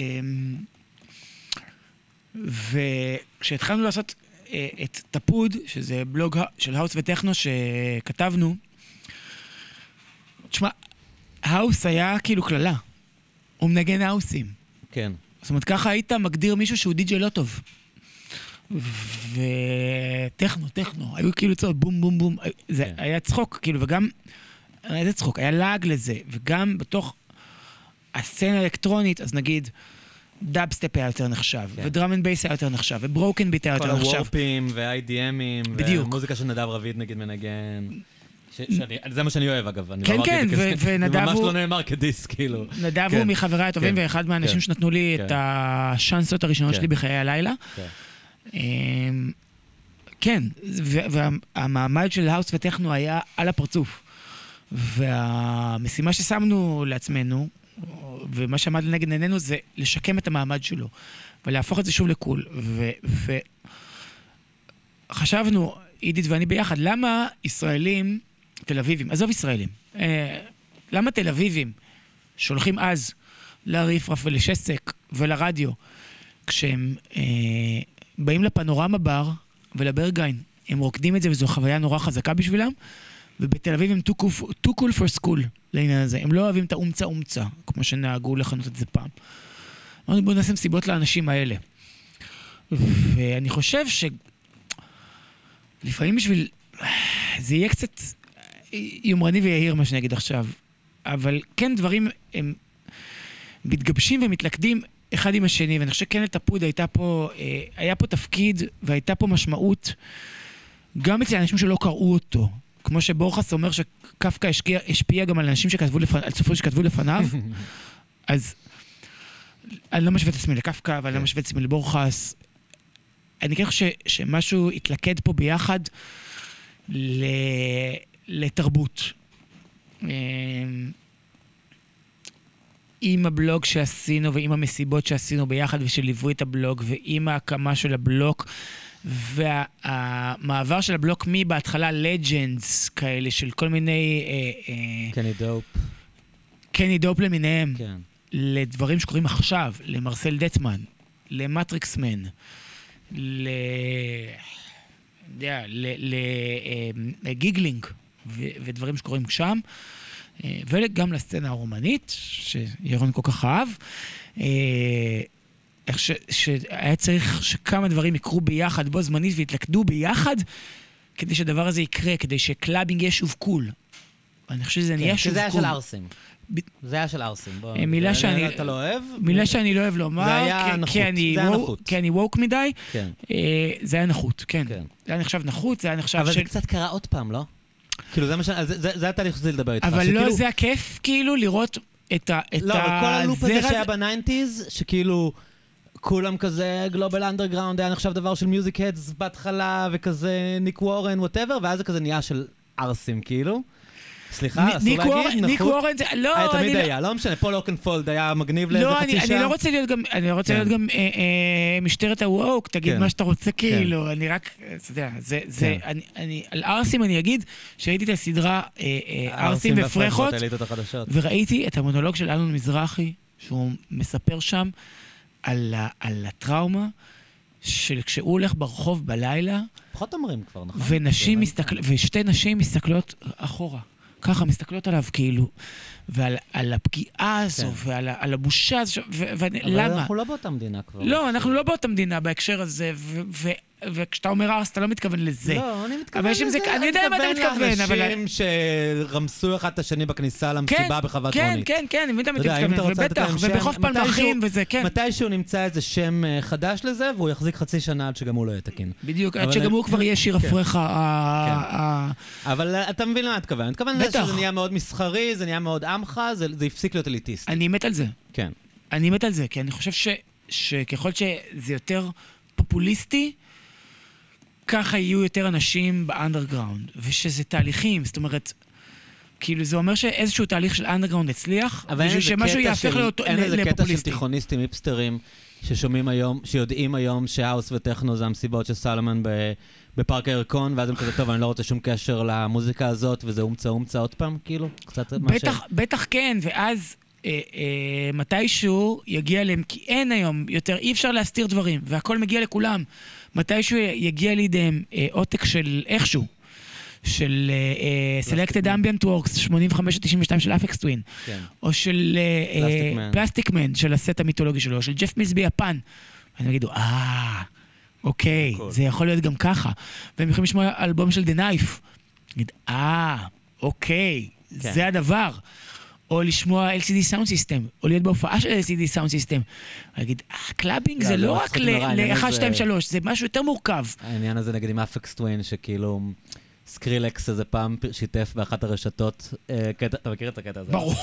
וכשהתחלנו לעשות אה, את טפוד, שזה בלוג של האוס וטכנו שכתבנו, תשמע, האוס היה כאילו קללה. הוא מנגן האוסים. כן. זאת אומרת, ככה היית מגדיר מישהו שהוא די.ג'יי לא טוב. וטכנו, טכנו, היו כאילו צעות בום בום בום, זה כן. היה צחוק, כאילו, וגם, איזה צחוק, היה לעג לזה, וגם בתוך הסצנה האלקטרונית, אז נגיד, דאבסטפ היה יותר נחשב, כן. ו drum and bass היה יותר נחשב, ו broken beat היה כל יותר נחשב. הוורפים וה-IDMים. ומוזיקה של נדב רביד נגיד מנגן. ש- שאני- זה מה שאני אוהב אגב, אני כן, לא כן, ו- כזה- ונדב זה ממש הוא- לא נאמר כ diss, כאילו. נדב כן. הוא מחבריי הטובים, כן. ואחד מהאנשים כן. שנתנו לי את כן. השאנסות הראשונות כן. שלי בחיי הלילה. כן. אמ, כן, והמעמד של האוס וטכנו היה על הפרצוף. והמשימה ששמנו לעצמנו, ומה שעמד לנגד עינינו זה לשקם את המעמד שלו, ולהפוך את זה שוב לקול. וחשבנו, עידית ואני ביחד, למה ישראלים, תל אביבים, עזוב ישראלים, אה, למה תל אביבים שולחים אז לריפרף ולשסק ולרדיו, כשהם אה, באים לפנורמה בר ולברגיין, הם רוקדים את זה וזו חוויה נורא חזקה בשבילם, ובתל אביב הם too cool, too cool for school לעניין הזה. הם לא אוהבים את האומצה אומצה, כמו שנהגו לכנות את זה פעם. אמרנו, בואו נעשה מסיבות לאנשים האלה. ואני חושב שלפעמים בשביל... זה יהיה קצת יומרני ויהיר, מה שאני אגיד עכשיו. אבל כן, דברים הם מתגבשים ומתלכדים אחד עם השני, ואני חושב שכן לטפוד הייתה פה, אה, היה פה תפקיד והייתה פה משמעות גם אצל אנשים שלא קראו אותו. כמו שבורכס אומר שקפקא השקיע, השפיע גם על אנשים שכתבו לפניו, על סופרים שכתבו לפניו, [laughs] אז אני לא משווה את עצמי לקפקא, ואני לא משווה את עצמי לבורכס. אני כן חושב שמשהו התלכד פה ביחד ל... לתרבות. עם הבלוג שעשינו ועם המסיבות שעשינו ביחד ושליוו את הבלוג ועם ההקמה של הבלוק והמעבר של הבלוק מבהתחלה לג'נדס כאלה של כל מיני... אה, אה, קני דופ. קני דופ למיניהם. כן. לדברים שקורים עכשיו, למרסל דטמן, למטריקסמן, ל... יודע, לגיגלינג אה, ודברים שקורים שם. אה, וגם לסצנה הרומנית, שירון כל כך אהב. אה, איך ש, שהיה צריך שכמה דברים יקרו ביחד בו זמנית ויתלכדו ביחד, כדי שהדבר הזה יקרה, כדי ש clubbing יהיה שוב cool. אני חושב שזה כן, נהיה שוב קול. שזה היה של ערסים. ב... זה היה של ערסים. בוא, אה, מילה שאני... אתה לא אוהב? מילה שאני לא אוהב לומר. זה. זה היה נחות. כי אני woke מדי. כן. זה היה נחות, כן. כן. זה היה נחשב נחות, זה היה נחשב אבל של... אבל זה קצת קרה עוד פעם, לא? כאילו, זה, מה ש... זה, התהליך שרציתי לדבר איתך. אבל. לא זה הכיף, כאילו, לראות את ה... לא, אבל כל ה loop הזה שהיה ב nineties, שכאילו... כולם כזה Global Underground, היה נחשב דבר של music heads בהתחלה, וכזה ניק וורן, whatever, ואז זה כזה נהיה של ערסים, כאילו. סליחה, אסור להגיד, ניק וורן זה, לא, אני... תמיד היה, לא משנה, פול אוקנפולד היה מגניב לאיזה לא, חצי שעה. אני לא רוצה להיות גם, אני לא רוצה להיות כן. גם אה, אה, משטרת הווק, תגיד כן. מה שאתה רוצה, כן. כאילו, אני רק, אתה יודע, זה, אני, על ארסים אני אגיד, שראיתי את הסדרה אה, ארסים ופרחות, וראיתי את המונולוג של אלון מזרחי, שהוא מספר שם על הטראומה. של כשהוא הולך ברחוב בלילה, פחות אומרים כבר, נכון? ונשים מסתכל... ושתי נשים מסתכלות אחורה. ככה מסתכלות עליו כאילו, ועל הפגיעה הזו, כן. ועל על הבושה הזו, ולמה? אבל אנחנו לא באותה מדינה כבר. לא, אנחנו לא באותה מדינה בהקשר הזה, וכשאתה אומר ארס, אתה לא מתכוון לזה. לא, אני מתכוון לזה. זה, אני יודע מה אתה מתכוון, אבל... לאנשים שרמסו אחד את השני בכניסה למסיבה כן, בחוות כן, רונית. כן, כן, כן, אני מבין מה אתה מתכוון, ובטח, ובחוף פלמחים וזה, כן. מתישהו נמצא איזה שם אה, חדש לזה, והוא יחזיק חצי שנה עד שגם הוא לא יהיה תקין. בדיוק, עד שגם הוא כבר יהיה שיר כן. אפריך. אבל אה, אתה מבין למה אני מתכוון. אני מתכוון לזה שזה נהיה מאוד מסחרי, זה נהיה מאוד עמך, זה הפסיק להיות אליטיסטי. אני מת על זה. כן. אני מת על זה, כי אני חושב שככל שזה יותר פופוליסטי, ככה יהיו יותר אנשים באנדרגראונד, ושזה תהליכים, זאת אומרת, כאילו זה אומר שאיזשהו תהליך של אנדרגראונד הצליח, בשביל שמשהו יהפך לפופוליסטי. אין איזה קטע של תיכוניסטים, היפסטרים, ששומעים היום, שיודעים היום שהאוס וטכנו זה המסיבות של סלמן בפארק הירקון, ואז הם כזה, טוב, אני לא רוצה שום קשר למוזיקה הזאת, וזה אומצה אומצה עוד פעם, כאילו? קצת מה ש... בטח כן, ואז אה, אה, מתישהו יגיע אליהם, כי אין היום יותר, אי אפשר להסתיר דברים, והכל מגיע לכולם. מתישהו יגיע לידיהם אה, עותק של איכשהו. של uh, Selected Ambient Works 85-92 של אפקס טווין, כן. או של פלסטיק uh, מן, של הסט המיתולוגי שלו, או של ג'ף מיס ביפן. והם יגידו, אה, אוקיי, זה יכול להיות גם ככה. והם יכולים לשמוע אלבום של The Knife. נגיד, אה, אוקיי, כן. זה הדבר. או לשמוע LCD Soundsystem, או להיות בהופעה של LCD Soundsystem. ולהגיד, אה, clubbing זה לא, לא רק ל-1, 2, 3, זה משהו יותר מורכב. העניין הזה נגיד עם אפקס טווין, שכאילו... סקרילקס איזה פעם שיתף באחת הרשתות, אה, קטע, אתה מכיר את הקטע הזה? ברור.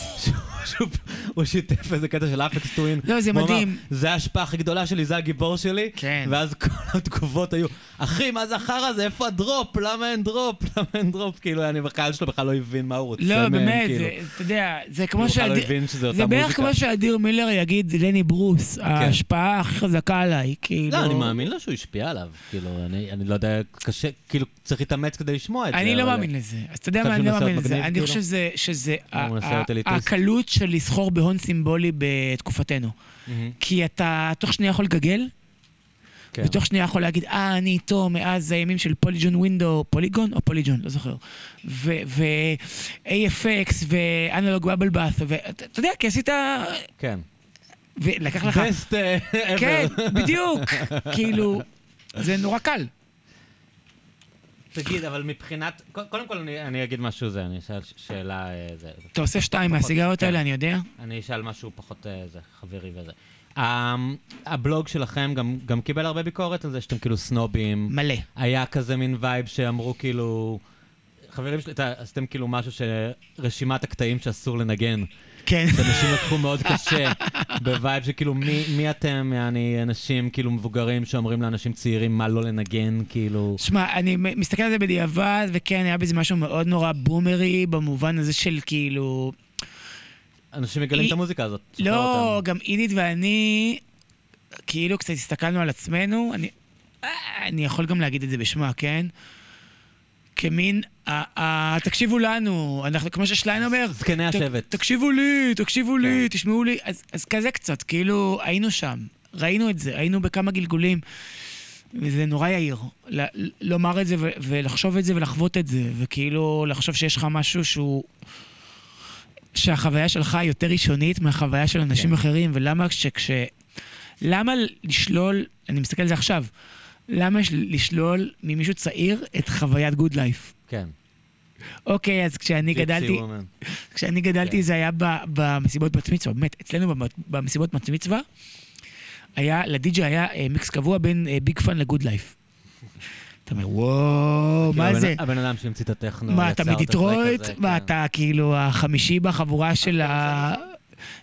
הוא שיתף איזה קטע של אפקס טווין. לא, זה הוא אמר, מדהים. זה ההשפעה הכי גדולה שלי, זה הגיבור שלי. כן. ואז כל התגובות היו, אחי, מה זה החרא הזה? איפה ה drop? למה אין drop? [laughs] למה אין drop? כאילו, אני בקהל שלו בכלל לא הבין מה הוא רוצה לא, מהם, באמת, כאילו. זה, אתה יודע, זה כמו הוא בכלל לא שאדיר... שזה אותה זה בערך מוזיקה. כמו שאדיר מילר יגיד לני ברוס, ההשפעה הכי חזקה עליי, כאילו... לא, אני מאמין לו שהוא השפיע עליו. כאילו, אני אני לא יודע, קשה, כאילו, צריך להתאמץ כדי לשמוע את זה. אני לא מאמין לזה. אז אתה יודע מה, אני לא מאמין לזה. אני כאילו? חושב שזה-. הקלות של לסחור בהון סימבולי בתקופתנו. כי אתה תוך שנייה יכול לגגל, כן. ותוך שנייה יכול להגיד, אה, אני איתו מאז הימים של פוליג'ון ווינדו, פוליגון או פוליג'ון, לא זוכר. ו-AFX ואנלוג בבל באס, ואתה יודע, כי עשית... כן. ולקח לך... best אה, ever. כן, בדיוק. [laughs] כאילו, זה נורא קל. תגיד, אבל מבחינת... קודם כל, אני אני אגיד משהו זה, אני אשאל שאלה... אה, זה. אתה עושה שתיים מהסיגריות כן. האלה, אני יודע. אני אשאל משהו פחות אה, זה, חברי וזה. אמ, הבלוג שלכם גם, גם קיבל הרבה ביקורת על זה שאתם כאילו סנובים. מלא. היה כזה מין vibe שאמרו כאילו... חברים שלי, עשיתם כאילו משהו שרשימת הקטעים שאסור לנגן. כן. שאנשים לקחו מאוד קשה, ב vibe שכאילו מי, מי אתם, יעני, אנשים כאילו מבוגרים שאומרים לאנשים צעירים מה לא לנגן, כאילו... שמע, אני מסתכל על זה בדיעבד, וכן, היה בזה משהו מאוד נורא בומרי, במובן הזה של כאילו... אנשים מגלים את המוזיקה הזאת. לא, אותם. גם עידית ואני, כאילו קצת הסתכלנו על עצמנו, אני, אה, אני יכול גם להגיד את זה בשמה, כן? כמין, ה- ה- תקשיבו לנו, אנחנו, כמו ששליין אומר, זקני השבט. תקשיבו לי, תקשיבו לי, כן. תשמעו לי, אז, אז כזה קצת, כאילו, היינו שם, ראינו את זה, היינו בכמה גלגולים, וזה נורא יאיר, ל- לומר את זה ו- ולחשוב את זה ולחוות את זה, וכאילו, לחשוב שיש לך משהו שהוא... שהחוויה שלך היא יותר ראשונית מהחוויה של אנשים כן. אחרים, ולמה כשכש... למה לשלול, אני מסתכל על זה עכשיו, למה יש לשלול ממישהו צעיר את חוויית גוד לייף? כן. אוקיי, אז כשאני גדלתי. כשאני גדלתי כן. זה היה במסיבות בת מצווה, באמת, אצלנו במ- במסיבות בת מצווה, היה, לדי.ג'י היה אה, מיקס קבוע בין Big Fun ל Good Life. אתה אומר, וואו, כאילו, מה זה? הבן אדם שהמציא את הטכנו, מה, אתה מדיטרויט? הזה, מה, כן. אתה כאילו החמישי בחבורה של ה...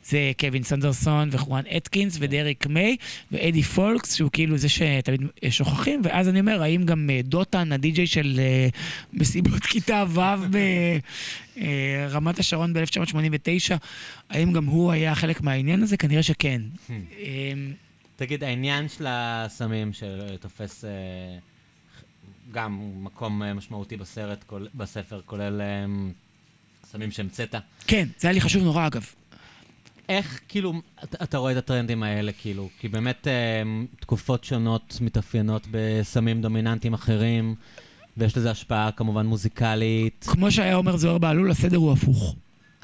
זה קווין סונדרסון וחואן אטקינס ודריק מיי ואדי פולקס, שהוא כאילו זה שתמיד שוכחים, ואז אני אומר, האם גם אה, דוטן, הדי-ג'יי של אה, מסיבות כיתה ו' ברמת השרון ב-1989, האם גם הוא היה חלק מהעניין הזה? כנראה שכן. Hmm. אמ, תגיד, העניין של הסמים שתופס אה, גם מקום אה, משמעותי בסרט, בספר, כולל אה, סמים שהמצאת. כן, זה היה לי חשוב נורא אגב. איך, כאילו, אתה, אתה רואה את הטרנדים האלה, כאילו? כי באמת אה, תקופות שונות מתאפיינות בסמים דומיננטיים אחרים, ויש לזה השפעה כמובן מוזיקלית. כמו שהיה אומר זוהר בהלול, הסדר הוא הפוך.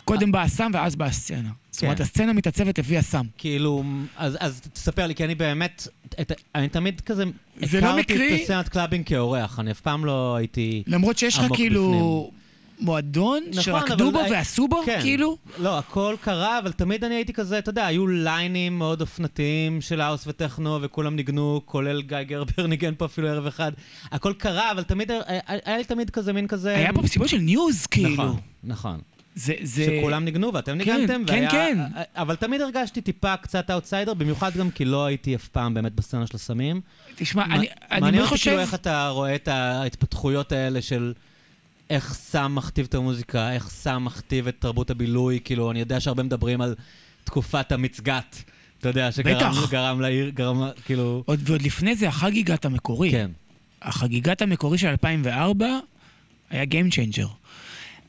קודם בא הסם ואז באה הסצנה. זאת אומרת, כן. הסצנה מתעצבת לפי הסם. כאילו, אז, אז תספר לי, כי אני באמת, את, אני תמיד כזה, זה לא היכרותי מקרוב. את הסצנת clubbing כאורח, אני אף פעם לא הייתי... למרות שיש לך כאילו מועדון נכון, שרקדו בו הי- ועשו בו, כן. כאילו? לא, הכל קרה, אבל תמיד אני הייתי כזה, אתה יודע, היו ליינים מאוד אופנתיים של האוס וטכנו, וכולם ניגנו, כולל גיא גרבר [laughs] ניגן פה אפילו ערב אחד. הכל קרה, אבל תמיד, היה- היה לי תמיד כזה, מין כזה... היה פה מסיבות של ניוז, כאילו. נכון, נכון. זה, זה... שכולם ניגנו ואתם כן, ניגנתם, כן, והיה- כן. אבל תמיד הרגשתי טיפה קצת אאוטסיידר, במיוחד גם כי לא הייתי אף פעם באמת בסצנה של הסמים. תשמע, מה- אני, אני מעניין מאוד אותי חושב... כאילו איך אתה רואה את ההתפתחויות האלה של איך סם מכתיב את המוזיקה, איך סם מכתיב את תרבות הבילוי, כאילו, אני יודע שהרבה מדברים על תקופת החגיגת, אתה יודע, שגרם לעיר, גרם, כאילו... עוד, ועוד לפני זה, החגיגת המקורי. כן. החגיגת המקורי של 2004 היה Game Changer.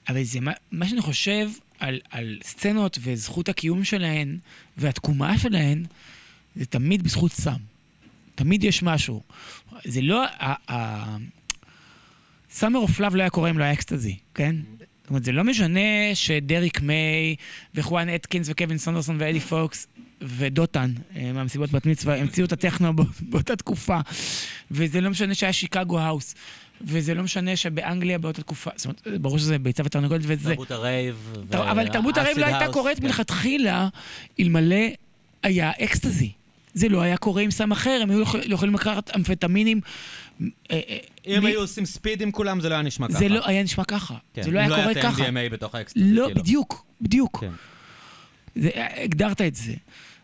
אבל זה מה, מה שאני חושב על, על סצנות וזכות הקיום שלהן והתקומה שלהן, זה תמיד בזכות סם. תמיד יש משהו. זה לא... Summer of Love לא היה קורה אם לא היה אקסטזי, כן? זאת אומרת, זה לא משנה שדריק מיי וחואן אטקינס וקווין סונדרסון ואדי פוקס ודה דוטן אה, מהמסיבות בת מצווה המציאו את הטכנו בא- באותה תקופה. וזה לא משנה שהיה שיקגו האוס. וזה לא משנה שבאנגליה באותה תקופה, זאת אומרת, ברור שזה ביצה ותרנגולת וזה. תרבות הרייב. אבל תרבות הרייב לא הייתה קורית כן. מלכתחילה אלמלא היה אקסטזי. זה לא היה קורה עם סם אחר, הם היו יכול- יכולים לקחת אמפטמינים. אה, אה, אם היו עושים ספיד עם כולם, זה לא היה נשמע ככה. זה לא היה נשמע ככה. כן. זה לא היה קורה אם ככה. לא היה את ה-MDMA בתוך האקסטזי, לא, כאילו. בדיוק, בדיוק. כן. זה, הגדרת את זה.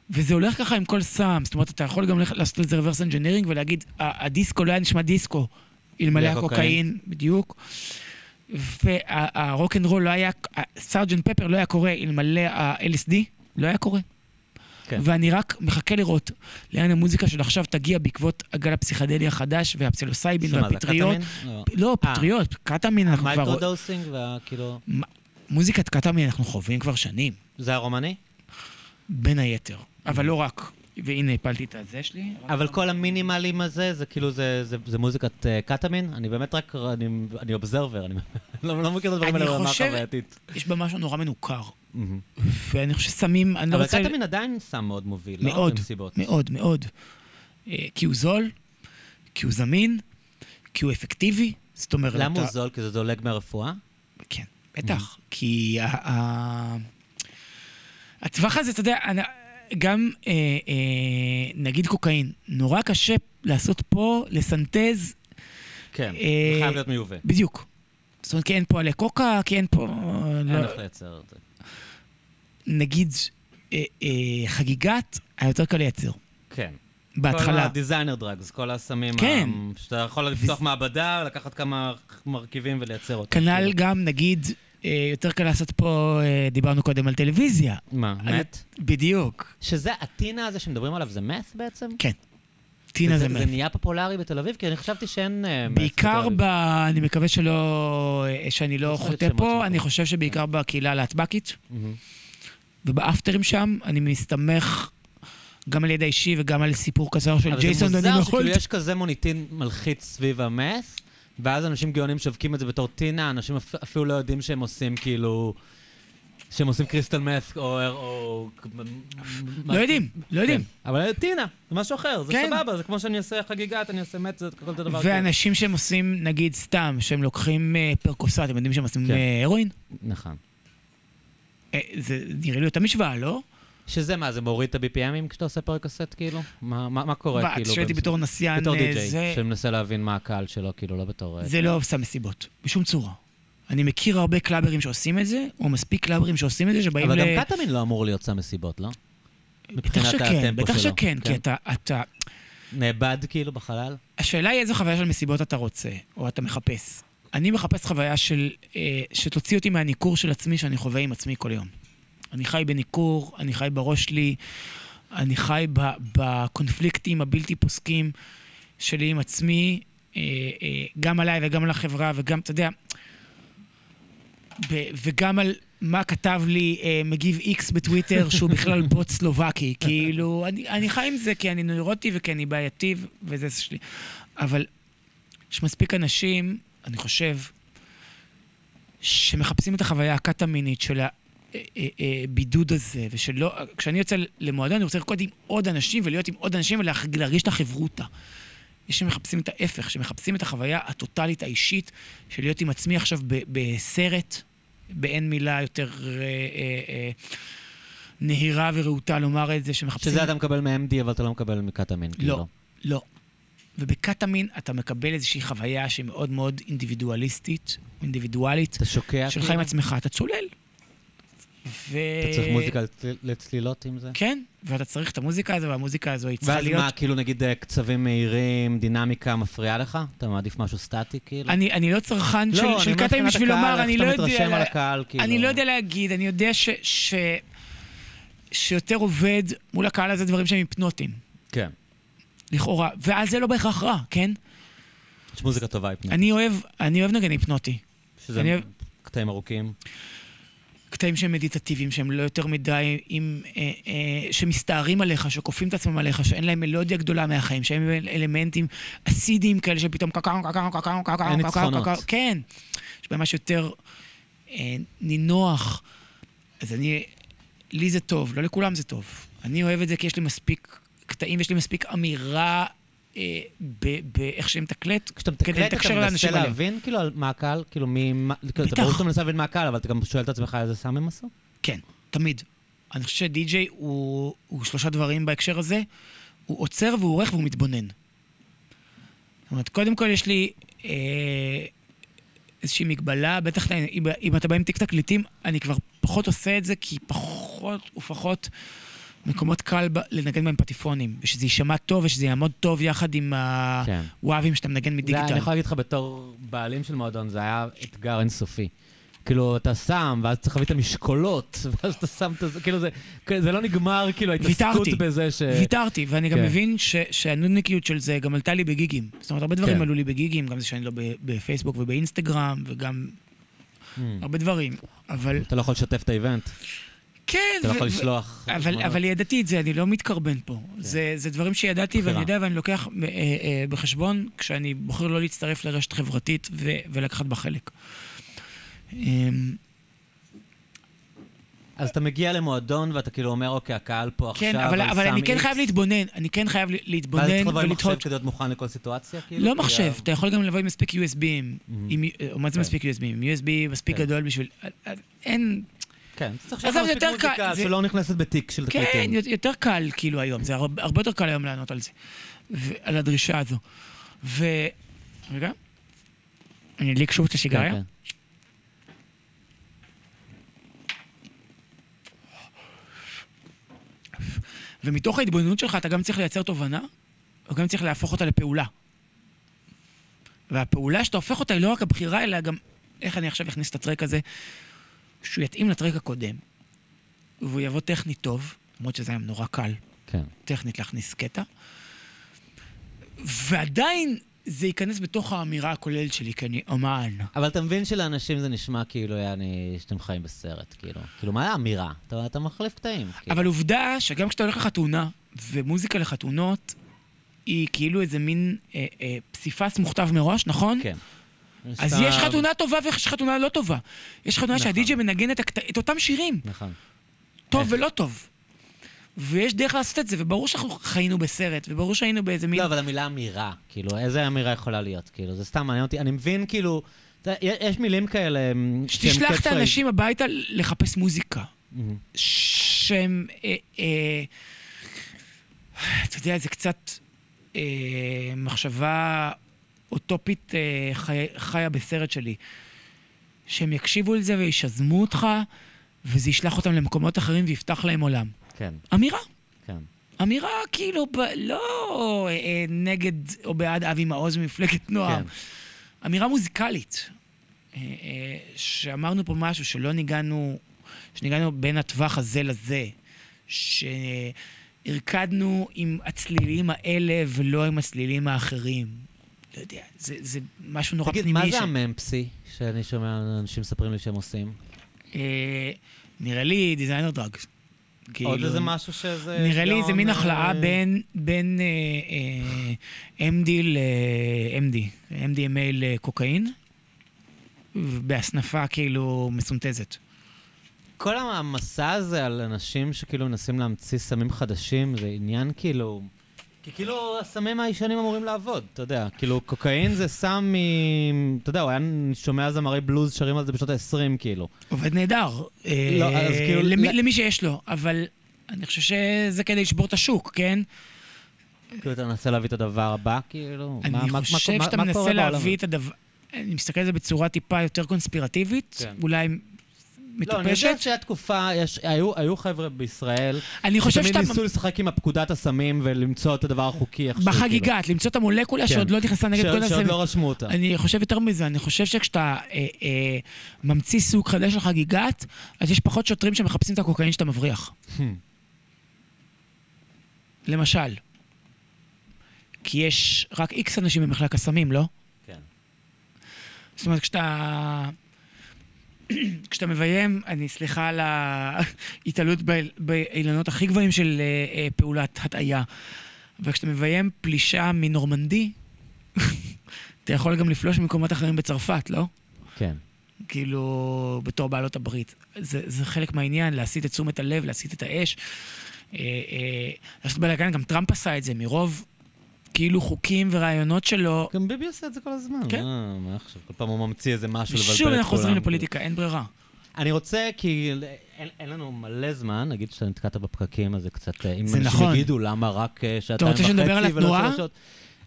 וזה הולך ככה עם כל סם, זאת אומרת, אתה יכול גם לעשות לזה reverse engineering ולהגיד, "ה- הדיסקו לא היה נשמע דיסקו, אלמלא הקוקאין. בדיוק. והרוק אנד רול לא היה, Sergeant Pepper לא היה קורה אלמלא ה-LSD, לא היה קורה. כן. ואני רק מחכה לראות לאן המוזיקה של עכשיו תגיע בעקבות הגל הפסיכדלי החדש והפסילוסייבין והפטריות. לא. לא, פטריות, קטמין אנחנו כבר... microdosing והכאילו... מוזיקת קטמין אנחנו חווים כבר שנים, זה הרומני? בין היתר. אבל לא רק. והנה, הפלתי את הזה שלי. אבל כל המינימלים הזה, זה כאילו, זה, זה, זה מוזיקת אה, קטמין? אני באמת רק, אני, אני אובזרבר, אני [laughs] לא, לא מכיר את הדברים אני האלה ברמה חושב-. יש בה משהו נורא מנוכר. ואני חושב ששמים, אני לא אבל רוצה... קטמין עדיין סם מאוד מוביל, לא? מאוד, במסיבות. מאוד, מאוד. אה, כי הוא זול, כי הוא זמין, כי הוא אפקטיבי. זאת אומרת, למה הוא זול? כי זה זולג מהרפואה? כן, בטח. כי הטווח הזה, אתה יודע, גם אה, אה, נגיד קוקאין, נורא קשה לעשות פה, לסנטז, כן, זה חייב להיות מיובא. בדיוק. זאת אומרת, כי אין פה עלי קוקה, כי אין פה... אין לא, איך לייצר את זה. נגיד אה, אה, חגיגת, היה יותר קל לייצר. כן. בהתחלה. כל הדיזיינר דרגס, כל הסמים, כן. ה- שאתה יכול לפתוח מעבדה, לקחת כמה מרכיבים ולייצר אותם. כנ"ל כאילו. גם, נגיד, אה, יותר קל לעשות פה, אה, דיברנו קודם על טלוויזיה. מה, על- מת? בדיוק. שזה, הטינה הזה שמדברים עליו זה מת בעצם? כן. טינה זה זה מת. נהיה פופולרי בתל אביב? כי אני חשבתי שאין מת בעיקר ב... אני מקווה שלא... שאני לא לא חוטא פה, של אני. חושב שבעיקר בקהילה הלהטב"קית, מהמם. ובאפטרים שם, אני מסתמך גם על ידע אישי וגם על סיפור קצר של אבל ג'ייסון זה דנינו מוזר שכאילו הולט. יש כזה מוניטין מלחיץ סביב המס, ואז אנשים גאונים שווקים את זה בתור טינה, אנשים אפ- אפילו לא יודעים שהם עושים כאילו... שהם עושים קריסטל מס או... או... לא יודעים, לא יודעים. כן. אבל טינה, זה משהו אחר, זה כן. סבבה, זה כמו שאני עושה חגיגת, אני עושה מת, זה כל אותו דבר. ואנשים שהם עושים, נגיד, סתם, שהם לוקחים אה, פרקוסט, הם יודעים שהם עושים כן. אה, הרואין? נכון. אה, זה נראה לי אותה משוואה, לא? שזה מה, זה מוריד את ה-BPMים כשאתה עושה פרקסט כאילו? מה, מה, מה קורה ואת כאילו? שואלתי במס- בתור נסיין, בתור אה, די-ג'יי, זה- שמנסה להבין מה הקהל שלו, כאילו, לא בתור... אה, זה לא עושה מסיבות, בשום צורה. אני מכיר הרבה קלאברים שעושים את זה, או מספיק קלאברים שעושים את זה, שבאים אבל ל... גם קטמין לא אמור להיות סם מסיבות, לא? בטח שכן, בטח שלו, שכן, כי כן. אתה, אתה... נאבד כאילו בחלל? השאלה היא איזו חוויה של מסיבות אתה רוצה, או אתה מחפש. אני מחפש חוויה של... אה, שתוציא אותי מהניכור של עצמי שאני חווה עם עצמי כל יום. אני חי בניכור, אני חי בראש שלי, אני חי בקונפליקטים הבלתי פוסקים שלי עם עצמי, אה, אה, גם עליי וגם על החברה, וגם, אתה יודע, וגם על מה כתב לי מגיב איקס בטוויטר, שהוא בכלל בוט סלובקי. [laughs] כאילו, אני, אני חי עם זה כי אני נוירוטי וכי אני בעייתי, וזה שלי. אבל יש מספיק אנשים, אני חושב, שמחפשים את החוויה הקטמינית של הבידוד הזה, ושלא... כשאני יוצא למועדון, אני רוצה לרקוד עם עוד אנשים ולהיות עם עוד אנשים ולהרגיש את החברותא. יש שמחפשים את ההפך, שמחפשים את החוויה הטוטלית האישית של להיות עם עצמי עכשיו בסרט, באין מילה יותר אה, אה, אה, נהירה ורהוטה לומר את זה, שמחפשים... שזה אתה מקבל מ-MD, אבל אתה לא מקבל מקטמין, כאילו. לא, לא. ובקטמין אתה מקבל איזושהי חוויה שהיא מאוד מאוד אינדיבידואליסטית, אינדיבידואלית, אתה שוקע, שלך כאילו? עם עצמך, אתה צולל. ו... אתה צריך מוזיקה לצל- לצלילות עם זה? כן, ואתה צריך את המוזיקה הזו, והמוזיקה הזו היא צריכה ואז להיות... מה, כאילו נגיד אה, קצבים מהירים, דינמיקה מפריעה לך? אתה מעדיף משהו סטטי, כאילו? אני, אני לא צרכן לא, של, אני של אומר קטעים מבחינת בשביל לומר, אני לא יודע... מתרשם על לה- הקהל, כאילו. אני לא יודע להגיד, אני יודע ש... ש... שיותר עובד מול הקהל הזה דברים שהם היפנוטיים. לכאורה, ואז זה לא בהכרח רע, כן? יש מוזיקה טובה היפנית. אני אוהב, אני אוהב נגן היפנוטי. שזה אני אוהב- קטעים ארוכים. קטעים שהם מדיטטיביים, שהם לא יותר מדי, עם, אה, אה, שמסתערים עליך, שכופים את עצמם עליך, שאין להם מלודיה גדולה מהחיים, שהם אלמנטים אסידיים כאלה שפתאום קקאו, קקאו, קקאו, קקאו, אין קקאו, ניצחונות. קקאו, כן. יש בהם משהו יותר אה, נינוח. אז אני, לי זה טוב, לא לכולם זה טוב. אני אוהב את זה כי יש לי מספיק קטעים, יש לי מספיק אמירה אה, באיך שאני מתקלט, כשאתה מתקלט, אתה מנסה. להבין, כאילו, על מה הקהל? כאילו, מי... כאילו, אתה. ברור שאתה מנסה להבין מה הקהל, אבל אתה גם שואל את עצמך איזה סם הם עשו? כן, תמיד. אני חושב שדי-ג'יי הוא, הוא שלושה דברים בהקשר הזה. הוא עוצר והוא עורך והוא מתבונן. זאת אומרת, קודם כל יש לי אה, איזושהי מגבלה, בטח אם, אם אתה בא עם תיק תקליטים, אני כבר פחות עושה את זה, כי. פחות ופחות מקומות קל ב- לנגן בהם פטיפונים, ושזה יישמע טוב ושזה יעמוד טוב יחד עם כן. הוואבים שאתה מנגן זה, מדיגיטל. אני יכול להגיד לך בתור בעלים של מועדון, זה היה אתגר אינסופי. כאילו, אתה שם, ואז צריך להביא את המשקולות, [laughs] ואז אתה שם את זה, כאילו זה, זה לא נגמר, כאילו, ההתעסקות. בזה ש... ויתרתי, ואני גם כן. מבין ש- שהנודניקיות של זה גם עלתה לי בגיגים. זאת אומרת, הרבה דברים כן. עלו לי בגיגים, גם זה שאני לא ב- בפייסבוק ובאינסטגרם, וגם Mm. הרבה דברים. אבל אתה לא יכול לשתף את האיבנט, כן, אתה לא יכול לשלוח... אבל. אבל ידעתי את זה, אני לא מתקרבן פה. זה, זה דברים שידעתי בחירה. ואני יודע ואני לוקח אה, אה, בחשבון כשאני בוחר לא להצטרף לרשת חברתית ו, ולקחת בה חלק. אמ, אז אתה מגיע למועדון ואתה כאילו אומר, אוקיי, הקהל פה כן, עכשיו, אבל, אבל אני כן X." חייב להתבונן, אני כן חייב ל- ואז צריך להתבונן לבוא עם מחשב ולתהות. כדי להיות מוכן לכל סיטואציה, כאילו? לא מחשב, אתה יכול גם לבוא עם מספיק USBים. עם- או מה זה כן. מספיק USBים? USB מספיק כן. גדול בשביל... אין... כן, צריך יותר קל, מוזיקה זה- שלא נכנסת בתיק של כן, תקליטים. יותר קל כאילו היום, זה הרבה הרבה יותר קל היום לענות על זה. על הדרישה הזו. ו... רגע. אני אדליק שוב את הסיגריה. כן, כן. ומתוך ההתבוננות שלך אתה גם צריך לייצר תובנה, וגם צריך להפוך אותה לפעולה. והפעולה שאתה הופך אותה היא לא רק הבחירה, אלא גם איך אני עכשיו אכניס את הטרק הזה, שהוא יתאים לטרק הקודם, והוא יבוא טכנית טוב, למרות שזה היה נורא קל כן. טכנית להכניס קטע, ועדיין זה ייכנס בתוך האמירה הכוללת שלי, כי אני אומן. אבל אתה מבין שלאנשים זה נשמע כאילו, יעני, שאתם חיים בסרט, כאילו. כאילו, מה האמירה? אתה, אתה מחליף קטעים. כאילו. אבל עובדה שגם כשאתה הולך לחתונה, ומוזיקה לחתונות, היא כאילו איזה מין אה, אה, פסיפס מוכתב מראש, נכון? כן. אז יש חתונה טובה ויש חתונה לא טובה. יש חתונה נכון. שהדי-ג'יי מנגן את, אותם שירים, נכון. טוב איך? ולא טוב. ויש דרך לעשות את זה, וברור שאנחנו חיינו בסרט, וברור שהיינו באיזה מין... לא, אבל המילה אמירה, כאילו, איזה אמירה יכולה להיות? כאילו, זה סתם מעניין אותי. אני מבין, כאילו, יש מילים כאלה שתשלח את. האנשים הביתה לחפש מוזיקה. שהם... אה, אה, אתה יודע, זה קצת אה, מחשבה אוטופית אה, חי, חיה בסרט שלי. שהם יקשיבו לזה וישזמו אותך, וזה ישלח אותם למקומות אחרים ויפתח להם עולם. כן, אמירה. כן. אמירה כאילו, ב, לא אה, אה, נגד או בעד אבי מעוז ממפלגת נועם. כן. אמירה מוזיקלית. אה, אה, שאמרנו פה משהו שלא ניגענו, שניגענו בין הטווח הזה לזה. שהרקדנו עם הצלילים האלה ולא עם הצלילים האחרים. לא יודע, זה, זה משהו נורא תגיד, פנימי. מה זה ש- הממפסי שאני שומע אנשים מספרים לי שהם עושים? אה, נראה לי דיזיינר דרגס. עוד איזה משהו שזה... נראה לי זה מין גאון, החלאה אה, בין, בין אה, אה, MD ל-MD, MDMA לקוקאין, בהסנפה כאילו מסונתזת. כל המסע הזה על אנשים שכאילו מנסים להמציא סמים חדשים, זה עניין כאילו... כי כאילו הסמים הישנים אמורים לעבוד, אתה יודע. כאילו, קוקאין זה סם מ... אתה יודע, הוא היה שומע זמרי בלוז שרים על זה בשנות ה-20, כאילו. עובד נהדר. אה, לא, אז כאילו- למי, למי שיש לו, אבל אני חושב שזה כדי לשבור את השוק, כן? כאילו, אתה מנסה להביא את הדבר הבא, כאילו? אני מה- חושב מה- שאתה מה מנסה להביא? את הדבר... אני מסתכל על זה בצורה טיפה יותר קונספירטיבית, כן. אולי לא, אני מטופשת. יודע שהיה תקופה, יש- היו היו חבר'ה בישראל, אני חושב שתמיד שאתה... ניסו לשחק עם הפקודת הסמים ולמצוא את הדבר החוקי איכשהו. בחגיגת, למצוא את המולקולה כן. שעוד לא נכנסה נגד כאילו. כל ש- שעוד הסמים. לא רשמו אותה. אני חושב יותר מזה, אני חושב שכשאתה אה, אה, ממציא סוג חדש של חגיגת, אז יש פחות שוטרים שמחפשים את הקוקאין שאתה מבריח. Hmm. למשל. כי יש רק איקס אנשים במחלק הסמים, לא? כן. זאת אומרת, כשאתה... כשאתה מביים, אני סליחה על ההתעלות באילנות הכי גבוהים של אה, אה, פעולת הטעיה, אבל כשאתה מביים פלישה מנורמנדי, [laughs] אתה יכול גם לפלוש ממקומות אחרים בצרפת, לא? כן. כאילו, בתור בעלות הברית. זה, זה חלק מהעניין, להסיט את תשומת הלב, להסיט את האש. אה, אה, לעשות בלאגן, גם טראמפ עשה את זה, מרוב כאילו חוקים ורעיונות שלו. גם ביבי עושה את זה כל הזמן. כן. מה, מה עכשיו? כל פעם הוא ממציא איזה משהו לבלבל את שוב כולם. אנחנו חוזרים לפוליטיקה, אין ברירה. אני רוצה, כי אין, אין לנו מלא זמן, נגיד שאתה נתקעת בפקקים, אז זה קצת... אה, אם זה אנשים נכון. יגידו למה רק אה, שעתיים רוצה וחצי שנדבר על ולא התנועה? שלוש שעות.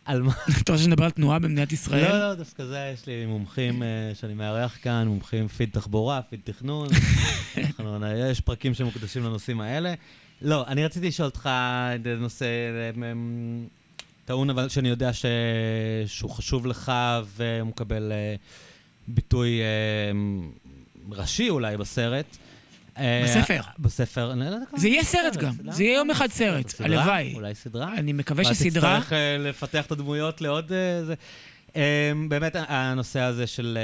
על מה... [laughs] אתה רוצה שנדבר על תנועה במדינת ישראל? לא, לא, דווקא זה, יש לי מומחים אה, שאני מארח כאן, מומחים פיד תחבורה, פיד תכנון. [laughs] אנחנו- יש פרקים שמוקדשים לנושאים האלה. לא, אני רציתי לשאול אותך נושא אה, טעון, אבל שאני יודע ש... שהוא חשוב לך והוא מקבל אה, ביטוי אה, ראשי אולי בסרט. אה, בספר. בספר, אני לא יודע כמה זה יהיה סרט גם? זה יהיה יום אחד סרט? הלוואי. אולי סדרה? אני מקווה שסדרה... תצטרך לפתח את הדמויות לעוד... זה. באמת, הנושא הזה של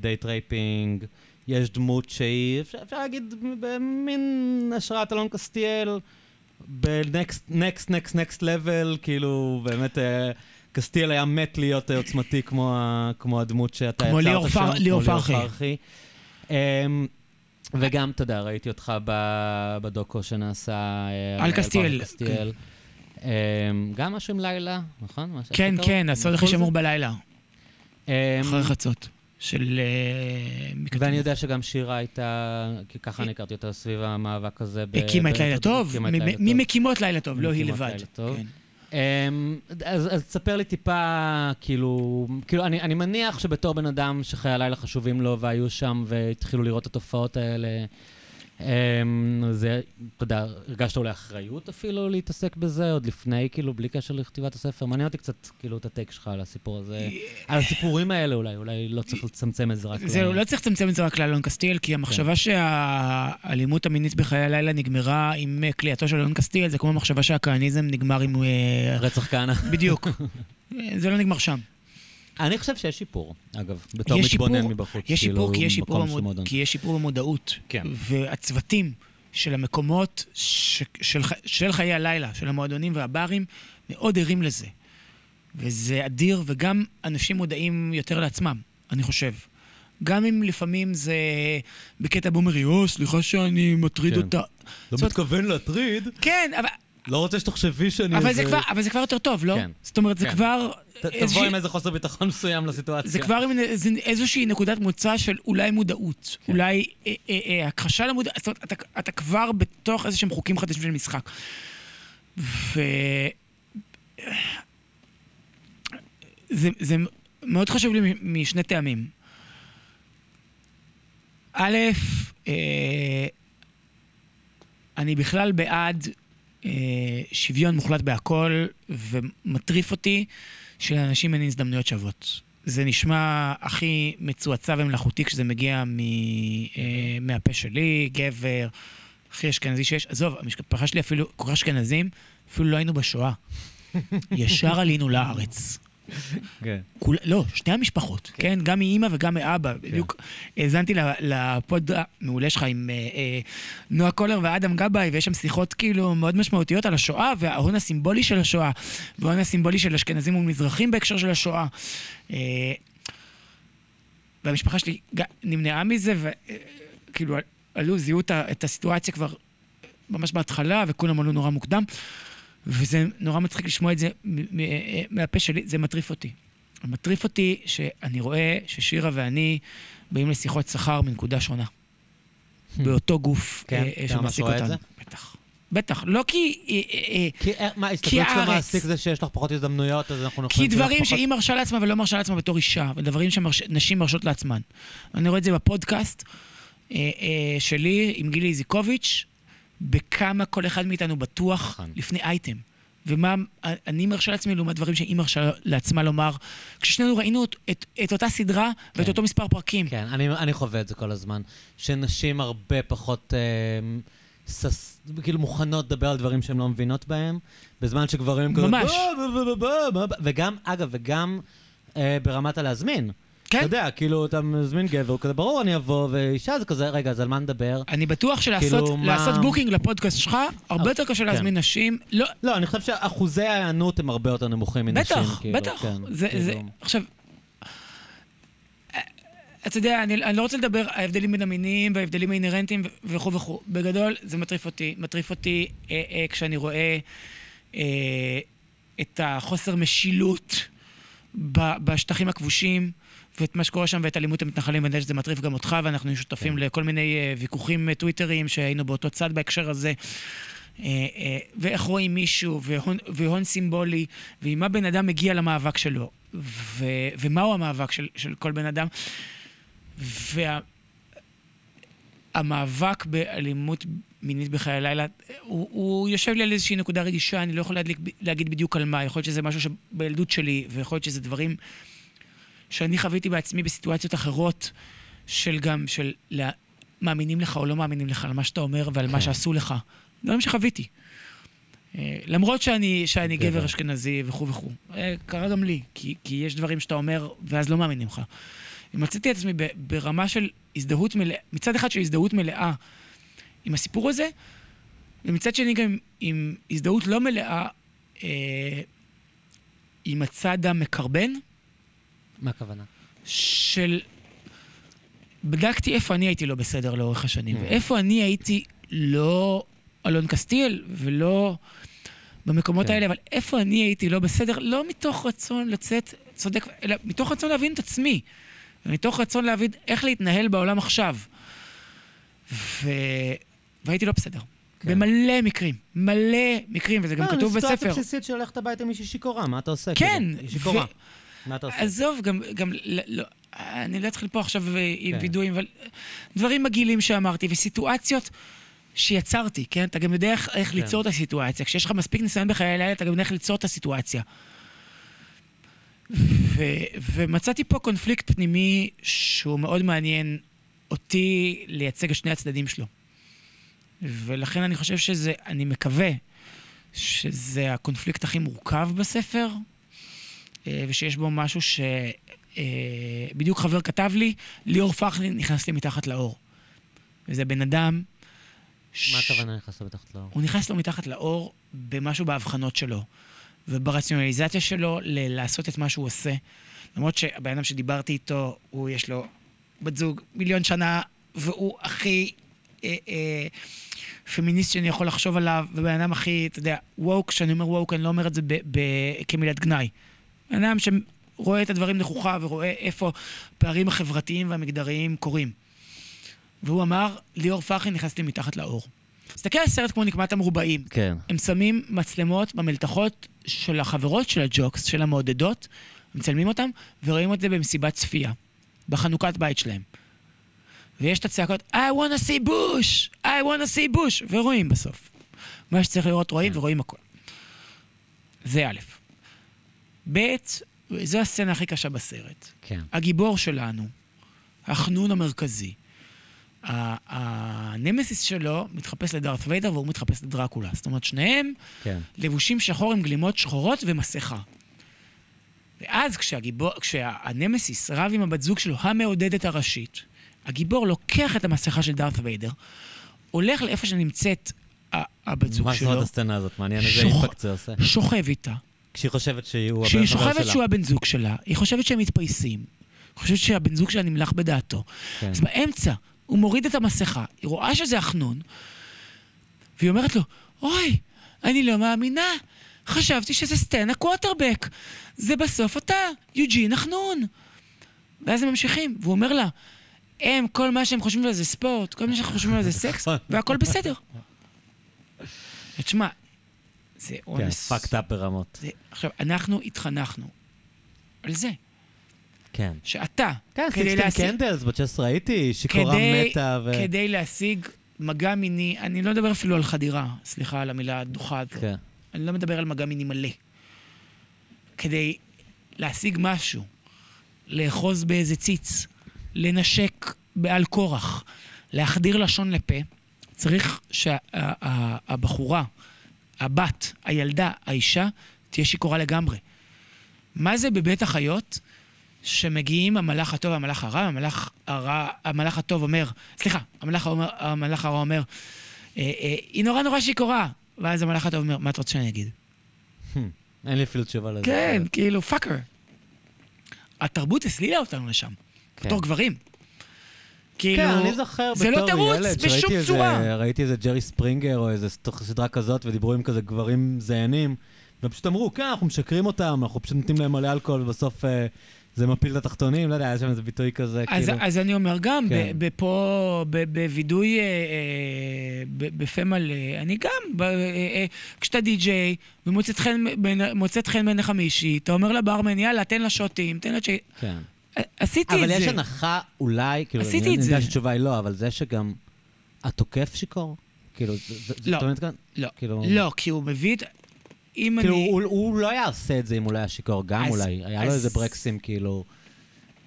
date raping, יש דמות שהיא, אפשר להגיד, במין השראת אלון קסטיאל, ב next, next, next, next level, כאילו, באמת, אה, קסטיאל היה מת להיות עוצמתי כמו כמו הדמות שאתה כמו יצרת ליאור שם, פר- כמו ליאור פרחי. אה, וגם, אתה יודע, ראיתי אותך ב- בדוקו שנעשה... אה, על קסטיאל, קסטיאל. אה, גם משהו עם לילה, נכון? כן? כן, הסוד הכי? שמור בלילה, אה, אחרי חצות. של... אה, מקטנות. ואני יודע שגם שירה הייתה, כי ככה אני הכרתי אותה סביב המאבק הזה. הקימה את לילה טוב, הקימה את מ- לילה טוב. ממקימות לילה טוב, לא היא לבד. כן. אמ, אז, אז תספר לי טיפה, כאילו, כאילו אני, אני מניח שבתור בן אדם שחיי הלילה חשובים לו והיו שם והתחילו לראות את התופעות האלה, זה, אתה יודע, הרגשת אולי אחריות אפילו להתעסק בזה, עוד לפני, כאילו, בלי קשר לכתיבת הספר? מעניין אותי קצת, כאילו, את הטייק שלך על הסיפור הזה, על הסיפורים האלה אולי, אולי לא צריך לצמצם את זה רק זהו, לא צריך לצמצם את זה רק לאלון קסטיאל, כי המחשבה שהאלימות המינית בחיי הלילה נגמרה עם אה, כליאתו של אלון קסטיאל, זה כמו המחשבה שהכהניזם נגמר עם... אה, רצח כהנא. בדיוק. [laughs] זה לא נגמר שם. אני חושב שיש שיפור, אגב, בתור יש מתבונן שיפור, מבחוץ. יש כאילו, שיפור, כי יש שיפור, במוד... כי יש שיפור במודעות. כן. והצוותים של המקומות ש... של... של חיי הלילה, של המועדונים והברים, מאוד ערים לזה. וזה אדיר, וגם אנשים מודעים יותר לעצמם, אני חושב. גם אם לפעמים זה בקטע בומרי, או, סליחה שאני מטריד כן. אותה. לא זאת מתכוון להטריד, כן, אבל, לא רוצה שתחשבי שאני אבל, איזה... זה כבר, אבל זה כבר יותר טוב, לא? כן. זאת אומרת, זה כן. כבר... ת- תבוא איזושהי- עם איזה חוסר ביטחון מסוים לסיטואציה. זה כבר עם איז- איזושהי נקודת מוצא של אולי מודעות, כן. אולי אה, אה, אה, הכחשה למודעות, זאת אומרת, אתה, אתה כבר בתוך איזה שהם חוקים חדשים של משחק. ו... זה, זה מאוד חשוב לי משני טעמים. א', אה, אני בכלל בעד שוויון מוחלט בהכל, ומטריף אותי שלאנשים אין הזדמנויות שוות. זה נשמע הכי מצועצע ומלאכותי כשזה מגיע מ, אה, מהפה שלי, גבר, הכי אשכנזי שיש. עזוב, המשפחה שלי אפילו, כל כך אשכנזים, אפילו לא היינו בשואה. [laughs] ישר עלינו לארץ. כן. כול, לא, שתי המשפחות, כן? גם מאימא וגם מאבא. בדיוק האזנתי לפוד המעולה שלך עם אה, אה, נועה קולר ואדם גבאי, ויש שם שיחות כאילו מאוד משמעותיות על השואה, וההון הסימבולי של השואה, וההון הסימבולי של אשכנזים ומזרחים בהקשר של השואה. אה, והמשפחה שלי נמנעה מזה, וכאילו עלו, זיהו את הסיטואציה כבר ממש בהתחלה, וכולם עלו נורא מוקדם. וזה נורא מצחיק לשמוע את זה מהפה שלי, זה מטריף אותי. מטריף אותי שאני רואה ששירה ואני באים לשיחות שכר מנקודה שונה. באותו גוף כן, אה, שמעסיק אותנו. בטח. בטח. לא כי... אה, אה, אה, כי מה, הסתכלות של. המעסיק זה שיש לך פחות הזדמנויות, אז אנחנו כי יכולים... דברים שהיא מרשה לעצמה ולא מרשה לעצמה בתור אישה, ודברים שנשים מרשות לעצמן. אני רואה את זה בפודקאסט שלי עם גילי איזיקוביץ', בכמה כל אחד מאיתנו בטוח נכון. לפני אייטם. ומה אני מרשה לעצמי לעומת דברים שהיא מרשה לעצמה לומר, כששנינו ראינו את, את, את אותה סדרה ואת כן. אותו מספר פרקים. כן, אני, אני חווה את זה כל הזמן. שנשים הרבה פחות, אה, סס, כאילו מוכנות לדבר על דברים שהן לא מבינות בהם, בזמן שגברים כזה... ממש. וגם, אגב, וגם אה, ברמת הלהזמין. כן. אתה יודע, כאילו, אתה מזמין גבר, כזה, ברור, אני אבוא, ואישה זה כזה, רגע, אז על מה נדבר? אני בטוח שלעשות כאילו, מה- booking לפודקאסט שלך, הרבה יותר קשה כן. להזמין נשים. לא, לא, אני חושב שאחוזי ההיענות הם הרבה יותר נמוכים מנשים. בטח, כאילו, בטח. כן, זה, כאילו. זה, עכשיו, אתה יודע, אני, אני לא רוצה לדבר על ההבדלים בין המינים וההבדלים האינהרנטיים וכו' וכו'. בגדול, זה מטריף אותי. מטריף אותי אה, אה, כשאני רואה אה, את החוסר משילות ב, בשטחים הכבושים. ואת מה שקורה שם ואת אלימות המתנחלים, ואני יודע שזה מטריף גם אותך, ואנחנו שותפים כן. לכל מיני אה, ויכוחים אה, טוויטריים שהיינו באותו צד בהקשר הזה. אה, ואיך רואים מישהו, והון, והון סימבולי, ועם מה בן אדם מגיע למאבק שלו, ו, ומהו המאבק של, של כל בן אדם. והמאבק באלימות מינית בחיי הלילה, הוא, הוא יושב לי על איזושהי נקודה רגישה, אני לא יכול להדליק, להגיד בדיוק על מה, יכול להיות שזה משהו שבילדות שלי, ויכול להיות שזה דברים שאני חוויתי בעצמי בסיטואציות אחרות, של גם, של לה, מאמינים לך או לא מאמינים לך, על מה שאתה אומר ועל מה כן. שעשו לך. דברים שחוויתי. אה, למרות שאני, שאני גבר. אשכנזי וכו' וכו'. אה, קרה גם לי, כי, כי יש דברים שאתה אומר ואז לא מאמינים לך. מצאתי את עצמי ברמה של הזדהות מלאה, מצד אחד של הזדהות מלאה עם הסיפור הזה, ומצד שני גם עם הזדהות לא מלאה אה, עם הצד המקרבן מה הכוונה? של... בדקתי איפה אני הייתי לא בסדר לאורך השנים, Mm. ואיפה אני הייתי לא אלון קסטיאל ולא במקומות כן. האלה, אבל איפה אני הייתי לא בסדר, לא מתוך רצון לצאת צודק, אלא מתוך רצון להבין את עצמי, ומתוך רצון להבין איך להתנהל בעולם עכשיו. ו... והייתי לא בסדר. כן. במלא מקרים, מלא מקרים, וזה גם לא, כתוב זו סיטואציה בספר. בסיסית של ללכת הביתה עם מישהי שיכורה, מה אתה עושה? כן, כאילו? שיכורה. ו- מה אתה עושה? עזוב, גם, גם, לא, אני לא אתחיל פה עכשיו עם כן. וידויים, אבל דברים מגעילים שאמרתי, וסיטואציות שיצרתי, כן? אתה גם יודע איך, איך כן. ליצור את הסיטואציה. כשיש לך מספיק ניסיון בחיי הלילה, אתה גם יודע איך ליצור את הסיטואציה. ו, ומצאתי פה קונפליקט פנימי שהוא מאוד מעניין אותי לייצג את שני הצדדים שלו. ולכן אני חושב שזה, אני מקווה שזה הקונפליקט הכי מורכב בספר, ושיש בו משהו ש... אה, חבר כתב לי, ליאור פחלין נכנס לי מתחת לאור. וזה בן אדם... מה הכוונה נכנסת מתחת לאור? הוא נכנס לו מתחת לאור במשהו בהבחנות שלו, וברציונליזציה שלו ל- לעשות את מה שהוא עושה. למרות שהבן אדם שדיברתי איתו, הוא יש לו בת זוג מיליון שנה, והוא הכי אה, אה, פמיניסט שאני יכול לחשוב עליו, ובן אדם הכי, אתה יודע, ווק, כשאני אומר ווק, אני לא אומר את זה ב- ב- כמילת גנאי. בן אדם שרואה את הדברים נכוחה ורואה איפה הפערים החברתיים והמגדריים קורים. והוא אמר, ליאור פרחי נכנס לי מתחת לאור. תסתכל על סרט כמו נקמת המרובעים. כן. הם שמים מצלמות במלתחות של החברות של הג'וקס, של המעודדות, מצלמים אותם, ורואים את זה במסיבת צפייה, בחנוכת בית שלהם. ויש את הצעקות, I want to see bush! I want to see bush! ורואים בסוף. מה שצריך לראות רואים, כן. ורואים הכול. זה א'. ב', זו הסצנה הכי קשה בסרט. כן. הגיבור שלנו, החנון המרכזי, הנמסיס שלו מתחפש לדארת ויידר והוא מתחפש לדרקולה. זאת אומרת, שניהם כן. לבושים שחור עם גלימות שחורות ומסכה. ואז כשהגיבור, כשהנמסיס רב עם הבת זוג שלו, המעודדת הראשית, הגיבור לוקח את המסכה של דארת ויידר, הולך לאיפה שנמצאת הבת זוג מה שלו, זאת הסצנה הזאת? מעניין איזה אימפקט זה עושה. שוכב איתה. כשהיא חושבת שהוא כשהיא הבן חבר שוכבת שלה. שהוא הבן זוג שלה, היא חושבת שהם מתפייסים. היא חושבת שהבן זוג שלה נמלח בדעתו. כן. אז באמצע, הוא מוריד את המסכה, היא רואה שזה החנון, והיא אומרת לו, אוי, אני לא מאמינה, חשבתי שזה סטן הקווטרבק. זה בסוף אתה, יוג'ין החנון. ואז הם ממשיכים, והוא אומר לה, הם, כל מה שהם חושבים עליו זה ספורט, כל מה שהם חושבים עליו זה סקס, נכון. והכל בסדר. [laughs] ותשמע, זה כן, אונס. fucked up ברמות. זה, עכשיו, אנחנו התחנכנו על זה, כן. שאתה, כן, כדי להשיג- Candles, בת 16 הייתי, שיכורה מתה ו... כדי להשיג מגע מיני, אני לא מדבר אפילו על חדירה, סליחה על המילה הדוחה הזאת. כן. אני לא מדבר על מגע מיני מלא. כדי להשיג משהו, לאחוז באיזה ציץ, לנשק בעל כורח, להחדיר לשון לפה, צריך שהבחורה, הבת, הילדה, האישה, תהיה שיכורה לגמרי. מה זה בבית החיות? שמגיעים המלאך הטוב והמלאך הרע, המלאך, הרע, המלאך הטוב אומר, סליחה, המלאך, אומר, המלאך הרע אומר, אה, אה, היא נורא נורא שיכורה. ואז המלאך הטוב אומר, מה אתה רוצה שאני אגיד? אין לי אפילו תשובה לזה. כן, כאילו, פאקר. התרבות הסלילה אותנו לשם, כן. בתור גברים. כאילו, כן, אני זוכר זה לא תירוץ בשום שראיתי איזה- צורה. ראיתי איזה ג'רי ספרינגר או איזה סדרה כזאת, ודיברו עם כזה גברים זיינים, והם פשוט אמרו, כן, אנחנו משקרים אותם, אנחנו פשוט נותנים להם מלא אלכוהול, ובסוף אה, זה מפיל את התחתונים, לא יודע, היה שם איזה ביטוי כזה, אז, כאילו. אז אני אומר גם, כן. ב- בווידוי, אה, אה, בפה מלא, אני גם, ב- אה, אה, כשאתה די-ג'יי ומוצאת חן בעיניך מישהי, אתה אומר לברמן, יאללה, תן לה שוטים, תן לה ש... כן. עשיתי את אבל זה. יש הנחה, אולי, כאילו, עשיתי אני את אני יודע זה. שהתשובה היא לא, אבל זה שגם התוקף שיכור? כאילו, זה- זה- לא. לא, כאילו- לא, כי הוא מביא את... אם כאילו, אני... הוא- הוא לא היה עושה את זה אם הוא לא היה שיכור, גם אז- אולי. היה לו אז- איזה ברקסים, כאילו...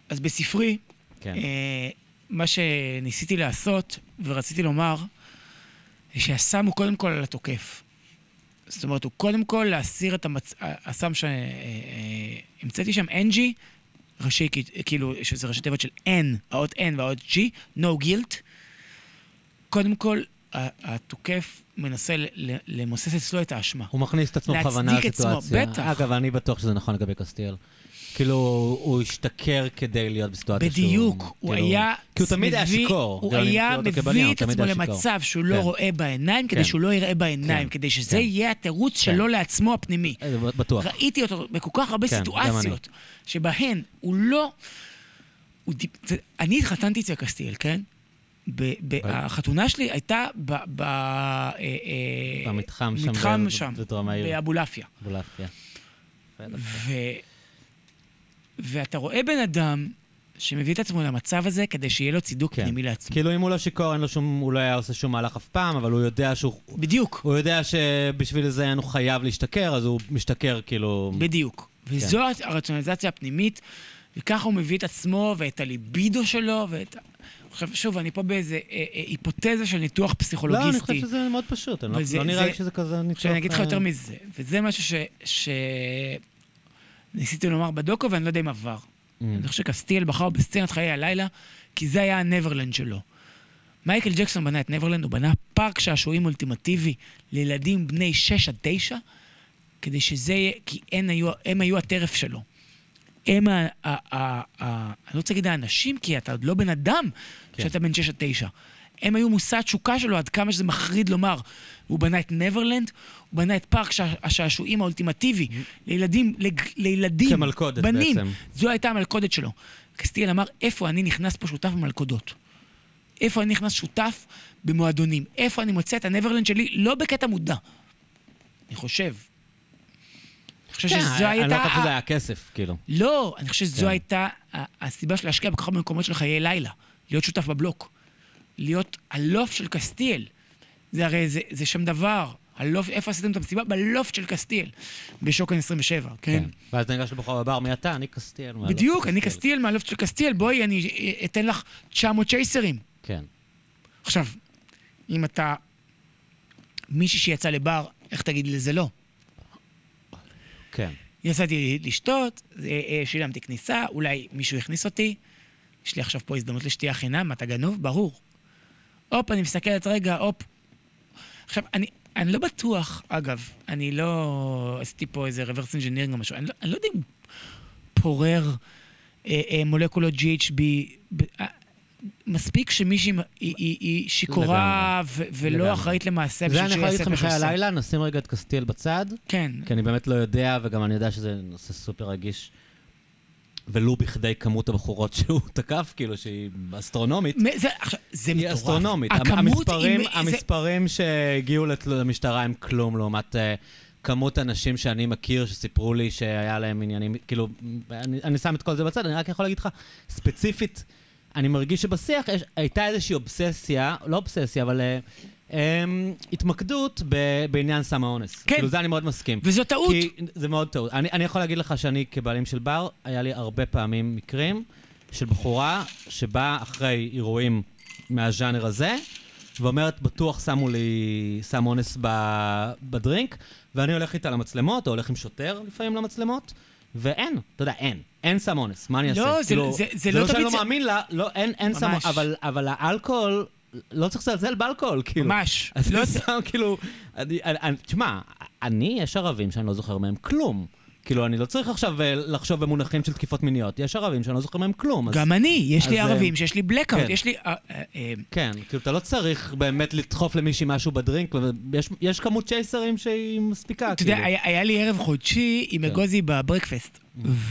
אז בספרי, כן. אה, מה שניסיתי לעשות ורציתי לומר, זה שהסם הוא קודם כל על התוקף. זאת אומרת, הוא קודם כל להסיר את המצ... הסם שהמצאתי שם, NG, ראשי, כאילו, שזה ראשי תיבות של N, האות N והאות G, no guilt. קודם כל, התוקף מנסה למוסס אצלו את האשמה. הוא מכניס את עצמו להצדיק בכוונה עצמו, לסיטואציה. בטח. אגב, אני בטוח שזה נכון לגבי קסטיאל. כאילו, הוא השתכר כדי להיות בסיטואציה שהוא... בדיוק, הוא כאילו- היה... כי הוא תמיד היה שיכור. הוא כאילו, היה כבן מביא את עצמו. למצב שהוא לא כן. רואה בעיניים, כדי כן. שהוא לא יראה בעיניים, כן, כדי שזה. יהיה התירוץ. שלו לעצמו הפנימי. אה, בטוח. ראיתי אותו בכל כך הרבה סיטואציות, שבהן הוא לא... הוא אני התחתנתי אצל קסטיאל, כן? החתונה שלי הייתה אה, אה, במתחם שם. באבולעפיה. בולעפיה. ואתה רואה בן אדם שמביא את עצמו למצב הזה כדי שיהיה לו צידוק כן. פנימי לעצמו. כאילו, אם הוא לא שיכור, אין לו שום... הוא לא היה עושה שום מהלך אף פעם, אבל הוא יודע שהוא... בדיוק, הוא יודע שבשביל זה הוא חייב להשתכר, אז הוא משתכר, כאילו... בדיוק. כן. וזו הרציונליזציה הפנימית, וככה הוא מביא את עצמו ואת הליבידו שלו ואת... עכשיו, שוב, אני פה באיזה אה, אה, היפותזה של ניתוח לא, אני פסיכולוגיסטי. חושב שזה מאוד פשוט. אני לא- וזה- לא נראה זה- לי שזה כזה ניתוח... עכשיו, אני אגיד לך אה, יותר מזה, וזה משהו ש... ש... ניסיתי לומר בדוקו, ואני לא יודע אם עבר. Mm. אני חושב שקסטיאל בחר בסצנת חיי הלילה, כי זה היה הנברלנד שלו. מייקל ג'קסון בנה את נברלנד, הוא בנה פארק שעשועים אולטימטיבי לילדים בני 6 עד 9, כדי שזה יהיה, כי הם היו, הם היו הטרף שלו. הם ה... ה, ה, ה אני לא רוצה להגיד האנשים, כי אתה עוד לא בן אדם כן. כשאתה בן 6 עד 9. הם היו מושא התשוקה שלו, עד כמה שזה מחריד לומר. הוא בנה את נברלנד, הוא בנה את פארק שע- השעשועים האולטימטיבי לילדים, לג, לילדים, כמלכודת בנים. בעצם. זו הייתה המלכודת שלו. קסטיאל אמר, איפה אני נכנס פה שותף במלכודות? איפה אני נכנס שותף במועדונים? איפה אני מוצא את הנברלנד שלי? לא בקטע מודע. אני חושב. אני חושב כן, שזו אני לא הייתה... חושב שזה היה כסף, כאילו. לא, אני חושב שזו כן. הייתה הסיבה של להשקיע בכל כך הרבה מקומות של חיי לילה. להיות שותף בבלוק. להיות הלופט של קסטיאל. זה הרי, זה, זה שם דבר. הלופט, איפה עשיתם את המסיבה? בלופט של קסטיאל. בשוקן 27, כן? ואז אתה ניגש לבחור בבר, מי אתה? אני קסטיאל. בדיוק, אני קסטיאל מהלופט של קסטיאל. בואי, אני אתן לך 900 צ'ייסרים. כן. עכשיו, אם אתה מישהי שיצא לבר, איך תגיד לזה לא? כן. יצאתי לשתות, אה, אה, שילמתי כניסה, אולי מישהו הכניס אותי, יש לי עכשיו פה הזדמנות לשתייה חינם, אתה גנוב? ברור. הופ, אני מסתכלת רגע, הופ. עכשיו, אני, אני לא בטוח, אגב, אני לא עשיתי פה איזה reverse engineering או משהו, אני לא, אני לא יודע אם פורר אה, אה, מולקולות GHB, ב, אה, מספיק שמישהי היא, היא, היא שיכורה ו- ולא לגמרי. אחראית למעשה זה בשביל אני שהוא יכול להגיד יעשה לך את מה שהוא מחיי. הלילה, נשים רגע את קסטיאל בצד, כן. כי אני באמת לא יודע, וגם אני יודע שזה נושא סופר רגיש. ולו בכדי כמות הבחורות [laughs] שהוא תקף, כאילו שהיא אסטרונומית. מ- זה, עכשיו, זה היא מטורף. אסטרונומית. הכמות המספרים, היא... זה- המספרים שהגיעו לת- למשטרה הם כלום לעומת אה, כמות אנשים שאני מכיר שסיפרו לי שהיה להם עניינים, כאילו, אני, אני שם את כל זה בצד, אני רק יכול להגיד לך, ספציפית, אני מרגיש שבשיח יש, הייתה איזושהי אובססיה, לא אובססיה, אבל אה, התמקדות ב, בעניין סם האונס. כן. כאילו, זה אני מאוד מסכים. וזו טעות. כי זה מאוד טעות. אני, אני יכול להגיד לך שאני כבעלים של בר, היה לי הרבה פעמים מקרים של בחורה שבאה אחרי אירועים מהז'אנר הזה, ואומרת, בטוח שמו לי סם אונס ב- בדרינק, ואני הולך איתה למצלמות, או הולך עם שוטר לפעמים למצלמות, ואין, אתה יודע, אין. אין סם אונס, מה אני אעשה? לא, זה- כאילו, זה- זה זה לא לא שאני תמיד לא זה- מאמין לה, לא, אין, אין סם. אבל, אבל האלכוהול, לא צריך לזלזל באלכוהול, כאילו. ממש. אז לא, אני שם כאילו, תשמע, אני, יש ערבים שאני לא זוכר מהם כלום. כאילו, אני לא צריך עכשיו אה, לחשוב במונחים של תקיפות מיניות. יש ערבים שאני לא זוכר מהם כלום. אז... גם אני, יש לי אז, ערבים אה, שיש לי blackout, כן. יש לי... אה, אה, אה, כן, כאילו, אתה לא צריך באמת לדחוף למישהי משהו בדרינק, יש כמות צ'ייסרים שהיא מספיקה, אתה יודע, כאילו. היה, היה לי ערב חודשי עם כן. אגוזי בברקפסט,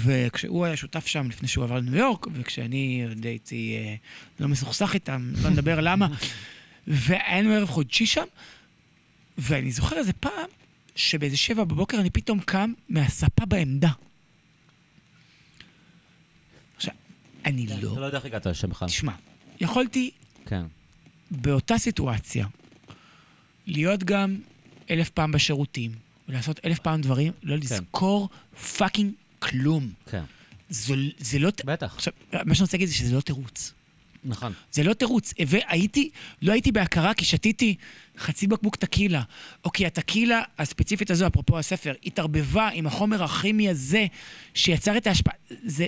וכשהוא היה שותף שם לפני שהוא עבר לניו יורק, וכשאני עוד הייתי אה, לא מסוכסך איתם, לא נדבר למה, [laughs] והיה לנו ערב חודשי שם, ואני זוכר איזה פעם, שבאיזה שבע בבוקר אני פתאום קם מהספה בעמדה. עכשיו, אני אתה לא... לא יודע איך הגעת לשם בכלל. תשמע, יכולתי כן. באותה סיטואציה להיות גם אלף פעם בשירותים, ולעשות אלף פעם דברים, לא לזכור פאקינג כלום. כן. זו, זה לא... בטח, עכשיו, מה שאני רוצה להגיד זה שזה לא תירוץ. נכון. זה לא תירוץ. והייתי, לא הייתי בהכרה כי שתיתי חצי בקבוק טקילה. או כי הטקילה הספציפית הזו, אפרופו הספר, התערבבה עם החומר הכימי הזה שיצר את ההשפעה. זה,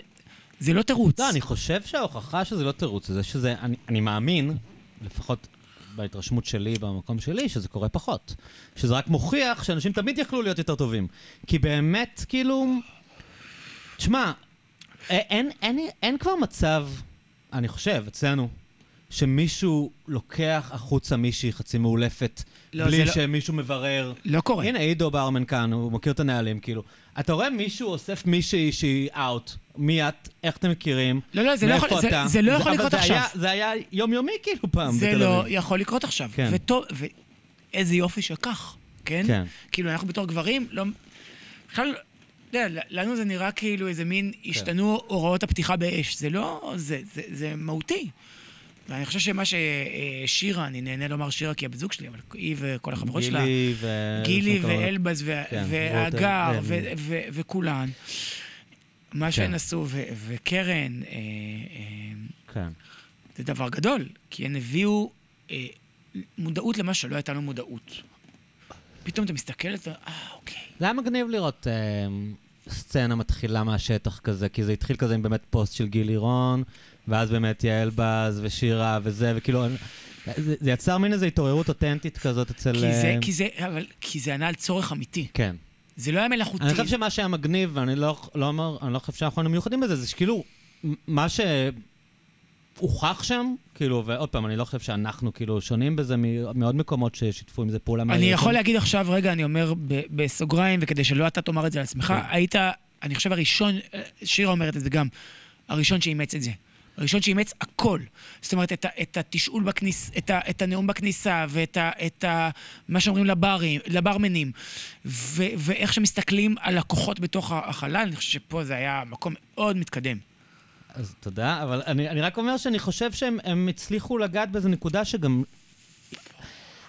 זה לא תירוץ. לא, אני חושב שההוכחה שזה לא תירוץ, זה שזה, אני, אני מאמין, לפחות בהתרשמות שלי, במקום שלי, שזה קורה פחות. שזה רק מוכיח שאנשים תמיד יכלו להיות יותר טובים. כי באמת, כאילו... תשמע, א- אין, אין, אין כבר מצב, אני חושב, אצלנו, שמישהו לוקח החוצה מישהי חצי מאולפת, לא, בלי לא- שמישהו מברר. לא קורה. הנה, עידו ברמן כאן, הוא מכיר את הנהלים, כאילו. אתה רואה מישהו אוסף מישהי שהיא אאוט, מי את, איך אתם מכירים, לא, לא, זה לא יכול- זה- אתה? זה לא יכול לקרות זה עכשיו. היה- זה היה יומיומי כאילו פעם זה בתל לא אביב. יכול לקרות עכשיו. כן. וטוב, ואיזה יופי שכך, כן? כן. כאילו, אנחנו בתור גברים, לא... בכלל, אתה יודע, לנו זה נראה כאילו איזה מין, השתנו הוראות הפתיחה באש. זה לא... זה, זה, זה מהותי. ואני חושב שמה ששירה, אני נהנה לומר שירה כי היא הבת זוג שלי, אבל היא וכל החברות שלה, גילי ו... גילי ואלבז ו- כן, והגר רותם, ו- כן. ו- וכולן, מה כן. שהן עשו, ו- וקרן, אה, אה, כן. זה דבר גדול, כי הן הביאו אה, מודעות למה שלא הייתה לנו מודעות. פתאום אתה מסתכל על זה, אה, אוקיי. זה היה מגניב לראות אה, סצנה מתחילה מהשטח כזה, כי זה התחיל כזה עם באמת פוסט של גילי רון, ואז באמת יעל בז ושירה וזה, וכאילו... זה, זה יצר מין איזו התעוררות אותנטית כזאת אצל... כי זה, אה, כי זה, אבל, כי זה ענה על צורך אמיתי. כן. זה לא היה מלאכותי. אני חושב שמה שהיה מגניב, ואני לא, לא אומר, אני לא חושב שאנחנו היינו מיוחדים בזה, זה שכאילו, מה שהוכח שם, כאילו, ועוד פעם, אני לא חושב שאנחנו כאילו שונים בזה מעוד מקומות ששיתפו עם זה פעולה. אני. יכול להגיד עכשיו, רגע, אני אומר בסוגריים, וכדי שלא אתה תאמר את זה על עצמך, כן. היית, אני חושב, הראשון, אה, שירה אומרת את זה גם, הראשון שאימץ את זה. הראשון שאימץ הכל. זאת אומרת, את, את התשאול בכניס, את, את הנאום בכניסה, ואת ה, את ה, מה שאומרים לברים, לברמנים, ו, ואיך שמסתכלים על לקוחות בתוך החלל, אני חושב שפה זה היה מקום מאוד מתקדם. אז תודה, אבל אני, אני רק אומר שאני חושב שהם הם הצליחו לגעת באיזו נקודה שגם...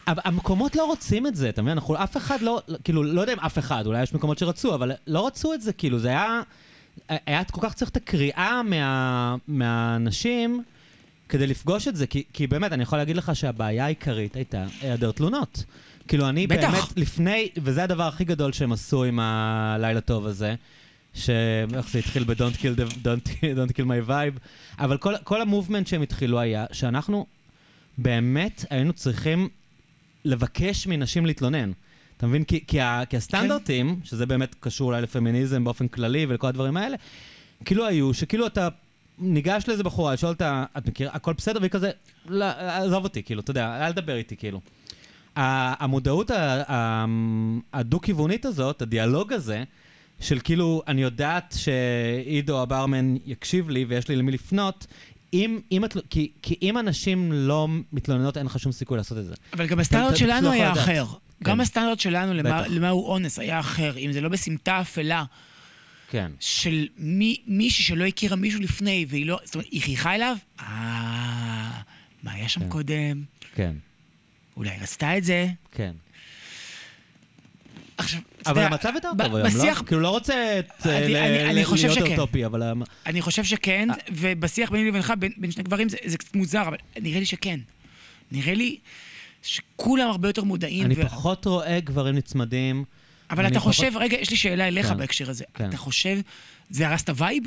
המקומות לא רוצים את זה, אתה מבין? אנחנו, אף אחד לא, כאילו, לא יודע אם אף אחד, אולי יש מקומות שרצו, אבל לא רצו את זה, כאילו, זה היה... היה כל כך צריך את הקריאה מה, מהאנשים כדי לפגוש את זה, כי, כי באמת, אני יכול להגיד לך שהבעיה העיקרית הייתה היעדר תלונות. כאילו, אני בטח. באמת, לפני, וזה הדבר הכי גדול שהם עשו עם הלילה טוב הזה, שאיך זה התחיל ב-Don't kill, the, don't, don't kill my vibe, אבל כל, כל המובמנט שהם התחילו היה שאנחנו באמת היינו צריכים לבקש מנשים להתלונן. אתה מבין? כי, כי, ה, כי הסטנדרטים, כן. שזה באמת קשור אולי לפמיניזם באופן כללי ולכל הדברים האלה, כאילו היו, שכאילו אתה ניגש לאיזה בחורה, לשאול אותה, את מכירה, הכל בסדר? והיא כזה, לא, עזוב אותי, כאילו, אתה יודע, אל תדבר איתי, כאילו. המודעות הדו-כיוונית הזאת, הדיאלוג הזה, של כאילו, אני יודעת שעידו הברמן יקשיב לי ויש לי למי לפנות, אם, אם את, לא- כי, כי אם אנשים לא מתלוננות, אין לך שום סיכוי לעשות את זה. אבל גם הסטנדרט שלנו לא היה לדעת. אחר. גם כן. הסטנדרט שלנו למה- הוא אונס היה אחר. אם זה לא בסמטה אפלה כן. של מי- מישהי שלא הכירה מישהו לפני, והיא לא... זאת אומרת, היא חייכה אליו? אה... מה היה שם כן. קודם? כן, אולי רצתה את זה? כן. עכשיו, אבל המצב יותר טוב היום, לא? כאילו, לא רוצה להיות. אוטופי, אבל... אני חושב שכן, אה. ובשיח ביני לבינך, בין, שני גברים, זה, זה קצת מוזר, אבל נראה לי שכן. נראה לי שכולם הרבה יותר מודעים. אני פחות רואה גברים נצמדים. אבל אתה חושב, רגע, יש לי שאלה אליך כן, בהקשר הזה. כן. אתה חושב, זה הרס את ה vibe?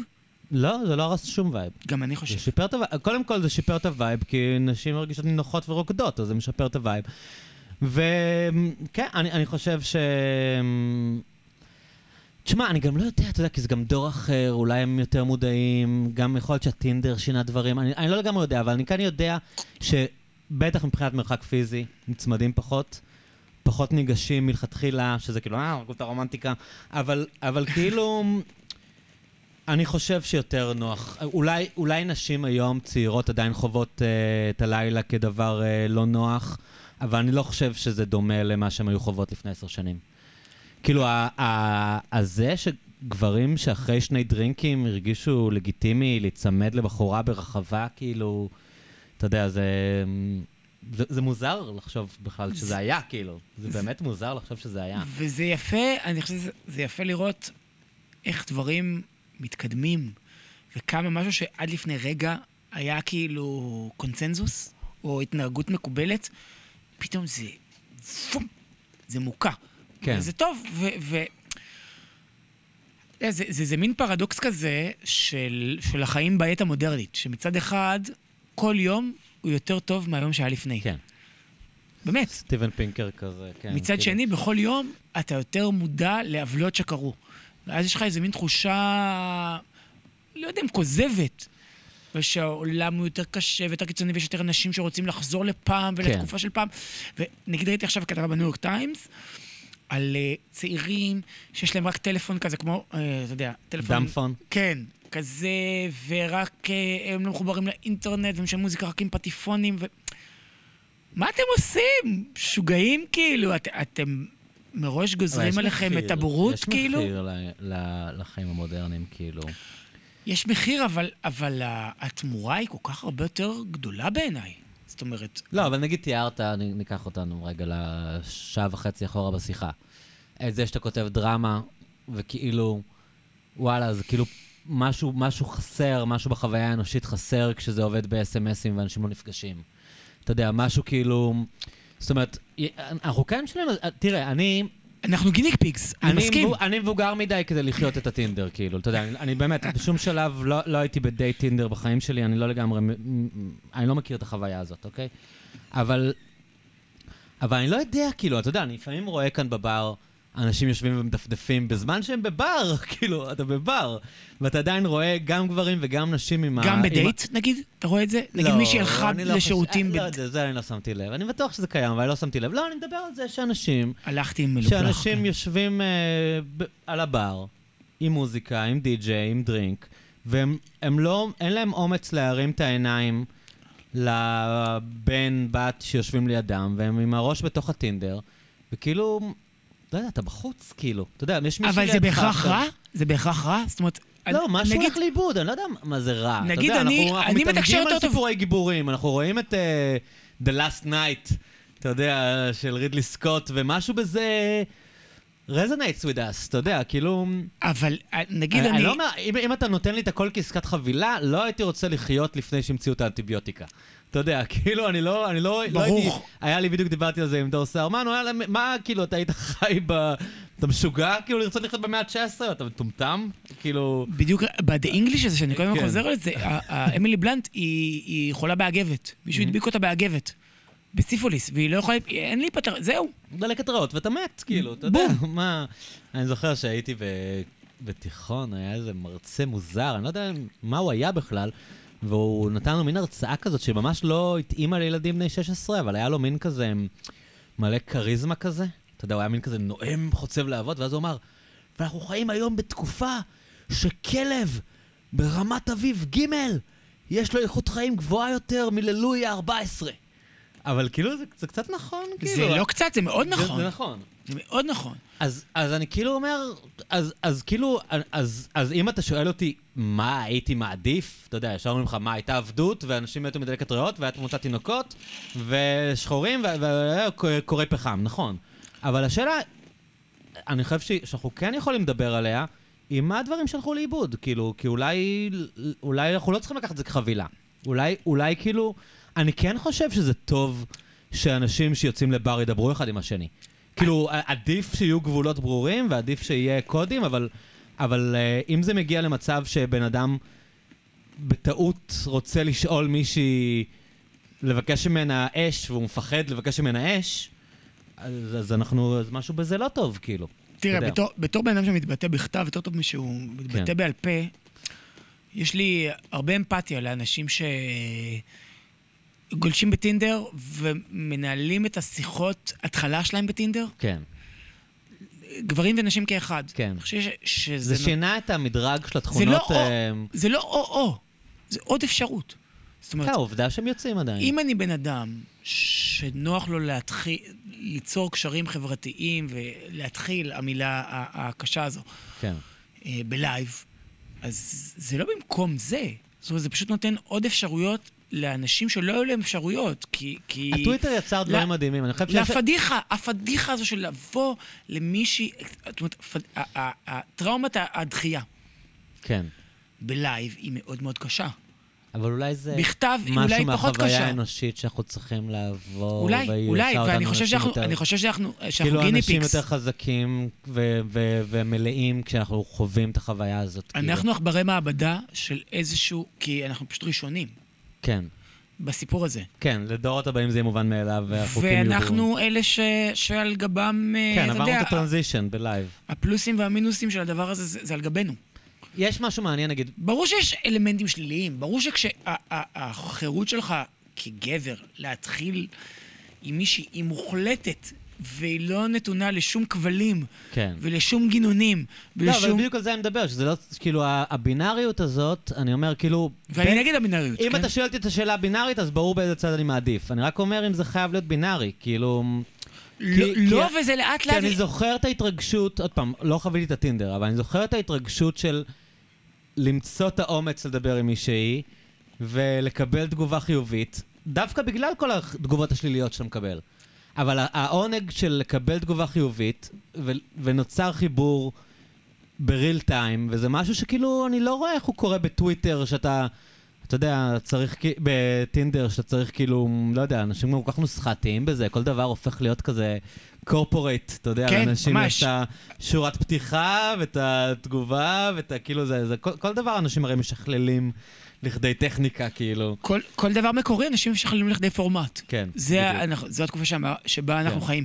לא, זה לא הרס שום vibe. גם אני זה חושב. שיפר את ה vibe. קודם כל זה שיפר את ה vibe, כי נשים מרגישות נינוחות ורוקדות, אז זה משפר את ה vibe. וכן, אני, אני חושב ש... תשמע, אני גם לא יודע, אתה יודע, כי זה גם דור אחר, אולי הם יותר מודעים, גם יכול להיות שהטינדר שינה דברים, אני, אני לא לגמרי יודע, אבל אני כאן יודע שבטח מבחינת מרחק פיזי, נצמדים פחות, פחות ניגשים מלכתחילה, שזה כאילו, אה, הרגו את הרומנטיקה, אבל, אבל [laughs] [laughs] כאילו, אני חושב שיותר נוח. אולי, אולי נשים היום, צעירות, עדיין חוות uh, את הלילה כדבר uh, לא נוח, אבל אני לא חושב שזה דומה למה שהן היו חוות לפני עשר שנים. כאילו, הזה שגברים שאחרי שני דרינקים הרגישו לגיטימי להיצמד לבחורה ברחבה, כאילו, אתה יודע, זה... זה, זה מוזר לחשוב בכלל שזה זה, היה, כאילו. זה, זה באמת מוזר לחשוב שזה היה. וזה יפה, אני חושב שזה יפה לראות איך דברים מתקדמים, וכמה משהו שעד לפני רגע היה כאילו קונצנזוס, או התנהגות מקובלת, פתאום זה... פום, זה מוכה. כן. זה טוב, ו... ו זה, זה, זה מין פרדוקס כזה של, של החיים בעת המודרנית, שמצד אחד, כל יום הוא יותר טוב מהיום שהיה לפני. כן. באמת. סטיבן פינקר כזה, כן. מצד כאילו. שני, בכל יום אתה יותר מודע לעוולות שקרו. ואז יש לך איזה מין תחושה, לא יודע אם כוזבת, ושהעולם הוא יותר קשה ויותר קיצוני, ויש יותר אנשים שרוצים לחזור לפעם ולתקופה כן. של פעם. ונגיד ראיתי עכשיו כתבה בניו יורק טיימס, על uh, צעירים שיש להם רק טלפון כזה, כמו, uh, אתה יודע, טלפון... דמפון? כן, כזה, ורק uh, הם לא מחוברים לאינטרנט, והם שומעים מוזיקה רק עם פטיפונים, ו... מה אתם עושים? משוגעים כאילו? את, אתם מראש גוזרים עליכם מחיר, את הבורות, כאילו? יש מחיר לחיים המודרניים, כאילו. יש מחיר, אבל, אבל התמורה היא כל כך הרבה יותר גדולה בעיניי. זאת אומרת... לא, אבל נגיד תיארת, ניקח אותנו רגע לשעה וחצי אחורה בשיחה. את זה שאתה כותב דרמה, וכאילו, וואלה, זה כאילו משהו, משהו חסר, משהו בחוויה האנושית חסר כשזה עובד ב-SMSים ואנשים לא נפגשים. אתה יודע, משהו כאילו... זאת אומרת, אנחנו כן משלמים... תראה, אני... אנחנו guinea pigs, אני מסכים. אני מבוגר מדי כדי לחיות את הטינדר, כאילו, אתה יודע, אני, אני באמת, בשום שלב לא, לא הייתי בדייט טינדר בחיים שלי, אני לא לגמרי, אני לא מכיר את החוויה הזאת, אוקיי? אבל, אבל אני לא יודע, כאילו, אתה יודע, אני לפעמים רואה כאן בבר, אנשים יושבים ומדפדפים בזמן שהם בבר, [laughs] כאילו, אתה בבר, ואתה עדיין רואה גם גברים וגם נשים עם ה... גם בדייט. נגיד? אתה רואה את זה? לא, נגיד מישהי הלכה לא לשירותים... אה. לא זה אני לא שמתי לב. אני בטוח שזה קיים, אבל אני לא שמתי לב. לא, אני מדבר על זה שאנשים... הלכתי עם מלוכלך. שאנשים כן. יושבים ב- על הבר, עם מוזיקה, עם די-ג'יי, עם דרינק, והם לא... אין להם אומץ להרים את העיניים לבן, בת שיושבים לידם, והם עם הראש בתוך הטינדר, וכאילו... לא יודע, אתה בחוץ, כאילו. אתה יודע, יש מישהו אבל זה בהכרח רע? זה בהכרח רע? זאת אומרת... לא, משהו הולך לאיבוד, אני לא יודע מה זה רע. נגיד, אני, אני טוב... אנחנו מתנגדים על סיפורי גיבורים, אנחנו רואים את uh, The Last Night, אתה יודע, של רידלי סקוט, ומשהו בזה... resonates with us, אתה יודע, כאילו... אבל אה, נגיד אני... אני לא אומר, אם, אם אתה נותן לי את הכל כעסקת חבילה, לא הייתי רוצה לחיות לפני שהמציאו את האנטיביוטיקה. אתה יודע, [laughs] כאילו, אני לא, אני לא, לא הייתי... היה לי, בדיוק דיברתי על זה עם דור סהרמן, הוא היה להם, מה, כאילו, אתה היית חי ב... אתה משוגע, כאילו, לרצות לחיות במאה ה-19? אתה מטומטם? כאילו... בדיוק, ב-The English הזה, שאני כל הזמן כן. חוזר על זה, אמילי בלנט היא חולה באגבת. מישהו הדביק אותה באגבת. בסיפוליס, והיא לא יכולה, אין לי פתר, זהו. דלקת ריאות ואתה מת, כאילו, אתה יודע, מה... אני זוכר שהייתי בתיכון, היה איזה מרצה מוזר, אני לא יודע מה הוא היה בכלל, והוא נתן לנו מין הרצאה כזאת שממש לא התאימה לילדים בני 16, אבל היה לו מין כזה מלא כריזמה כזה. אתה יודע, הוא היה מין כזה נואם, חוצב להבות, ואז הוא אמר, ואנחנו חיים היום בתקופה שכלב ברמת אביב ג' יש לו איכות חיים גבוהה יותר מללויה 14. אבל כאילו זה, זה קצת נכון, כאילו. זה לא קצת, זה מאוד נכון. זה, זה נכון. זה מאוד נכון. אז, אז אני כאילו אומר, אז, אז כאילו, אז, אז אם אתה שואל אותי מה הייתי מעדיף, אתה יודע, ישר אומרים לך מה הייתה עבדות, ואנשים מתו מדלקת ריאות, והיה תמותת תינוקות, ושחורים, וקורי פחם, נכון. אבל השאלה, אני חושב שאנחנו כן יכולים לדבר עליה, עם מה הדברים שהלכו לאיבוד, כאילו, כי אולי, אולי אנחנו לא צריכים לקחת את זה כחבילה. אולי, אולי כאילו, אני כן חושב שזה טוב שאנשים שיוצאים לבר ידברו אחד עם השני. כאילו, עדיף שיהיו גבולות ברורים ועדיף שיהיה קודים, אבל, אבל uh, אם זה מגיע למצב שבן אדם בטעות רוצה לשאול מישהי, לבקש ממנה אש, והוא מפחד לבקש ממנה אש, אז, אז אנחנו, אז משהו בזה לא טוב, כאילו. תראה. בתור, בתור בן אדם שמתבטא בכתב יותר טוב משהוא מתבטא כן. בעל פה, יש לי הרבה אמפתיה לאנשים שגולשים בטינדר ומנהלים את השיחות התחלה שלהם בטינדר, כן. גברים ונשים כאחד. כן. אני חושב ש- שזה... זה שינה את המדרג של זה לא התכונות... או, אה, זה לא או-או, זה עוד אפשרות. זאת אומרת, כן, העובדה שהם יוצאים עדיין. אם אני בן אדם שנוח לו להתחיל, ליצור קשרים חברתיים ולהתחיל, המילה הקשה הזו, כן. אה, בלייב, אז זה לא במקום זה. זאת אומרת, זה פשוט נותן עוד אפשרויות לאנשים שלא היו להם אפשרויות, כי... כי... הטוויטר יצר דברים לא- מדהימים, אני חושב שיש... לפדיחה, הפדיחה הזו של לבוא למישהי, זאת אומרת, פד- הטראומת הדחייה כן. ב live היא מאוד מאוד קשה. אבל אולי זה... בכתב אולי משהו פחות מהחוויה קשה. האנושית שאנחנו צריכים לעבור, אולי, אולי, ואני חושב אנשים שאנחנו, יותר- אני חושב שאנחנו, שאנחנו כאילו guinea אנשים pigs. יותר חזקים ו- ו- ומלאים כשאנחנו חווים את החוויה הזאת. כאילו. אנחנו עכברי מעבדה של איזשהו, כי אנחנו פשוט ראשונים כן, בסיפור הזה. כן, לדורות הבאים זה יהיה מובן מאליו, והחוקים יהיו... ואנחנו אלה ש, שעל גבם, אה, כן, אתה עברנו יודע, את הטרנזישן בלייב. הפלוסים והמינוסים של הדבר הזה, זה, זה על גבנו. יש משהו מעניין, נגיד, ברור שיש אלמנטים שליליים, ברור שכשהחירות שלך כגבר להתחיל עם מישהי, היא מוחלטת, והיא לא נתונה לשום כבלים כן. ולשום גינונים לא, אבל ולשום... בדיוק על זה אני מדבר, שזה לא, כאילו, הבינאריות הזאת, אני אומר, כאילו... ואני בין- נגד הבינאריות, אם כן? אתה שואל אותי את השאלה הבינארית, אז ברור באיזה צד אני מעדיף. אני רק אומר אם זה חייב להיות בינארי, כאילו... לא, כי- לא, כי- וזה לאט כי לאט... אני זוכר את ההתרגשות, עוד פעם, לא חוויתי את הטינדר, אבל אני זוכר את ההתרגשות של למצוא את האומץ לדבר עם מישהי ולקבל תגובה חיובית, דווקא בגלל כל התגובות השליליות שאתה מקבל. אבל העונג של לקבל תגובה חיובית, ו- ונוצר חיבור בריל טיים, וזה משהו שכאילו, אני לא רואה איך הוא קורה בטוויטר, שאתה, אתה יודע, צריך, בטינדר, שאתה צריך כאילו, לא יודע, אנשים גם כל כך נוסחתיים בזה, כל דבר הופך להיות כזה corporate, אתה יודע, כן, לאנשים ממש. יש את השורת פתיחה, ואת התגובה, ואת. כאילו, זה, זה כל, כל דבר אנשים הרי משכללים לכדי טכניקה, כאילו. כל, כל דבר מקורי, אנשים משכללים לכדי פורמט. כן, זה, בדיוק. אנחנו, זו התקופה שבה, שבה אנחנו כן. חיים.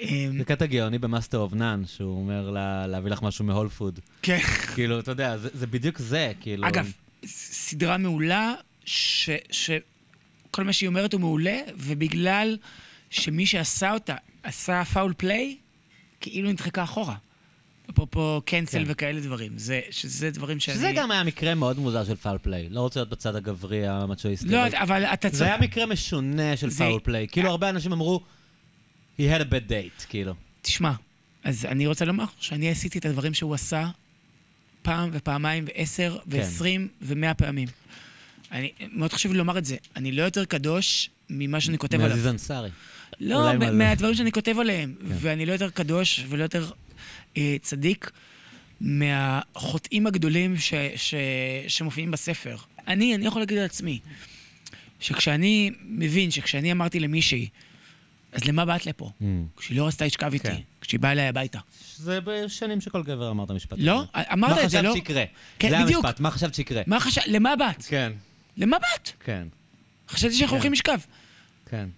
אמ, זה קטע גאוני ב Master of None, שהוא אומר לה, להביא לך משהו מ Whole Foods. כן. כאילו, אתה יודע, זה, זה בדיוק זה, כאילו... אגב, סדרה מעולה, ש, שכל מה שהיא אומרת הוא מעולה, ובגלל שמי שעשה אותה עשה foul play, כאילו נדחקה אחורה. אפרופו cancel כן. וכאלה דברים. זה, שזה דברים שאני... שזה גם היה מקרה מאוד מוזר של foul play. לא רוצה להיות בצד הגברי המצ'ואיסטי. לא, אבל אתה זה צודק. היה מקרה משונה של זה- foul play. כאילו, הרבה אנשים אמרו, he had a bad date, כאילו. תשמע, אז אני רוצה לומר שאני עשיתי את הדברים שהוא עשה פעם ופעמיים ועשר כן. ועשרים ומאה פעמים. אני, מאוד חשוב לי לומר את זה. אני לא יותר קדוש ממה שאני כותב עליו. מעזיז אנסארי. לא, מהדברים שאני כותב עליהם. כן. ואני לא יותר קדוש ולא יותר צדיק מהחוטאים הגדולים ש, ש, שמופיעים בספר. אני, אני יכול להגיד על עצמי, שכשאני מבין שכשאני אמרתי למישהי, אז למה באת לפה? Mm. כשהיא לא רצתה לשכב איתי, כן. כשהיא באה אליי הביתה. זה בשנים שכל גבר אמר את המשפט לא? הזה. אמרת את זה, מה לא? חשבת שיקרה? כן, זה בדיוק. המשפט, מה חשבת שיקרה? מה חשב... למה באת? כן, למה באת? כן, חשבתי שאנחנו כן. הולכים לשכב. כן.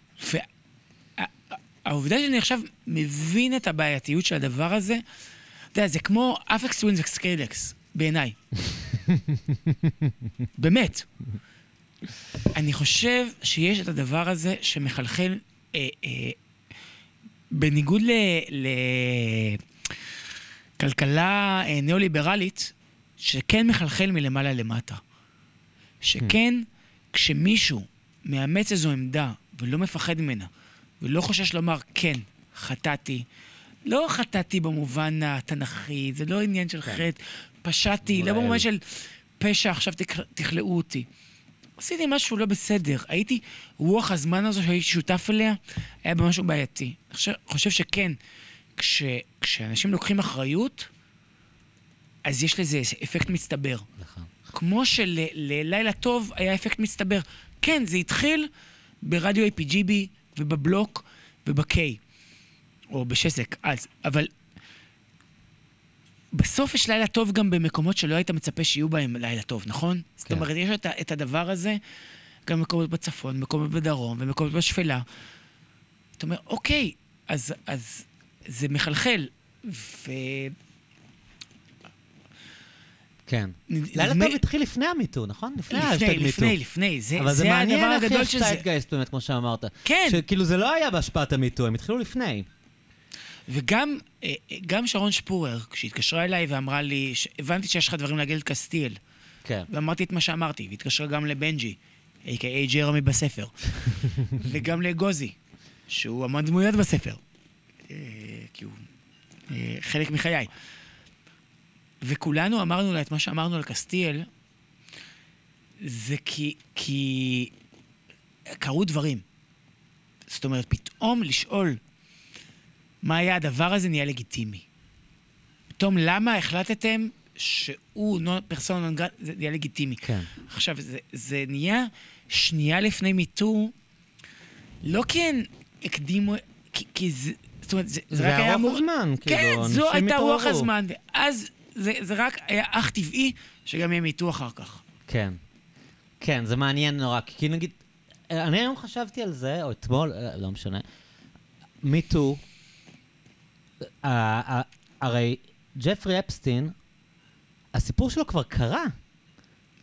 והעובדה שאני עכשיו מבין את הבעייתיות של הדבר הזה, אתה יודע, זה כמו Aphex Twin, Skrillex, בעיניי. [laughs] באמת. אני חושב שיש את הדבר הזה שמחלחל, אה, אה, בניגוד לכלכלה אה, ניאו-ליברלית, שכן מחלחל מלמעלה למטה. שכן, כשמישהו מאמץ איזו עמדה ולא מפחד ממנה, ולא חושש לומר, כן, חטאתי, לא חטאתי במובן התנ"כי, זה לא עניין של כן. חטא, פשעתי, לא במובן. של פשע, עכשיו תכ- תכלאו אותי. עשיתי משהו לא בסדר. הייתי, רוח הזמן הזו שהייתי שותף אליה, היה במשהו בעייתי. אני חושב, חושב שכן, כש, כשאנשים לוקחים אחריות, אז יש לזה אפקט מצטבר. נכון. כמו שללילה טוב היה אפקט מצטבר. כן, זה התחיל ברדיו APGB ובבלוק וב-K, או בשזק אז, אבל בסוף יש לילה טוב גם במקומות שלא היית מצפה שיהיו בהם לילה טוב, נכון? זאת כן. אומרת, יש את, את הדבר הזה גם במקומות בצפון, מקומות בדרום ומקומות בשפלה. אתה אומר, אוקיי, אז, אז זה מחלחל. ו... כן. לילה טוב התחיל לפני ה MeToo, נכון? לפני לפני, ה hashtag MeToo. לפני, לפני, זה, אבל זה מעניין הדבר איך הגדול יש. ציידגייסט באמת, כמו שאמרת. כן. שכאילו זה לא היה בהשפעת ה MeToo, הם התחילו לפני. וגם אה, אה, גם שרון שפורר, כשהתקשרה אליי ואמרה לי, הבנתי שיש לך דברים להגיד על קסטיאל, כן. ואמרתי את מה שאמרתי, והתקשרה גם לבנג'י, a.k.a. ג'רמי בספר, [laughs] וגם לגוזי, שהוא המון דמויות בספר, אה, כי הוא חלק מחיי. וכולנו אמרנו לה את מה שאמרנו על קסטיאל, זה כי, כי קרו דברים. זאת אומרת, פתאום לשאול מה היה הדבר הזה נהיה לגיטימי. פתאום למה החלטתם שהוא נו- פרסונה נון גרטה, זה נהיה לגיטימי. כן. עכשיו, זה, זה נהיה שנייה לפני מיטו, לא כי הן הקדימו, כי, כי זה, זאת אומרת, זה, זה, רק זה היה אמור... רוח הזמן, כן, כאילו, זו אנשים הייתה רוח. הזמן, ואז זה, זה רק היה אך טבעי שגם יהיה מיטו אחר כך. כן. כן, זה מעניין נורא, כי נגיד, אני היום חשבתי על זה, או אתמול, אה, לא משנה. מיטו, הרי ג'פרי אפסטין, הסיפור שלו כבר קרה.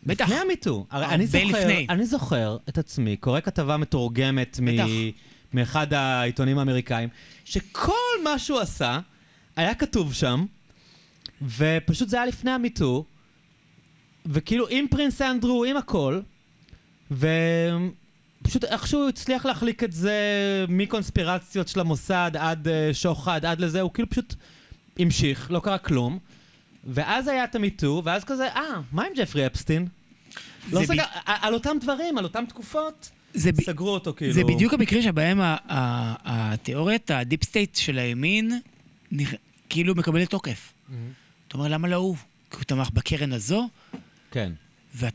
בטח. לפני המיטו. הרבה אני זוכר, לפני. אני זוכר את עצמי, קורא כתבה מתורגמת מ-. מאחד העיתונים האמריקאים, שכל מה שהוא עשה היה כתוב שם, ופשוט זה היה לפני המיטו, וכאילו עם פרינס אנדרו, עם הכל, ופשוט איכשהו הוא הצליח להחליק את זה מקונספירציות של המוסד עד אה, שוחד, עד לזה, הוא כאילו פשוט המשיך, לא קרה כלום. ואז היה את ה MeToo, ואז כזה, אה, מה עם ג'פרי אפסטין? לא זה סגר, ב- על אותם דברים, על אותם תקופות, זה, ב... סגרו אותו כאילו. זה בדיוק המקרים שבהם התיאוריית ה deep state של הימין נכ- כאילו מקבלת תוקף. אתה אומר, למה לא הוא? כי הוא תמך בקרן הזו, כן, ו-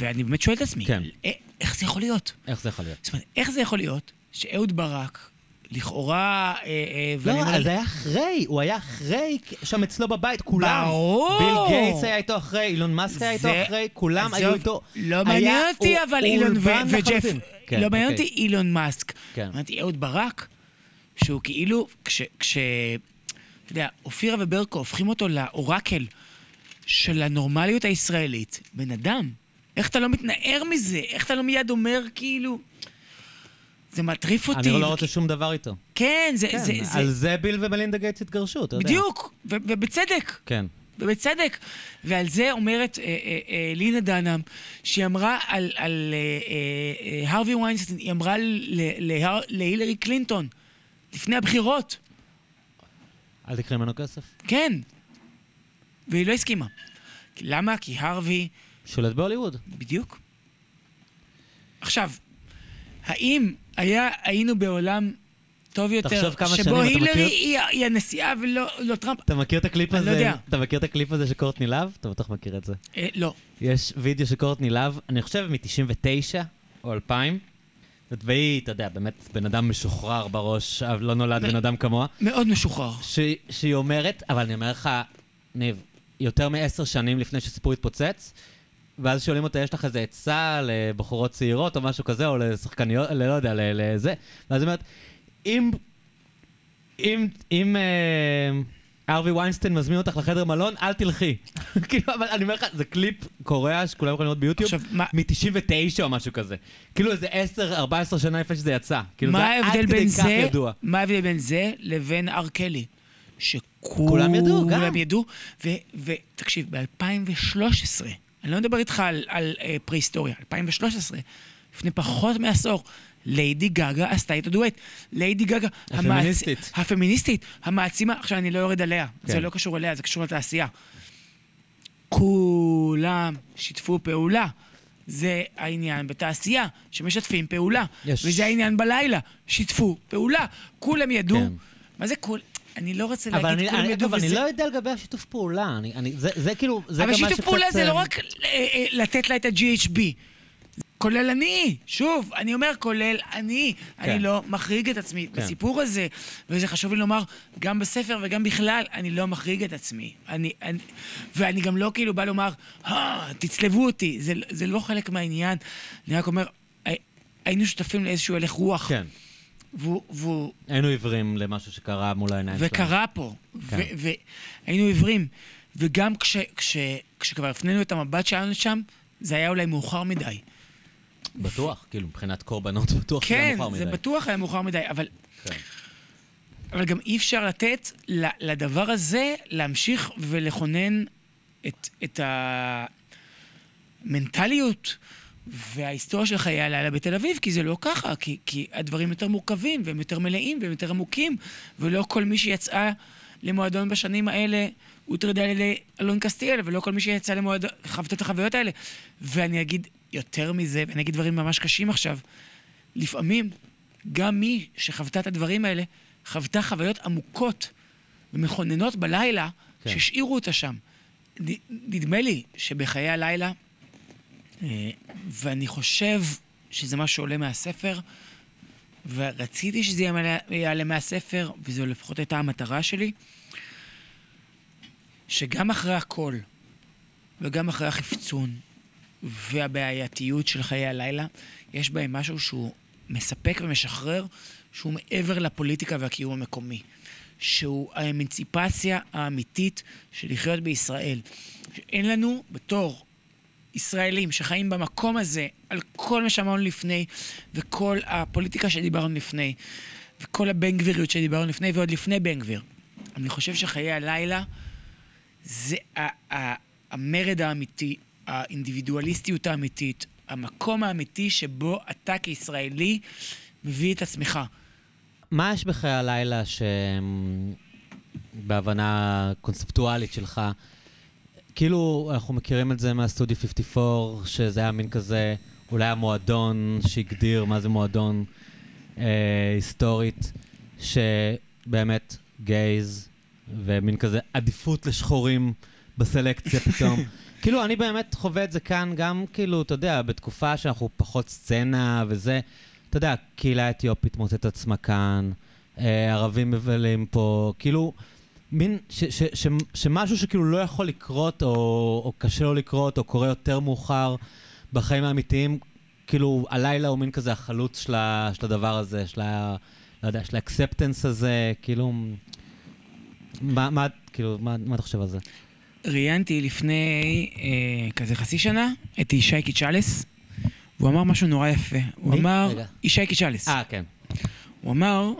ואני באמת שואל את עצמי, כן. א- איך זה יכול להיות? איך זה יכול להיות? זאת אומרת, איך זה יכול להיות שאהוד ברק, לכאורה... אה, אה, לא, אומר- אז זה היה אחרי, הוא היה אחרי, שם אצלו בבית, כולם. ברור. ביל גייטס היה איתו אחרי, אילון מאסק היה איתו אחרי, כולם היו איתו. לא מעניין אותי, אבל אילון וג'ף... לחלוטין. כן, לא מעניין אוקיי. אותי אילון מאסק. כן. אותי אהוד ברק, שהוא כאילו, כש... אתה יודע, אופירה וברקו הופכים אותו לאורקל של הנורמליות הישראלית. בן אדם, איך אתה לא מתנער מזה? איך אתה לא מיד אומר, כאילו... זה מטריף אותי. אני לא רוצה שום דבר איתו. כן, זה... כן, זה, זה... על זה ביל ומלינדה גייטס התגרשו, אתה יודע. בדיוק, ובצדק. כן. ובצדק. ועל זה אומרת אה, אה, אה, לינה דנהאם, שהיא אמרה על, על אה, אה, אה, הרווי ויינסטיין, היא אמרה להילרי קלינטון, לפני הבחירות, אל תקחי ממנו כסף. כן. והיא לא הסכימה. כי- למה? כי הרווי, שולט בהוליווד. בדיוק. עכשיו, האם היה, היינו בעולם טוב יותר, שבו הילרי מכיר? היא, היא הנשיאה ולא לא טראמפ? אתה מכיר את הקליפ אני לא הזה? יודע. אתה מכיר את הקליפ הזה של קורטני לאב? אתה בטח מכיר את זה. אה, לא. יש וידאו של קורטני לאב, אני חושב מ-99 או 2000. והיא, אתה יודע, באמת בן אדם משוחרר בראש, אבל לא נולד בן אדם כמוה. מאוד משוחרר. שהיא אומרת, אבל אני אומר לך, ניב, יותר מעשר שנים לפני שהסיפור התפוצץ, ואז שואלים אותה, יש לך איזה עצה לבחורות צעירות או משהו כזה, או לשחקניות, לא יודע, ל- לזה, ואז היא אומרת, אם... אם... אם... אה, ארווי ויינסטיין מזמין אותך לחדר מלון, אל תלכי. [laughs] כאילו, אבל אני אומר לך, זה קליפ קוריאה שכולם יכולים לראות ביוטיוב, עכשיו, מה- מ-99 או משהו כזה. כאילו איזה 10-14 שנה לפני שזה יצא. כאילו, זה היה עד כדי כך זה, ידוע. מה ההבדל בין זה לבין אר קלי? כולם ידעו, גם. כולם ידעו, ותקשיב, ב-2013, אני לא מדבר איתך על, על uh, פרה-היסטוריה, 2013, לפני פחות מעשור, ליידי גגה עשתה איתו דואט. ליידי גגה... הפמיניסטית. המעצ... הפמיניסטית, המעצימה, עכשיו אני לא יורד עליה, כן. זה לא קשור אליה, זה קשור לתעשייה. כולם שיתפו פעולה. זה העניין בתעשייה, שמשתפים פעולה. יש. וזה העניין בלילה, שיתפו פעולה. כולם ידעו. כן. מה זה כול? אני לא רוצה אבל להגיד אני, כולם אני, ידעו אני וזה... לא יודע לגבי השיתוף פעולה. אני, אני, זה, זה כאילו, זה אבל שיתוף שקצת... פעולה זה לא אה, רק אה, אה, לתת לה את ה-GHB. כולל אני, שוב, אני אומר כולל אני, אני לא מחריג את עצמי כן. בסיפור הזה, וזה חשוב לי לומר, גם בספר וגם בכלל, אני לא מחריג את עצמי. אני, אני, ואני גם לא כאילו בא לומר, תצלבו אותי, זה, זה לא חלק מהעניין. אני רק אומר, הי- היינו שותפים לאיזשהו הלך רוח. כן. והוא, והוא היינו עיוורים למשהו שקרה מול העיניים שלנו. וקרה פה, כן. והיינו עיוורים. וגם כש, כש, כשכבר הפנינו את המבט שלנו שם, זה היה אולי מאוחר מדי. בטוח, כאילו, מבחינת קורבנות בטוח שזה היה כן, מאוחר זה מדי. בטוח היה מאוחר מדי, אבל, כן. אבל גם אי אפשר לתת לדבר הזה להמשיך ולכונן את, את המנטליות וההיסטוריה של חיי הלילה בתל אביב, כי זה לא ככה, כי, כי הדברים יותר מורכבים והם יותר מלאים והם יותר עמוקים, ולא כל מי שיצאה למועדון בשנים האלה הוטרדה על ידי אלון קסטיאל, ולא כל מי שיצא למועדון חוותה את החוויות האלה. ואני אגיד יותר מזה, ואני אגיד דברים ממש קשים עכשיו. לפעמים, גם מי שחוותה את הדברים האלה, חוותה חוויות עמוקות ומכוננות בלילה, כן. שהשאירו אותה שם. נדמה לי שבחיי הלילה, אה, ואני חושב שזה מה שעולה מהספר, ורציתי שזה יעלה מהספר, וזו לפחות הייתה המטרה שלי, שגם אחרי הכל, וגם אחרי החפצון והבעייתיות של חיי הלילה, יש בהם משהו שהוא מספק ומשחרר, שהוא מעבר לפוליטיקה והקיום המקומי. שהוא האמנציפציה האמיתית של לחיות בישראל. שאין לנו, בתור ישראלים שחיים במקום הזה, על כל מה שאמרנו לפני, וכל הפוליטיקה שדיברנו לפני, וכל הבן גביריות שדיברנו לפני, ועוד לפני בן גביר. אני חושב שחיי הלילה זה המרד האמיתי, האינדיבידואליסטיות האמיתית, המקום האמיתי שבו אתה כישראלי מביא את עצמך. מה יש בחיי הלילה שבהבנה קונספטואלית שלך, כאילו אנחנו מכירים את זה מהסטודיו 54, שזה היה מין כזה, אולי המועדון שהגדיר מה זה מועדון אה, היסטורית, שבאמת גייז ומין כזה עדיפות לשחורים בסלקציה [laughs] פתאום. כאילו, אני באמת חווה את זה כאן גם, כאילו, אתה יודע, בתקופה שאנחנו פחות סצנה וזה. אתה יודע, קהילה האתיופית מוצאת עצמה כאן, אה, ערבים מבלים פה, כאילו, מין, ש, ש, ש, שמשהו שכאילו לא יכול לקרות, או, או קשה לו לקרות, או קורה יותר מאוחר בחיים האמיתיים, כאילו, הלילה הוא מין כזה החלוץ של, ה, של הדבר הזה, של ה... לא יודע, של האקספטנס הזה, כאילו... מה, מה, כאילו, מה, מה אתה חושב על זה? ראיינתי לפני אה, כזה חצי שנה את ישי קיצ'לס, והוא אמר משהו נורא יפה. הוא מי? אמר, רגע. ישי קיצ'לס. אה, כן. הוא אמר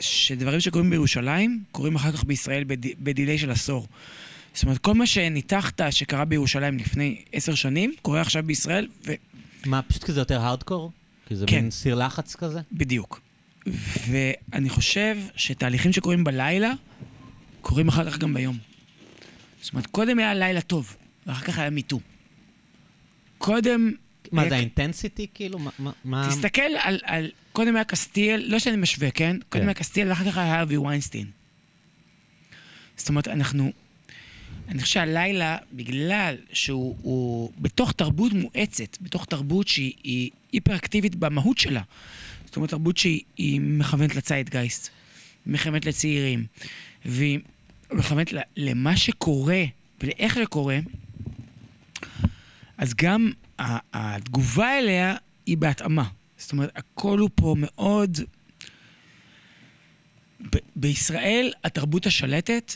שדברים שקורים בירושלים, קורים אחר כך בישראל בד... בדיליי של עשור. זאת אומרת, כל מה שניתחת שקרה בירושלים לפני עשר שנים, קורה עכשיו בישראל, מה, פשוט כזה יותר הארדקור? כי זה כן. מין סיר לחץ כזה? ובדיוק. ואני חושב שתהליכים שקורים בלילה, קורים אחר כך גם ביום. זאת אומרת, קודם היה לילה טוב, ואחר כך היה מיטו. קודם... מה, היה- זה האינטנסיטי, כאילו? מה-. תסתכל על, על... קודם היה קסטיאל, לא שאני משווה, כן? קודם כן. היה קסטיאל, ואחר כך היה הארווי ויינסטין. זאת אומרת, אנחנו... אני חושב שהלילה, בגלל שהוא הוא בתוך תרבות מואצת, בתוך תרבות שהיא היא היפראקטיבית במהות שלה, זאת אומרת, תרבות שהיא היא מכוונת לציידגייסט, מכוונת לצעירים, והיא מכוונת ל- למה שקורה ולאיך שקורה, אז גם התגובה אליה היא בהתאמה. זאת אומרת, הכל הוא פה מאוד... ב- בישראל התרבות השלטת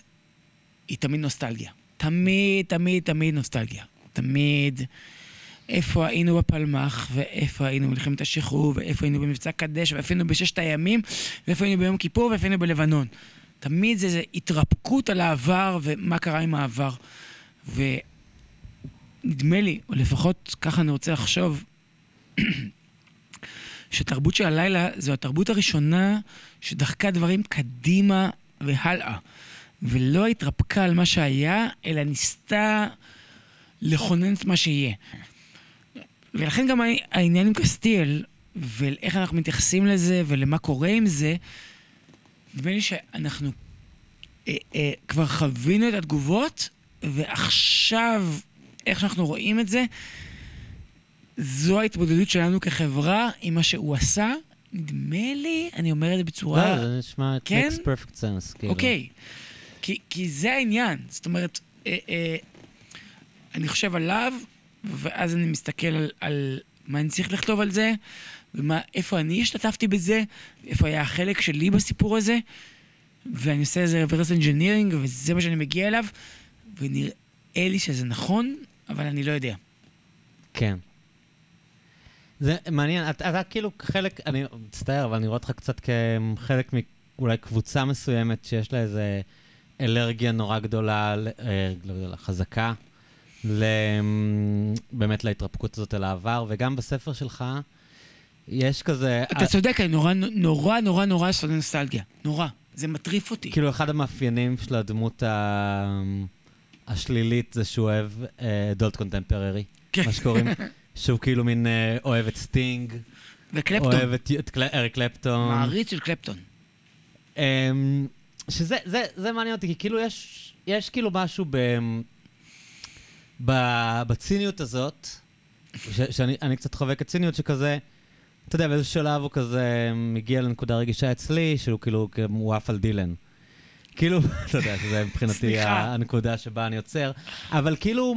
היא תמיד נוסטלגיה. תמיד, תמיד, תמיד נוסטלגיה. תמיד איפה היינו בפלמ"ח, ואיפה היינו במלחמת השחרור, ואיפה היינו במבצע קדש, ואיפה היינו בששת הימים, ואיפה היינו ביום כיפור, ואיפה היינו בלבנון. תמיד זה, זה התרפקות על העבר ומה קרה עם העבר. ונדמה לי, או לפחות ככה אני רוצה לחשוב, [clears throat] שתרבות של הלילה זו התרבות הראשונה שדחקה דברים קדימה והלאה, ולא התרפקה על מה שהיה, אלא ניסתה לכונן את מה שיהיה. ולכן גם העניין עם קסטיאל, ואיך אנחנו מתייחסים לזה, ולמה קורה עם זה, נדמה לי שאנחנו אה, אה, כבר חווינו את התגובות, ועכשיו, איך שאנחנו רואים את זה, זו ההתמודדות שלנו כחברה עם מה שהוא עשה. נדמה לי, אני אומר את זה בצורה... לא, זה נשמע, it כן? makes perfect sense, כאילו. אוקיי. כי, כי זה העניין. זאת אומרת, אה, אה, אני חושב עליו, ואז אני מסתכל על, על מה אני צריך לכתוב על זה, ואיפה אני השתתפתי בזה, איפה היה החלק שלי בסיפור הזה, ואני עושה איזה reverse engineering, וזה מה שאני מגיע אליו, ונראה לי שזה נכון, אבל אני לא יודע. כן. זה מעניין, אתה, אתה כאילו חלק, אני מצטער, אבל אני רואה אותך קצת כחלק מאולי קבוצה מסוימת שיש לה איזה אלרגיה נורא גדולה, אה, לא גדולה, חזקה, באמת להתרפקות הזאת אל העבר, וגם בספר שלך יש כזה... אתה צודק, אני נורא נורא נורא נורא שונא נוסטלגיה. נורא. זה מטריף אותי. כאילו, אחד המאפיינים של הדמות השלילית זה שהוא אוהב adult contemporary. כן. מה שקוראים, שהוא כאילו מין אה, אוהב את סטינג. וקלפטון. אוהב את אריק קלפטון. מעריץ של קלפטון. אמ, שזה זה, זה מעניין אותי, כי כאילו יש, יש כאילו משהו ב, ב, בציניות הזאת, שאני קצת חובק את ציניות שכזה, אתה יודע, באיזה שלב הוא כזה מגיע לנקודה רגישה אצלי, שהוא כאילו, הוא עף על דילן. כאילו, [laughs] אתה יודע, שזה מבחינתי הנקודה שבה אני עוצר, אבל כאילו,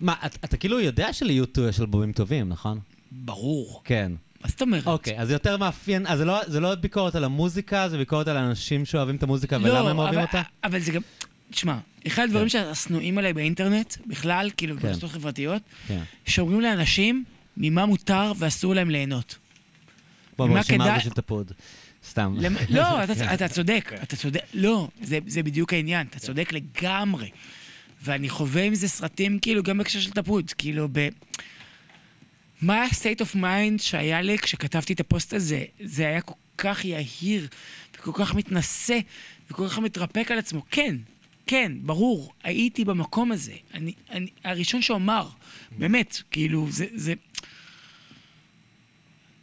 מה, אתה, אתה כאילו יודע שליוטו יש אלבומים טובים, נכון? ברור. כן. מה זאת אומרת? אוקיי, אז זה יותר מאפיין, אז זה לא, זה לא ביקורת על המוזיקה, זה ביקורת על האנשים שאוהבים את המוזיקה לא, ולמה הם אוהבים אבל, אותה? אבל זה גם, תשמע, אחד הדברים כן. שהשנואים עליי באינטרנט, בכלל, כאילו, כן. ברשתות חברתיות, כן. שאומרים לאנשים ממה מותר ואסור להם ליהנות. בוא, בוא, שמע בשביל תפוד. סתם. למ... לא, [laughs] אתה, אתה צודק, אתה צודק. לא, זה, זה בדיוק העניין, אתה צודק לגמרי. ואני חווה עם זה סרטים, כאילו, גם בהקשר של תפוד. כאילו, ב... מה ה-state of mind שהיה לי כשכתבתי את הפוסט הזה? זה היה כל כך יהיר, וכל כך מתנשא, וכל כך מתרפק על עצמו. כן, כן, ברור, הייתי במקום הזה. אני, אני הראשון שאומר, באמת, כאילו, זה... זה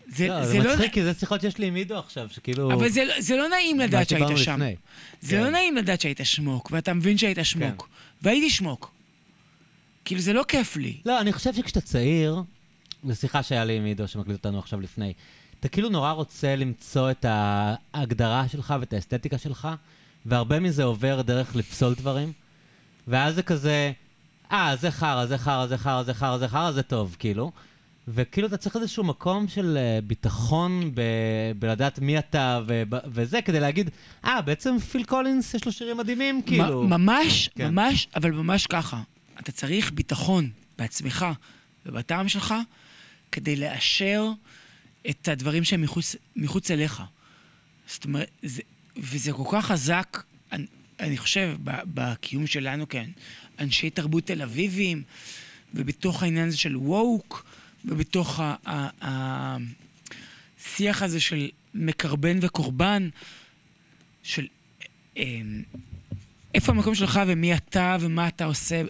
זה, לא, זה, זה לא מצחיק, כי זה שיחות שיש לי עם עידו עכשיו, שכאילו... אבל זה, זה לא נעים לדעת שהיית שם. לפני. זה לא כן. לא נעים לדעת שהיית שמוק, ואתה מבין שהיית שמוק. כן. והייתי שמוק. כאילו, זה לא כיף לי. לא, אני חושב שכשאתה צעיר, זו שיחה שהיה לי עם עידו שמקליט אותנו עכשיו לפני, אתה כאילו נורא רוצה למצוא את ההגדרה שלך ואת האסתטיקה שלך, והרבה מזה עובר דרך לפסול דברים, ואז זה כזה, אה, זה חרא, זה חרא, זה חרא, זה חרא, זה חרא, זה טוב, כאילו. וכאילו אתה צריך איזשהו מקום של uh, ביטחון ב- בלדעת מי אתה ו- וזה, כדי להגיד, אה, בעצם פיל קולינס יש לו שירים מדהימים, כאילו. ממש, כן. ממש, אבל ממש ככה. אתה צריך ביטחון בעצמך ובטעם שלך כדי לאשר את הדברים שהם מחוץ, מחוץ אליך. זאת אומרת, זה, וזה כל כך חזק, אני, אני חושב, בקיום שלנו כאנשי תרבות תל אביבים, ובתוך העניין הזה של ווק, ובתוך השיח הזה של מקרבן וקורבן, של אמ, איפה המקום שלך ומי אתה ומה אתה עושה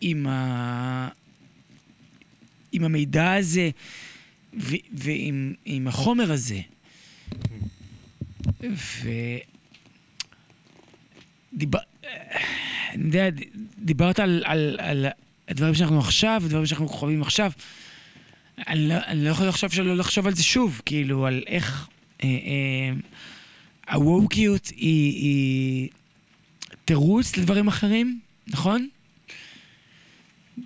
עם, ה... עם המידע הזה ו... ועם החומר הזה. ו... דיבר... יודע, דיברת על, על, על הדברים שאנחנו עכשיו, הדברים שאנחנו חווים עכשיו. אני לא, אני לא יכול לחשוב שלא לחשוב על זה שוב, כאילו, על איך אה, אה, הווקיות היא, היא תירוץ לדברים אחרים, נכון?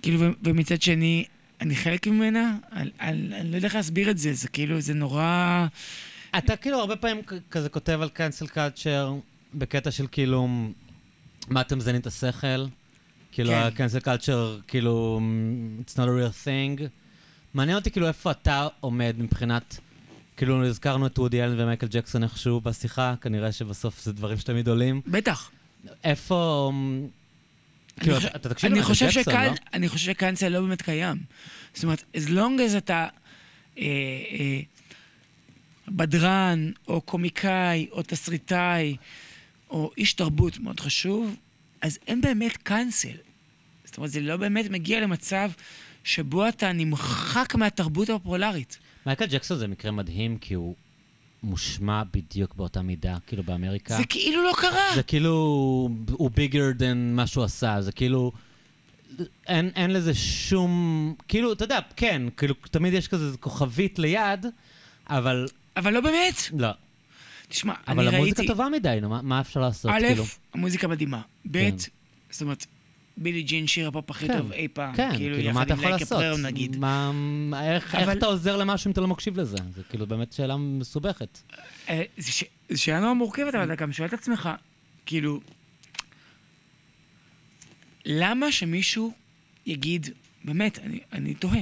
כאילו, ומצד שני, אני חלק ממנה, אני, אני, אני לא יודע איך להסביר את זה, זה כאילו, זה נורא... אתה כאילו הרבה פעמים כזה כותב על קאנסל קלצ'ר, בקטע של כאילו, מה אתם מזיינים את השכל? כאילו, הקאנסל קלצ'ר, כאילו, it's not a real thing. מעניין אותי כאילו איפה אתה עומד מבחינת... כאילו, הזכרנו את וודי אלן ומייקל ג'קסון איכשהו בשיחה, כנראה שבסוף זה דברים שתמיד עולים. בטח. איפה... כאילו, אתה תקשיב למייקל ג'קסון, לא? אני חושב שכאן זה לא באמת קיים. זאת אומרת, as long as אתה אה, אה, בדרן, או קומיקאי, או תסריטאי, או איש תרבות מאוד חשוב, אז אין באמת קאנסל. זאת אומרת, זה לא באמת מגיע למצב שבו אתה נמחק מהתרבות הפופולרית. מייקל ג'קסון זה מקרה מדהים, כי הוא מושמע בדיוק באותה מידה, כאילו באמריקה. זה כאילו לא קרה. זה כאילו, הוא ביגר דן מה שהוא עשה, זה כאילו... אין, אין לזה שום... כאילו, אתה יודע, כן, כאילו, תמיד יש כזה כוכבית ליד, אבל... אבל לא באמת. לא. תשמע, אני ראיתי... אבל המוזיקה טובה מדי, נו, מה, מה אפשר לעשות? א', כאילו? המוזיקה מדהימה. ב', כן. זאת אומרת, בילי ג'ין שיר הפופ הכי כן, טוב אי פעם. כן, כאילו, כאילו, מה אתה יכול לעשות? פראו נגיד. מה, איך, איך אבל- אתה עוזר למשהו אם אתה לא מקשיב לזה? זה כאילו באמת שאלה מסובכת. אה, זו ש- שאלה נורא מורכבת, אבל אתה גם שואל את עצמך, כאילו, למה שמישהו יגיד, באמת, אני, אני תוהה,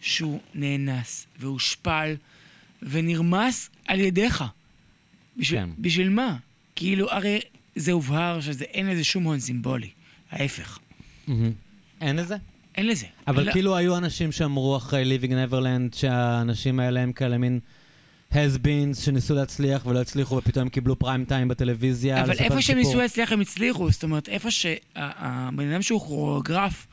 שהוא נאנס והושפל ונרמס על ידיך? בשביל, כן. בשביל מה? כאילו, הרי זה הובהר שאין לזה שום הון סימבולי. ההפך. מהמם. אין לזה? אין לזה. אבל לא- כאילו היו אנשים שאמרו אחרי Living Neverland שהאנשים האלה הם כאלה מין has beens שניסו להצליח ולא הצליחו ופתאום הם קיבלו פריים טיים בטלוויזיה. אבל איפה שהם. ניסו להצליח הם הצליחו, זאת אומרת, איפה שהבן אדם שהוא כוריאוגרף,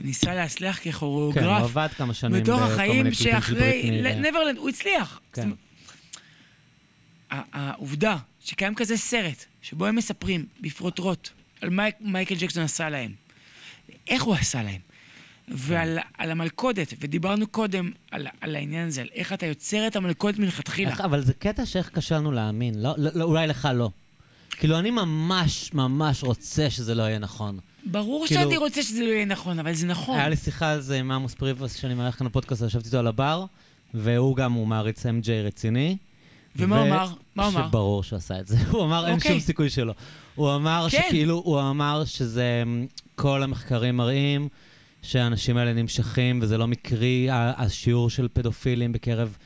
וניסה להצליח כן, הוא ככוריאוגרף, עבד כמה שנים בתוך החיים שאחרי נברלנד, הוא הצליח. כן. העובדה שקיים כזה סרט, שבו הם מספרים בפרוטרוט על מה מייקל ג'קסון עשה להם, איך הוא עשה להם, ועל על המלכודת, ודיברנו קודם על, על העניין הזה, על איך אתה יוצר את המלכודת מלכתחילה. אבל זה קטע שאיך קשה לנו להאמין, לא, לא, לא, אולי לך לא. כאילו, אני ממש ממש רוצה שזה לא יהיה נכון. ברור כאילו- שאני רוצה שזה לא יהיה נכון, אבל זה נכון. היה לי שיחה על זה עם עמוס פריבוס, שאני מארח כאן בפודקאסט, ישבתי איתו על הבר, והוא גם, הוא מעריץ MJ רציני. ומה הוא אמר? מה הוא אמר? שברור שהוא עשה את זה. [laughs] הוא אמר, אין אוקיי. שום סיכוי שלא. הוא אמר כן. שכאילו, הוא אמר שזה, אמ, כל המחקרים מראים שהאנשים האלה נמשכים, וזה לא מקרי, השיעור של פדופילים בקרב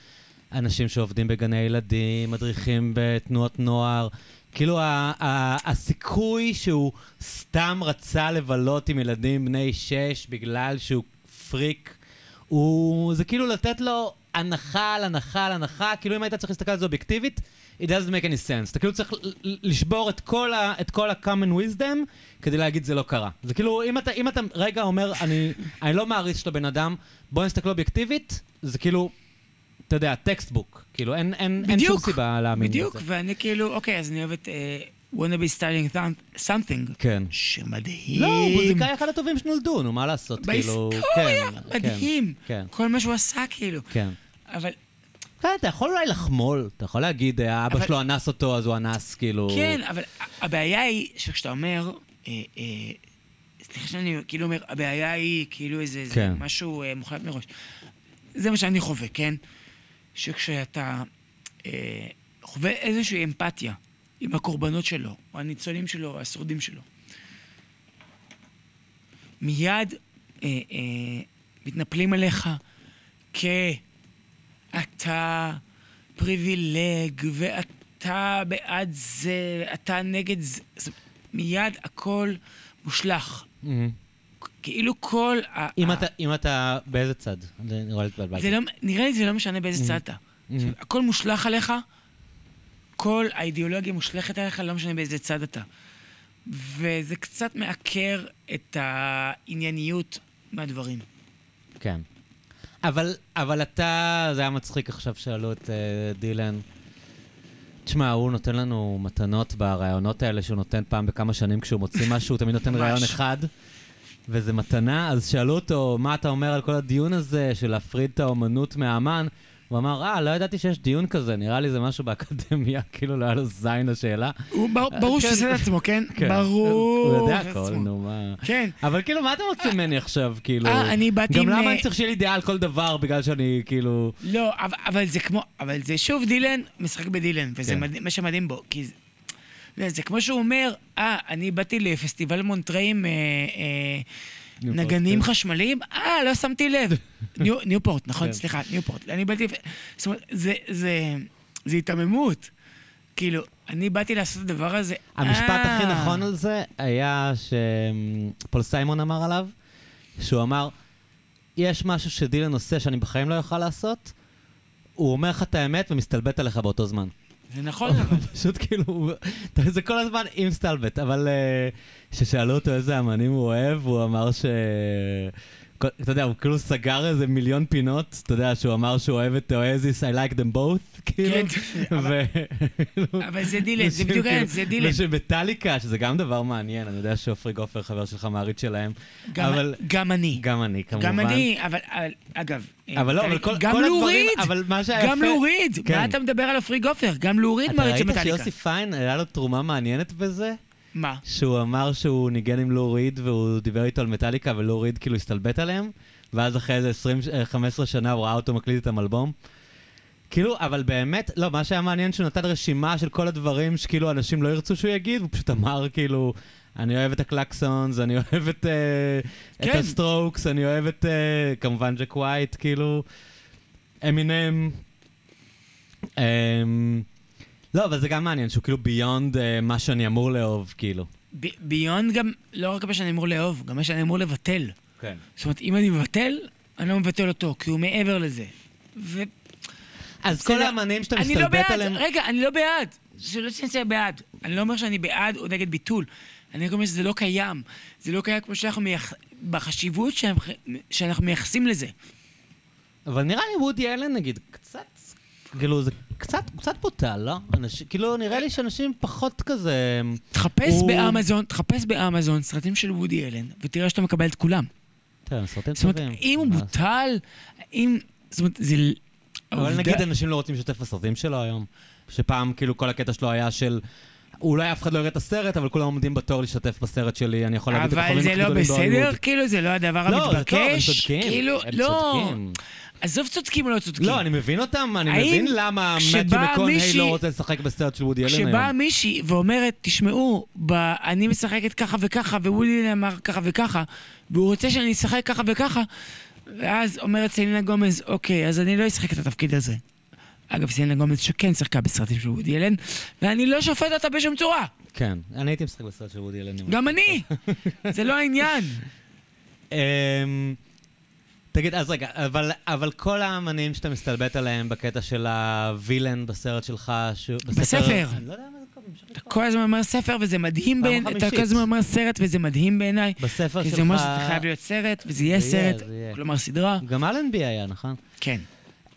אנשים שעובדים בגני ילדים, מדריכים בתנועות נוער. כאילו, הסיכוי שהוא סתם רצה לבלות עם ילדים בני שש בגלל שהוא פריק, הוא... זה כאילו לתת לו הנחה על הנחה על הנחה, כאילו אם היית צריך להסתכל על זה אובייקטיבית, it doesn't make any sense. אתה כאילו צריך לשבור את כל ה- את כל ה-common wisdom כדי להגיד זה לא קרה. זה כאילו, אם אתה, אם אתה רגע אומר, אני, אני לא מעריץ של הבן אדם, בוא נסתכל אובייקטיבית, זה כאילו, אתה יודע, textbook. כאילו, אין, אין, אין שום בדיוק, סיבה להאמין בדיוק, בזה. ואני כאילו, אוקיי, אז אני אוהב את אה, wanna be starting something, כן. שמדהים. לא, הוא מוזיקאי אחד הטובים שנולדו, נו, מה לעשות? כאילו, בהיסטוריה, כן, מדהים. כן, כל מה שהוא עשה, כאילו. כן. אבל כן, אתה יכול אולי לחמול, אתה יכול להגיד, אה, אבא אבל- שלו אנס אותו, אז הוא אנס, כאילו... כן, אבל הבעיה היא שכשאתה אומר, אה, אה, סליחה שאני כאילו אומר, הבעיה היא כאילו איזה איזה כן. משהו אה, מוחלט מראש. זה מה שאני חווה, כן? שכשאתה אה, חווה איזושהי אמפתיה עם הקורבנות שלו, או הניצולים שלו, או השורדים שלו, מיד אה, אה, מתנפלים עליך כאתה פריבילג, ואתה בעד זה, אתה נגד זה. אומרת, מיד הכל מושלך. מהמם. כאילו כל ה... אם ה- אתה, אם אתה, באיזה צד? זה נראה לי התבלבלתי. זה לא, נראה לי זה לא משנה באיזה צד אתה. מהמם. הכל מושלך עליך, כל האידיאולוגיה מושלכת עליך, לא משנה באיזה צד אתה. וזה קצת מעקר את הענייניות מהדברים. כן. אבל, אבל אתה, זה היה מצחיק עכשיו שאלו את uh, דילן. תשמע, הוא נותן לנו מתנות ברעיונות האלה שהוא נותן פעם בכמה שנים כשהוא מוציא [laughs] משהו, הוא תמיד נותן. רעיון אחד, וזה מתנה, אז שאלו אותו, מה אתה אומר על כל הדיון הזה של להפריד את האומנות מהאמן? הוא אמר, אה, לא ידעתי שיש דיון כזה, נראה לי זה משהו באקדמיה, [laughs] כאילו לא היה לו זין לשאלה. ברור כן. שהוא עושה את עצמו, כן? [laughs] כן. ברור. הוא יודע הכל. נו, מה... כן. אבל כאילו, מה אתה רוצה ממני עכשיו, כאילו? אה, אני באתי גם עם, למה אה, אני צריך שיהיה לי דעה על כל דבר, בגלל שאני, כאילו... לא, אבל, זה כמו, אבל זה שוב דילן משחק בדילן, וזה כן. מה שמדהים בו, כי זה, זה, כמו שהוא אומר, אה, אני באתי לפסטיבל מונטרי עם אה, אה, נגנים כן. חשמליים, אה, לא שמתי לב. [laughs] ניו, ניופורט, נכון? כן. סליחה, ניופורט. אני באתי, זאת אומרת, זה, זה, זה היתממות. כאילו, אני באתי לעשות את הדבר הזה, המשפט אה. הכי נכון על זה היה שפול סיימון אמר עליו, שהוא אמר, יש משהו שדילן עושה שאני בחיים לא אוכל לעשות, הוא אומר לך את האמת ומסתלבט עליך באותו זמן. זה נכון, אבל. פשוט כאילו, זה כל הזמן עם סטלבט, אבל אה, כששאלו אותו איזה אמנים הוא אוהב, הוא אמר ש... אתה יודע, הוא כאילו סגר איזה מיליון פינות, אתה יודע, שהוא אמר שהוא אוהב את אוהזיס, I like them both, [laughs] כאילו. כן, אבל- ו... אבל זה דילן, זה בדיוק העניין, כאילו- זה דילן. ושמטאליקה, שזה גם דבר מעניין, אני יודע שעופרי גופר, חבר שלך, מעריץ שלהם, גם- אבל... גם אני. גם אני, כמובן. גם אני, אבל, אגב, אבל לא, אבל כל הדברים, אבל מה שהיה יפה... גם להוריד. כן. מה אתה מדבר על עפרי גופר? גם להוריד אתה מעריצים ראית מטאליקה. שיוסי פיין, היה לו תרומה מעניינת בזה? מה? שהוא אמר שהוא ניגן עם לו ריד והוא דיבר איתו על מטאליקה ולו ריד כאילו הסתלבט עליהם, ואז אחרי איזה 20, אה, 15 שנה הוא ראה אותו מקליט איתם אלבום. כאילו, אבל באמת, לא, מה שהיה מעניין שהוא נתן רשימה של כל הדברים שכאילו אנשים לא ירצו שהוא יגיד, הוא פשוט אמר כאילו, אני אוהב את הקלקסונס, אני אוהב את, אה, את כן. הסטרוקס, אני אוהב את, אה, כמובן ג'ק ווייט, כאילו, אמינם. אמ, לא, אבל זה גם מעניין, שהוא כאילו ביונד מה שאני אמור לאהוב, כאילו. ביונד גם, לא רק מה שאני אמור לאהוב, גם מה שאני אמור לבטל. כן. זאת אומרת, אם אני מבטל, אני לא מבטל אותו, כי הוא מעבר לזה. ו... אז כל האמנים שאתה אני לא מסתלבט בעד, עליהם... רגע, אני לא בעד. שלא תנסה בעד. אני לא אומר שאני בעד או נגד ביטול. אני רק אומר שזה לא קיים. זה לא קיים כמו שאנחנו מייח... בחשיבות שאנחנו, שאנחנו מייחסים לזה. אבל נראה לי וודי אלן, נגיד, קצת, כאילו, זה קצת, קצת בוטל, לא? אנשים, כאילו, נראה לי שאנשים פחות כזה... תחפש הוא- באמזון, תחפש באמזון סרטים של וודי אלן, ותראה שאתה מקבל את כולם. תראה, סרטים זאת אומרת, טובים. אם הוא בוטל, אם... זאת אומרת, זה... אבל העובדה- נגיד אנשים לא רוצים לשתף בסרטים שלו היום. שפעם, כאילו, כל הקטע שלו היה של... אולי אף אחד לא יראה את הסרט, אבל כולם עומדים בתור להשתתף בסרט שלי, אני יכול להביא את אבל הכוכבים זה הכי לא גדולים בסדר? בהוליווד. כאילו, זה לא הדבר לא, זה טוב, הם המתבקש? צודקים. כאילו, הם לא. צודקים. עזוב צודקים או לא צודקים. לא, אני מבין אותם, אני מבין למה מתיו מקונהי לא רוצה לשחק בסרט של וודי אלן היום. כשבאה מישהי ואומרת, תשמעו, ב... אני משחקת ככה וככה, ווולי אלן אמר ככה וככה, והוא רוצה שאני אשחק ככה וככה, ואז אומרת סלינה גומז, אוקיי, אז אני לא אשחק את התפקיד הזה. אגב, סלינה גומז שכן שיחקה בסרטים של וודי אלן, ואני לא שופט אותה בשום צורה. כן, אני הייתי משחק בסרט של וודי אלן. גם אני! [laughs] זה לא העניין. אמ, תגיד, אז רגע, אבל, אבל כל האמנים שאתה מסתלבט עליהם בקטע של הווילן בסרט שלך, שהוא... בספר. אני לא יודע מה זה אתה. כל הזמן אומר ספר וזה מדהים בעיניי, אתה. כל הזמן אומר סרט וזה מדהים בעיניי, בספר כי שלך... זה אומר שזה חייב להיות סרט, וזה יהיה סרט, יהיה. כלומר סדרה. גם אלנבי היה, נכון? כן.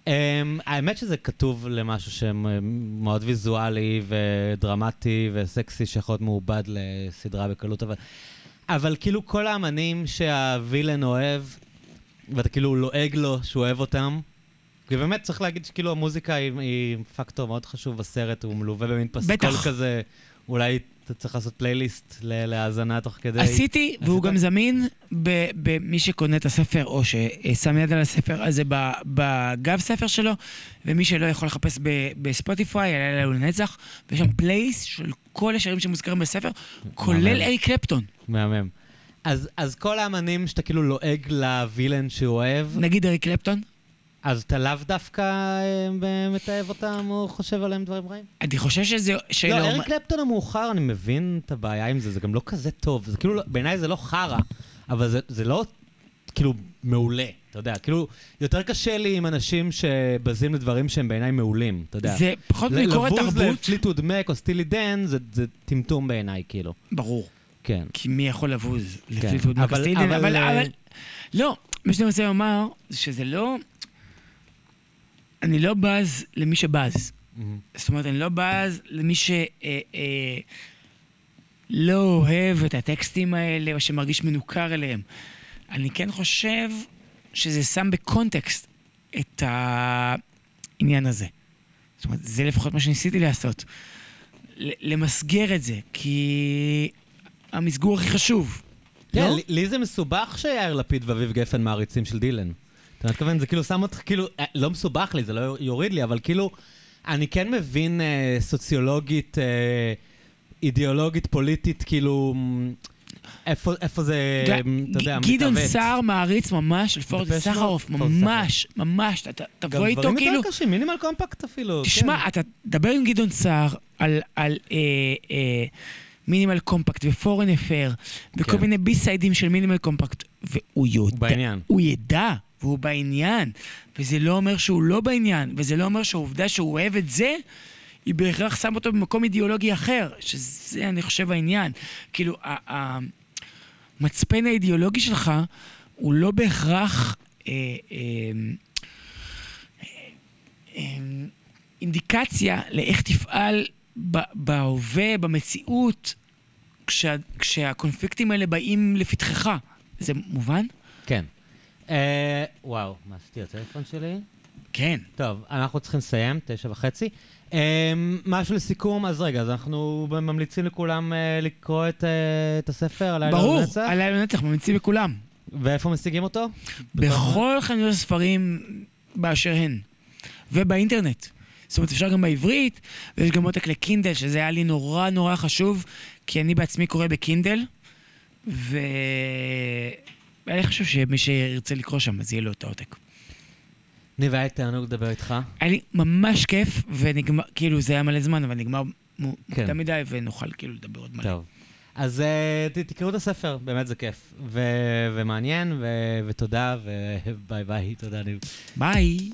Um, האמת שזה כתוב למשהו שמאוד ויזואלי ודרמטי וסקסי שיכול להיות מעובד לסדרה בקלות, אבל, אבל כאילו כל האמנים שהווילן אוהב, ואתה כאילו לועג לו שהוא אוהב אותם, ובאמת צריך להגיד שכאילו המוזיקה היא, היא פקטור מאוד חשוב בסרט, הוא מלווה במין פסקול בטח. כזה, אולי אתה צריך לעשות פלייליסט להאזנה תוך כדי. עשיתי, והוא? גם זמין במי שקונה את הספר, או ששם יד על הספר הזה ב- בגב ספר שלו, ומי שלא יכול לחפש בספוטיפיי, יעלה לו לנצח, ויש שם פלייליסט של כל השירים שמוזכרים בספר, כולל. אריק קלפטון. מהמם. אז, אז כל האמנים שאתה כאילו לועג לווילן שהוא אוהב, נגיד אריק קלפטון, אז אתה לאו דווקא אה, מתעב אותם או חושב עליהם דברים רעים? אני חושב שזה... לא, שלא- אריק קלפטון המאוחר, אני מבין את הבעיה עם זה, זה גם לא כזה טוב. זה כאילו, לא- בעיניי זה לא חרא, אבל זה, זה לא כאילו מעולה, אתה יודע. כאילו, יותר קשה לי עם אנשים שבזים לדברים שהם בעיניי מעולים, אתה יודע. זה פחות ל- ביקורת לבוז תרבות. לפליטווד מק או סטילי דן, זה, זה טמטום בעיניי, כאילו. ברור. כן. כי מי יכול לבוז לפליטות אבל- מקסטילדן, אבל, אבל... אה, אבל... לא, מה שאני רוצה לומר, זה שזה לא... אני לא בז למי שבז. זאת אומרת, אני לא בז למי ש... אה, אה, לא אוהב את הטקסטים האלה, או שמרגיש מנוכר אליהם. אני כן חושב שזה שם בקונטקסט את העניין הזה. זאת אומרת, זה לפחות מה שניסיתי לעשות. למסגר את זה, כי המסגור הכי חשוב. כן, לא? לי זה מסובך שיאיר לפיד ואביב גפן מעריצים של דילן. אתה מתכוון, זה כאילו שם אותך, כאילו, אה, לא מסובך לי, זה לא יוריד לי, אבל כאילו, אני כן מבין אה, סוציולוגית, אה, אידיאולוגית, פוליטית, כאילו, איפה, איפה זה, אתה יודע, מ, אתה יודע, גדעון מתעוות. סער מעריץ ממש של דפש סחרוף, מוד, פורט ממש, ממש, אתה- גם תבוא איתו דברים כאילו... יותר קשים, מינימל קומפקט אפילו. תשמע, כן. אתה תדבר עם גדעון סער על, על אה, אה, מינימל קומפקט ופורן אפר, וכל כן. מיני בי סיידים של מינימל קומפקט, והוא יודע. הוא ידע, והוא בעניין, וזה לא אומר שהוא לא בעניין, וזה לא אומר שהעובדה שהוא אוהב את זה, היא בהכרח שם אותו במקום אידיאולוגי אחר, שזה, אני חושב, העניין. כאילו, המצפן האידיאולוגי שלך הוא לא בהכרח... אה, אה, אה, אינדיקציה לאיך תפעל בהווה, במציאות, כשה, כשהקונפליקטים האלה באים לפתחך. זה מובן? כן. אה, וואו, מה עשיתי לטלפון שלי? כן. טוב, אנחנו צריכים לסיים, תשע וחצי. אמ, משהו לסיכום, אז רגע, אז אנחנו ממליצים לכולם אה, לקרוא את, אה, את הספר, הלילה ברור, לנצח, הלילה לנצח, ממליצים לכולם. ואיפה משיגים אותו? בכל חנויות הספרים באשר הן. ובאינטרנט. זאת אומרת, אפשר גם בעברית, ויש גם עותק לקינדל, שזה היה לי נורא נורא חשוב, כי אני בעצמי קורא בקינדל, ו... אני חושב שמי שירצה לקרוא שם, אז יהיה לו את העותק. ניב, היה תענוג לדבר איתך. היה לי ממש כיף, ונגמר, כאילו, זה היה מלא זמן, אבל נגמר כן. מוקדם מדי, ונוכל כאילו לדבר עוד מלא. טוב. אז אה, תקראו את הספר, באמת זה כיף. ומעניין, ותודה, וביי [laughs] ביי, תודה ניב. ביי.